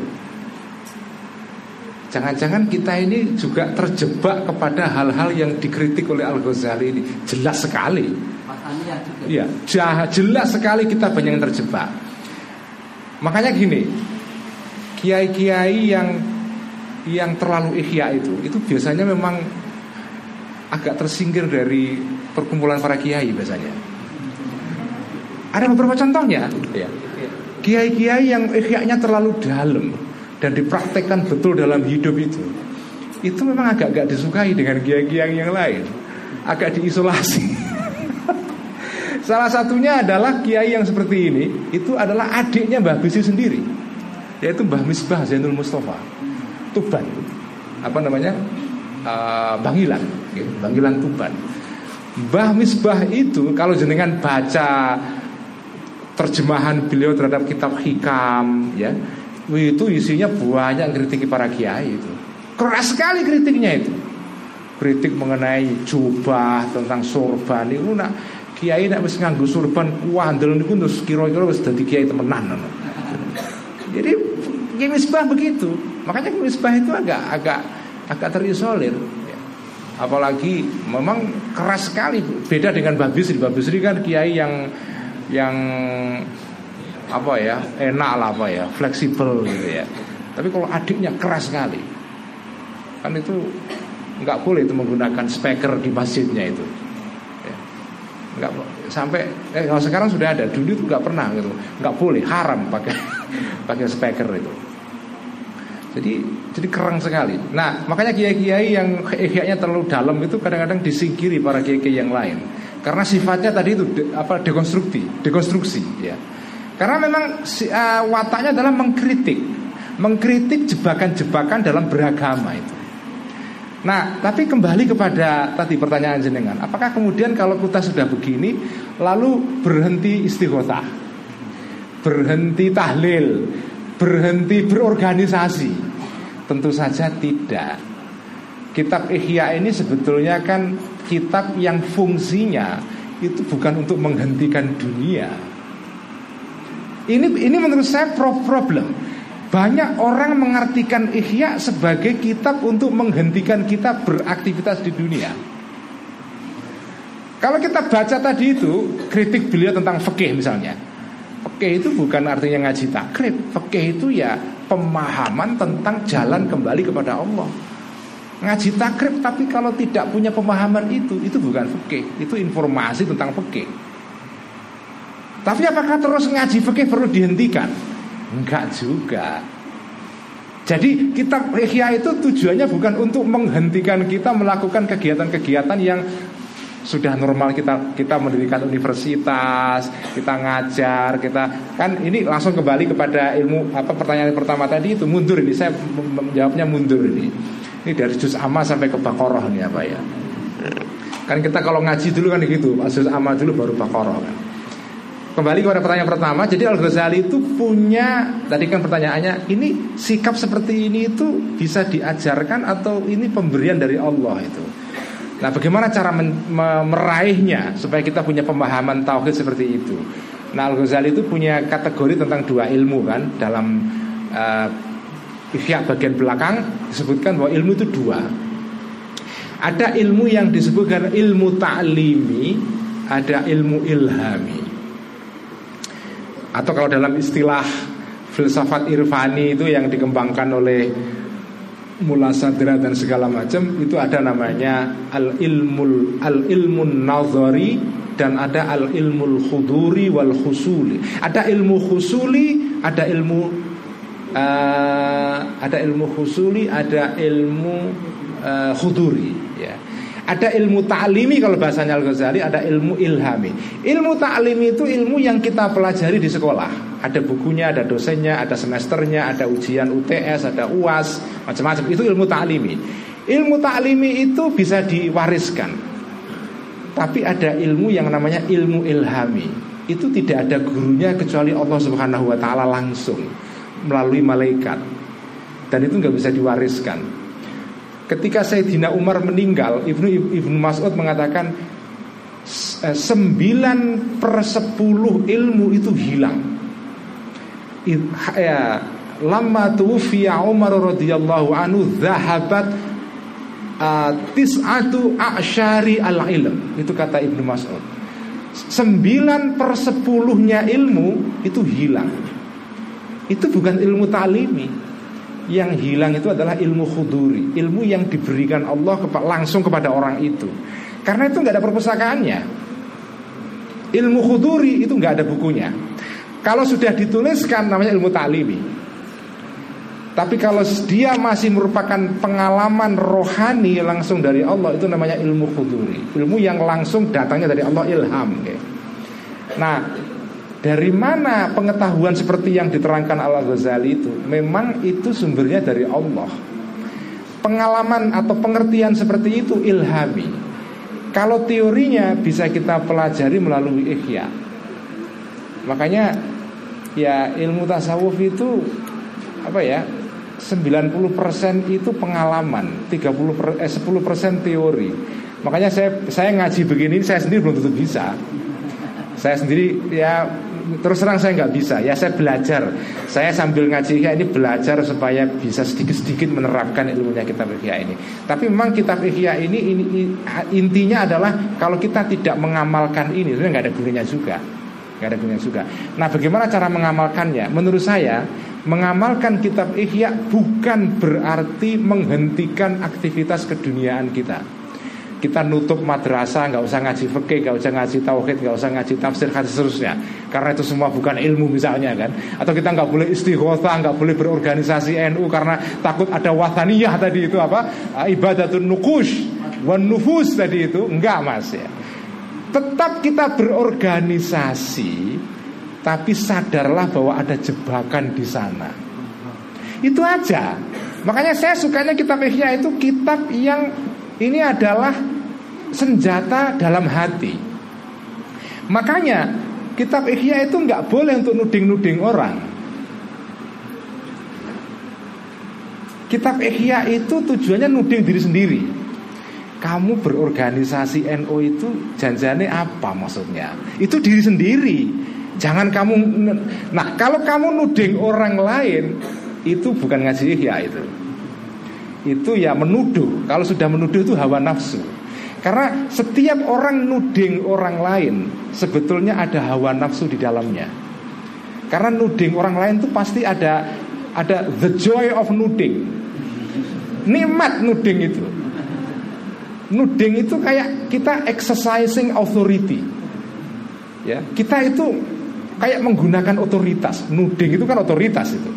[SPEAKER 1] Jangan-jangan kita ini juga terjebak kepada hal-hal yang dikritik oleh Al-Ghazali ini. Jelas sekali. Iya, jelas sekali kita banyak yang terjebak. Makanya gini Kiai-kiai yang yang terlalu ikhya itu Itu biasanya memang agak tersingkir dari perkumpulan para kiai biasanya ada beberapa contohnya. Ya. Kiai-kiai yang ikhya terlalu dalam dan dipraktekkan betul dalam hidup itu, itu memang agak-agak disukai dengan kiai-kiai yang lain, agak diisolasi. <laughs> Salah satunya adalah kiai yang seperti ini, itu adalah adiknya Mbah Bisi sendiri, yaitu Mbah Misbah Zainul Mustafa, Tuban, apa namanya, uh, Bangilan, gitu, Bangilan Tuban. Mbah Misbah itu kalau jenengan baca terjemahan beliau terhadap kitab hikam ya. Itu isinya banyak kritik para kiai itu. Keras sekali kritiknya itu. Kritik mengenai jubah tentang sorban. Itu nak kiai nak mesti nganggu sorban kuandel niku terus kira-kira wis dadi kiai temenan jadi Kiai Misbah begitu. Makanya Kiai Misbah itu agak agak agak terisolir ya. apalagi memang keras sekali. Beda dengan Babis Babisri Babisri kan kiai yang yang apa ya enak lah apa ya fleksibel gitu ya tapi kalau adiknya keras sekali kan itu nggak boleh itu menggunakan speaker di masjidnya itu ya. nggak sampai eh kalau sekarang sudah ada dulu itu nggak pernah gitu nggak boleh haram pakai <laughs> pakai speaker itu jadi jadi kerang sekali. Nah makanya kiai-kiai yang ihyanya terlalu dalam itu kadang-kadang disingkiri para kiai-kiai yang lain. Karena sifatnya tadi itu de, apa dekonstruksi, dekonstruksi ya. Karena memang uh, wataknya adalah mengkritik, mengkritik jebakan-jebakan dalam beragama itu. Nah, tapi kembali kepada tadi pertanyaan jenengan, apakah kemudian kalau kita sudah begini lalu berhenti istighotah, berhenti tahlil, berhenti berorganisasi? Tentu saja tidak. Kitab Ihya ini sebetulnya kan kitab yang fungsinya itu bukan untuk menghentikan dunia. Ini ini menurut saya problem. Banyak orang mengartikan Ihya sebagai kitab untuk menghentikan kita beraktivitas di dunia. Kalau kita baca tadi itu kritik beliau tentang fikih misalnya. Fikih itu bukan artinya ngaji takrib. Fikih itu ya pemahaman tentang jalan kembali kepada Allah. Ngaji takrib tapi kalau tidak punya pemahaman itu itu bukan fikih, itu informasi tentang fikih. Tapi apakah terus ngaji fikih perlu dihentikan? Enggak juga. Jadi kitab Ihya itu tujuannya bukan untuk menghentikan kita melakukan kegiatan-kegiatan yang sudah normal kita kita mendirikan universitas, kita ngajar, kita kan ini langsung kembali kepada ilmu apa pertanyaan pertama tadi itu mundur ini saya menjawabnya mundur ini. Ini dari juz amma sampai ke Baqarah ini apa ya? Kan kita kalau ngaji dulu kan gitu, juz amma dulu baru Baqarah kan. Kembali kepada pertanyaan pertama, jadi Al Ghazali itu punya tadi kan pertanyaannya, ini sikap seperti ini itu bisa diajarkan atau ini pemberian dari Allah itu? Nah, bagaimana cara meraihnya supaya kita punya pemahaman tauhid seperti itu? Nah, Al-Ghazali itu punya kategori tentang dua ilmu kan dalam uh, bagian belakang disebutkan bahwa ilmu itu dua. Ada ilmu yang disebutkan ilmu ta'limi, ada ilmu ilhami. Atau kalau dalam istilah filsafat irfani itu yang dikembangkan oleh mula sadra dan segala macam itu ada namanya al ilmul al ilmun nazari dan ada al ilmul khuduri wal khusuli ada ilmu khusuli ada ilmu uh, ada ilmu khusuli ada ilmu uh, khuduri ya. Ada ilmu ta'limi kalau bahasanya Al-Ghazali Ada ilmu ilhami. Ilmu ta'limi itu ilmu yang kita pelajari di sekolah. Ada bukunya, ada dosennya, ada semesternya Ada ujian UTS, ada UAS Macam-macam, itu ilmu ta'limi. Ilmu ta'limi itu bisa diwariskan. Tapi ada ilmu yang namanya ilmu ilhami. Itu tidak ada gurunya kecuali Allah subhanahu wa ta'ala langsung Melalui malaikat. Dan itu nggak bisa diwariskan. Ketika Sayyidina Umar meninggal Ibnu Ibnu Mas'ud mengatakan eh, Sembilan per sepuluh ilmu itu hilang. Ya, Lama tuwfiya Umar radhiyallahu anhu Zahabat uh, Tis'atu a'syari al-ilm. Itu kata Ibnu Mas'ud. Sembilan per sepuluhnya ilmu Itu hilang Itu bukan ilmu ta'limi. Yang hilang itu adalah ilmu khuduri. Ilmu yang diberikan Allah langsung kepada orang itu. Karena itu nggak ada perpustakaannya Ilmu khuduri itu nggak ada bukunya. Kalau sudah dituliskan namanya ilmu ta'limi. Tapi kalau dia masih merupakan pengalaman rohani langsung dari Allah Itu namanya ilmu khuduri. Ilmu yang langsung datangnya dari Allah ilham Nah dari mana pengetahuan seperti yang diterangkan Al-Ghazali itu? Memang itu sumbernya dari Allah. Pengalaman atau pengertian seperti itu ilhami. Kalau teorinya bisa kita pelajari melalui ihya. Makanya ya ilmu tasawuf itu apa ya? 90% itu pengalaman, 30 per, eh, 10% teori. Makanya saya saya ngaji begini saya sendiri belum tentu bisa. Saya sendiri ya terus terang saya nggak bisa. Ya saya belajar. Saya sambil ngaji ya ini belajar supaya bisa sedikit-sedikit menerapkan ilmunya kitab Ihya ini. Tapi memang kitab Ihya ini, ini intinya adalah kalau kita tidak mengamalkan ini sebenarnya nggak ada gunanya juga. Nggak ada gunanya juga. Nah bagaimana cara mengamalkannya? Menurut saya mengamalkan kitab Ihya bukan berarti menghentikan aktivitas keduniaan kita kita nutup madrasah nggak usah ngaji fikih nggak usah ngaji tauhid nggak usah ngaji tafsir dan seterusnya. Karena itu semua bukan ilmu misalnya kan? Atau kita nggak boleh istighotha nggak boleh berorganisasi NU karena takut ada wathaniyah tadi itu apa? Ah, ibadatun nukush wan nufus tadi itu. Enggak mas ya. Tetap kita berorganisasi tapi sadarlah bahwa ada jebakan di sana. Itu aja. Makanya saya sukanya kitab Ihya itu kitab yang ini adalah senjata dalam hati. Makanya kitab Ihya itu nggak boleh untuk nuding-nuding orang. Kitab Ihya itu tujuannya nuding diri sendiri. Kamu berorganisasi NO itu janjane apa maksudnya? Itu diri sendiri. Jangan kamu Nah, kalau kamu nuding orang lain itu bukan ngaji Ihya itu. Itu ya menuduh. Kalau sudah menuduh itu hawa nafsu. Karena setiap orang nuding orang lain Sebetulnya ada hawa nafsu di dalamnya Karena nuding orang lain itu pasti ada Ada the joy of nuding nikmat nuding itu. Nuding itu kayak kita exercising authority. Ya, kita itu kayak menggunakan otoritas. Nuding itu kan otoritas itu.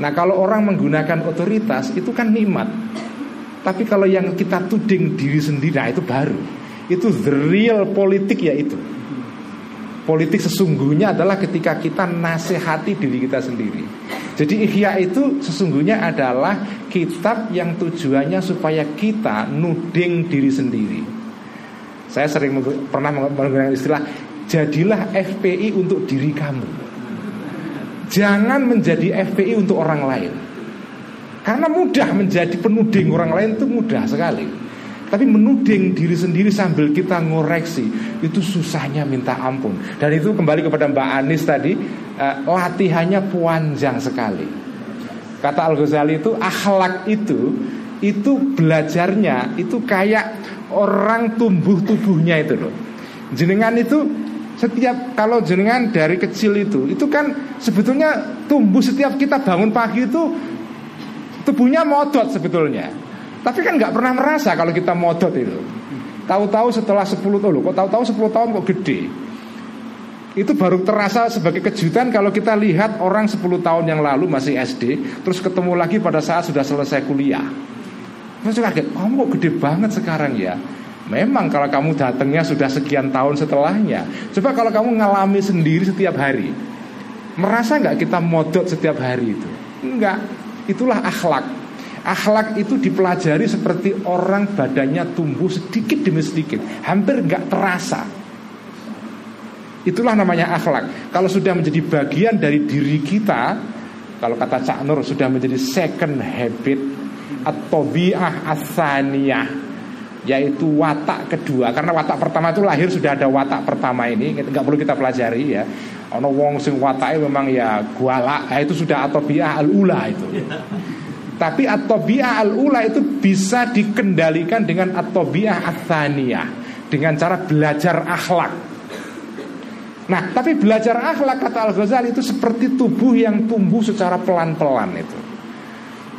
[SPEAKER 1] Nah, kalau orang menggunakan otoritas itu kan nikmat. Tapi kalau yang kita tuding diri sendiri, nah itu baru. Itu the real politik ya itu. Politik sesungguhnya adalah ketika kita nasihati diri kita sendiri. Jadi ikhya itu sesungguhnya adalah kitab yang tujuannya supaya kita nuding diri sendiri. Saya sering pernah menggunakan istilah jadilah FPI untuk diri kamu. Jangan menjadi FPI untuk orang lain. Karena mudah menjadi penuding. Orang lain itu mudah sekali. Tapi menuding diri sendiri sambil kita ngoreksi Itu susahnya minta ampun. Dan itu kembali kepada Mbak Anis tadi uh, Latihannya panjang sekali. Kata Al-Ghazali itu akhlak itu Itu belajarnya Itu kayak orang tumbuh tubuhnya itu loh. Jenengan itu setiap kalau jenengan dari kecil itu itu kan sebetulnya tumbuh setiap kita bangun pagi itu tubuhnya modot sebetulnya tapi kan nggak pernah merasa kalau kita modot itu. Tahu-tahu setelah 10 tahun, kok tahu-tahu 10 tahun kok gede. Itu baru terasa sebagai kejutan kalau kita lihat orang 10 tahun yang lalu masih SD, terus ketemu lagi pada saat sudah selesai kuliah. Terus kaget, kamu kok gede banget sekarang ya? Memang kalau kamu datangnya sudah sekian tahun setelahnya. Coba kalau kamu ngalami sendiri setiap hari. Merasa nggak kita modot setiap hari itu? Enggak. Itulah akhlak. Akhlak itu dipelajari seperti orang badannya tumbuh sedikit demi sedikit Hampir nggak terasa. Itulah namanya akhlak. Kalau sudah menjadi bagian dari diri kita Kalau kata Cak Nur sudah menjadi second habit Atau bi'ah asaniyah Yaitu watak kedua. Karena watak pertama itu lahir sudah ada watak pertama ini nggak perlu kita pelajari ya Ono wong sing watake memang ya guala nah, Itu sudah atau bi'ah al-ula itu. Tapi at-tabi'ah al-ula itu bisa dikendalikan dengan at-tabi'ah at-thaniyah Dengan cara belajar akhlak. Nah tapi belajar akhlak kata Al-Ghazali itu seperti tubuh yang tumbuh secara pelan-pelan itu.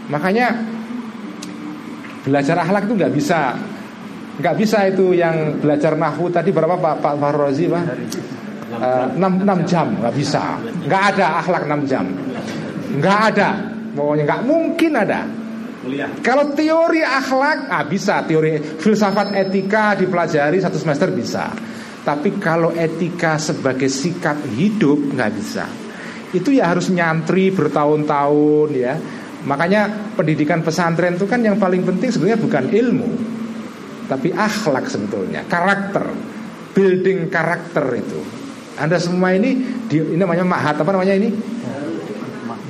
[SPEAKER 1] Makanya belajar akhlak itu nggak bisa. Nggak bisa itu yang belajar nahu tadi berapa Pak? Pak Farrozi Pak? Uh, 6, 6 jam nggak bisa nggak ada akhlak 6 jam nggak ada Pokoknya nggak mungkin ada. Kalau teori akhlak, ah bisa teori filsafat etika dipelajari satu semester bisa. Tapi kalau etika sebagai sikap hidup nggak bisa. Itu ya harus nyantri bertahun-tahun ya. Makanya pendidikan pesantren itu kan yang paling penting sebenarnya bukan ilmu, tapi akhlak sebetulnya, karakter, building karakter itu. Anda semua ini, ini namanya mahat apa namanya ini?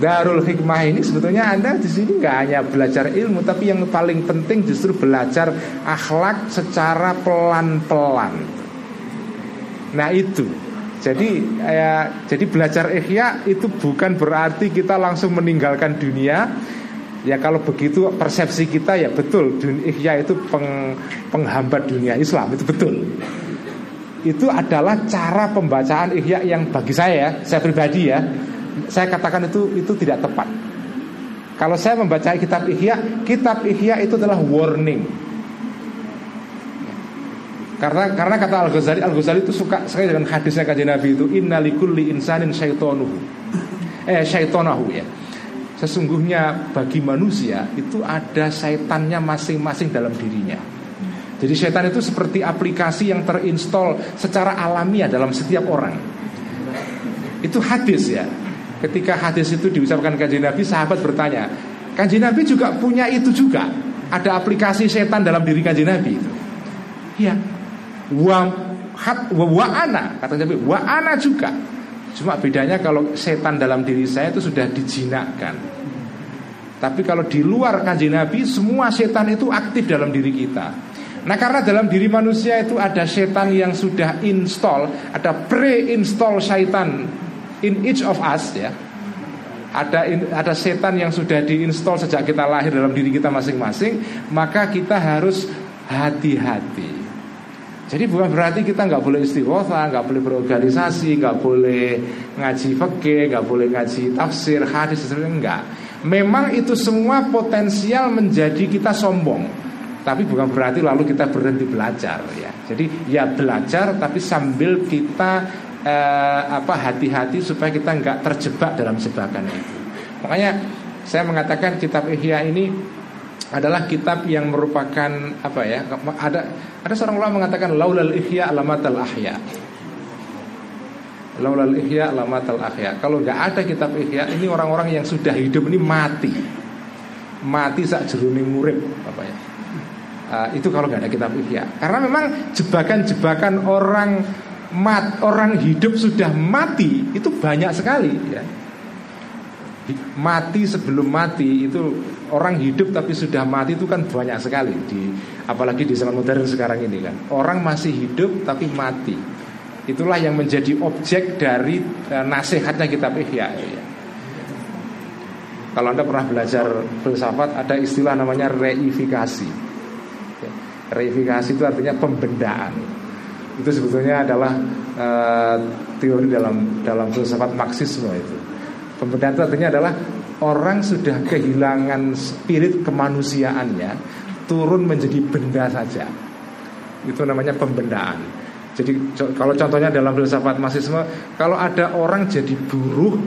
[SPEAKER 1] Darul Hikmah ini sebetulnya Anda di sini nggak hanya belajar ilmu tapi yang paling penting justru belajar akhlak secara pelan-pelan. Nah itu. Jadi ya, jadi belajar ikhya itu bukan berarti kita langsung meninggalkan dunia. Ya kalau begitu persepsi kita ya betul ikhya itu peng, penghambat dunia Islam itu betul. Itu adalah cara pembacaan ikhya yang bagi saya ya, saya pribadi ya saya katakan itu itu tidak tepat. Kalau saya membaca kitab Ihya, kitab Ihya itu adalah warning. Karena karena kata Al Ghazali, Al Ghazali itu suka sekali dengan hadisnya kajian Nabi itu Inna likulli insanin syaitonuhu. Eh syaitonahu ya. Sesungguhnya bagi manusia itu ada syaitannya masing-masing dalam dirinya. Jadi syaitan itu seperti aplikasi yang terinstall secara alamiah dalam setiap orang. Itu hadis ya. Ketika hadis itu diucapkan kanji Nabi Sahabat bertanya Kanji Nabi juga punya itu juga? Ada aplikasi setan dalam diri kanji Nabi? Itu Iya. Wa, hat, wa, wa ana Kata Nabi Wa ana juga. Cuma bedanya kalau setan dalam diri saya itu sudah dijinakkan. Tapi kalau di luar kanji Nabi Semua setan itu aktif dalam diri kita Nah karena dalam diri manusia itu ada setan yang sudah install Ada pre-install setan in each of us ya. Ada ada setan yang sudah diinstal sejak kita lahir dalam diri kita masing-masing maka kita harus hati-hati. Jadi bukan berarti kita nggak boleh istighosa, nggak boleh berorganisasi, nggak boleh ngaji fikih, nggak boleh ngaji tafsir, hadis, enggak. Memang itu semua potensial menjadi kita sombong Tapi bukan berarti lalu kita berhenti belajar ya. Jadi ya belajar tapi sambil kita eh, apa hati-hati supaya kita nggak terjebak dalam jebakan itu. Makanya saya mengatakan kitab Ihya ini adalah kitab yang merupakan apa ya ada ada seorang ulama mengatakan laulal ihya alamatal ahya. Laulal ihya alamatal ahya. Kalau nggak ada kitab ihya ini orang-orang yang sudah hidup ini mati. Mati saat jeruning murid apa ya uh, itu kalau nggak ada kitab ihya karena memang jebakan-jebakan orang mat orang hidup sudah mati itu banyak sekali ya mati sebelum mati itu orang hidup tapi sudah mati itu kan banyak sekali di apalagi di zaman modern sekarang ini kan orang masih hidup tapi mati itulah yang menjadi objek dari uh, nasihatnya kitab Ihya ya. kalau anda pernah belajar filsafat ada istilah namanya reifikasi. Reifikasi itu artinya pembendaan itu sebetulnya adalah uh, teori dalam dalam filsafat Marxisme itu Pembedaan itu artinya adalah orang sudah kehilangan spirit kemanusiaannya turun menjadi benda saja. Itu namanya pembendaan. Jadi kalau contohnya dalam filsafat marxisme, kalau ada orang jadi buruh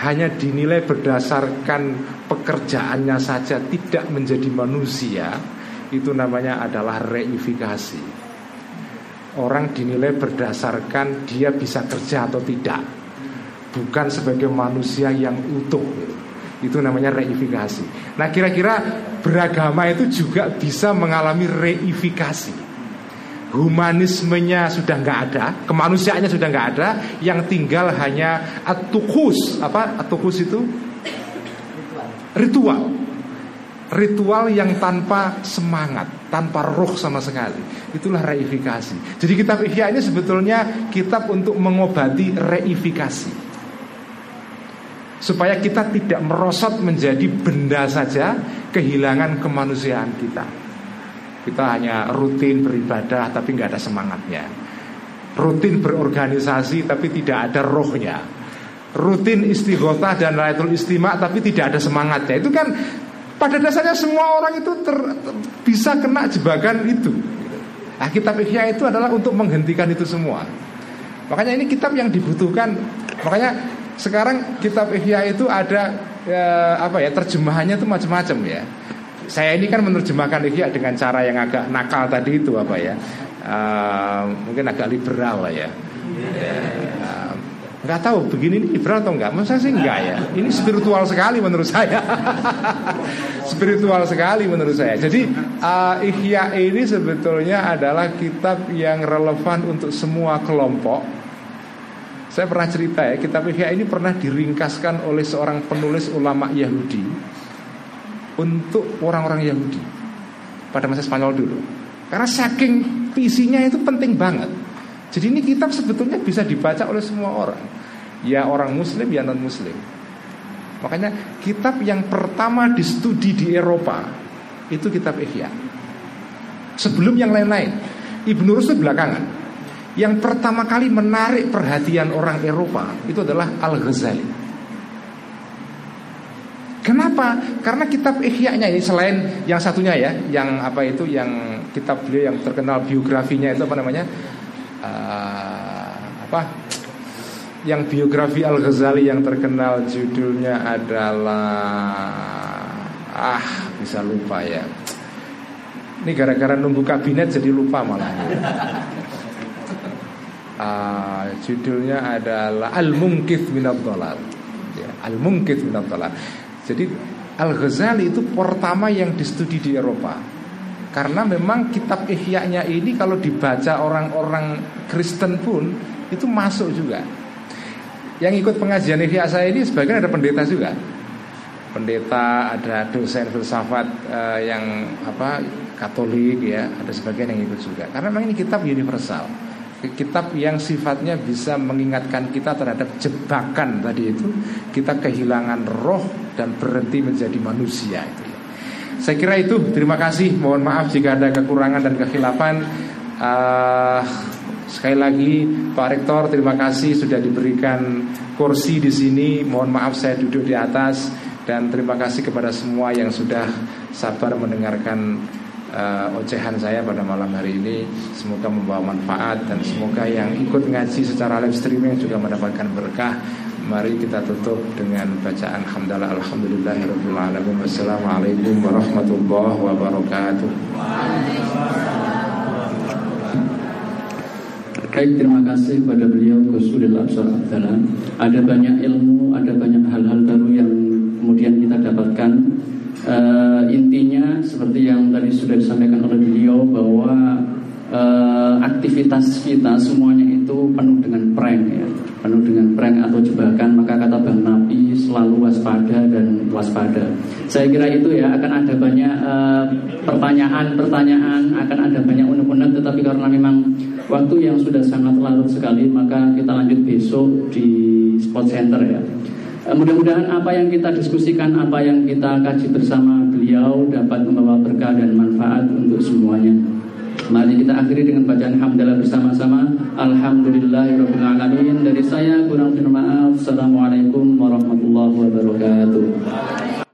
[SPEAKER 1] hanya dinilai berdasarkan pekerjaannya saja tidak menjadi manusia, itu namanya adalah reifikasi. Orang dinilai berdasarkan dia bisa kerja atau tidak bukan sebagai manusia yang utuh. Itu namanya reifikasi. Nah, kira-kira beragama itu juga bisa mengalami reifikasi. Humanismenya sudah nggak ada, kemanusiaannya sudah nggak ada, yang tinggal hanya atukus. Apa atukus itu? Ritual. Ritual yang tanpa semangat, tanpa roh sama sekali. Itulah reifikasi. Jadi kitab Ihya ini sebetulnya kitab untuk mengobati reifikasi supaya kita tidak merosot menjadi benda saja kehilangan kemanusiaan kita. Kita hanya rutin beribadah tapi nggak ada semangatnya. Rutin berorganisasi tapi tidak ada rohnya. Rutin istighotah dan laitul istimak tapi tidak ada semangatnya. Itu kan pada dasarnya semua orang itu ter, ter, bisa kena jebakan itu. Nah, kitab Ihya itu adalah untuk menghentikan itu semua. Makanya ini kitab yang dibutuhkan. Makanya sekarang kitab Ihya itu ada ya, apa ya terjemahannya itu macam-macam ya. Saya ini kan menerjemahkan Ihya dengan cara yang agak nakal tadi itu apa ya. Uh, mungkin agak liberal lah ya. Uh, nggak tahu begini ini liberal atau enggak saya sih enggak ya. Ini spiritual sekali menurut saya. <laughs> Spiritual sekali menurut saya. Jadi uh, Ihya ini sebetulnya adalah kitab yang relevan untuk semua kelompok. Saya pernah cerita ya, kitab Ihya ini pernah diringkaskan oleh seorang penulis ulama Yahudi untuk orang-orang Yahudi pada masa Spanyol dulu. Karena saking visinya itu penting banget. Jadi ini kitab sebetulnya bisa dibaca oleh semua orang. Ya orang muslim ya non muslim. Makanya kitab yang pertama di studi di Eropa itu kitab Ihya. Sebelum yang lain-lain. Ibnu Rushd belakangan. Yang pertama kali menarik perhatian orang Eropa itu adalah Al-Ghazali. Kenapa? Karena kitab Ihya-nya ini selain yang satunya ya, yang apa itu yang kitab beliau yang terkenal biografinya itu apa namanya? Uh, apa? Yang biografi Al-Ghazali yang terkenal judulnya adalah ah, bisa lupa ya. Ini gara-gara nunggu kabinet jadi lupa malah uh, judulnya adalah Al-Munkith Minad Dolal ya, Al-Munkith Minad Dolal Jadi Al-Ghazali itu pertama yang distudi di Eropa Karena memang kitab Ihya-nya ini kalau dibaca orang-orang Kristen pun Itu masuk juga. Yang ikut pengajian Ihya saya ini sebagian ada pendeta juga. Pendeta, ada dosen filsafat uh, yang apa Katolik ya, ada sebagian yang ikut juga. Karena memang ini kitab universal. Kitab yang sifatnya bisa mengingatkan kita terhadap jebakan tadi itu kita kehilangan roh dan berhenti menjadi manusia saya kira itu. Terima kasih. Mohon maaf jika ada kekurangan dan kekhilafan. Uh, sekali lagi Pak Rektor terima kasih sudah diberikan kursi di sini. Mohon maaf saya duduk di atas. Dan terima kasih kepada semua yang sudah sabar mendengarkan uh, ocehan saya pada malam hari ini. Semoga membawa manfaat dan semoga yang ikut ngaji secara live streaming juga mendapatkan berkah. Mari kita tutup dengan bacaan hamdalah alhamdulillahirabbil. Wassalamualaikum warahmatullahi wabarakatuh.
[SPEAKER 2] Baik, terima kasih kepada beliau Gus Udil Absar Ada banyak ilmu, ada banyak hal-hal baru yang kemudian kita dapatkan uh, intinya seperti yang tadi sudah disampaikan oleh beliau bahwa uh, aktivitas kita semuanya itu penuh dengan prank ya penuh dengan prank atau jebakan maka kata Bang Nabi selalu waspada dan waspada saya kira itu ya akan ada banyak pertanyaan-pertanyaan uh, akan ada banyak unek-unek tetapi karena memang waktu yang sudah sangat larut sekali maka kita lanjut besok di spot center ya Eh, mudah-mudahan apa yang kita diskusikan, apa yang kita kaji bersama beliau dapat membawa berkah dan manfaat untuk semuanya. Mari kita akhiri dengan bacaan hamdalah bersama-sama. Alhamdulillahirobbilalamin. Dari saya kurang bermaaf. Assalamualaikum warahmatullahi wabarakatuh.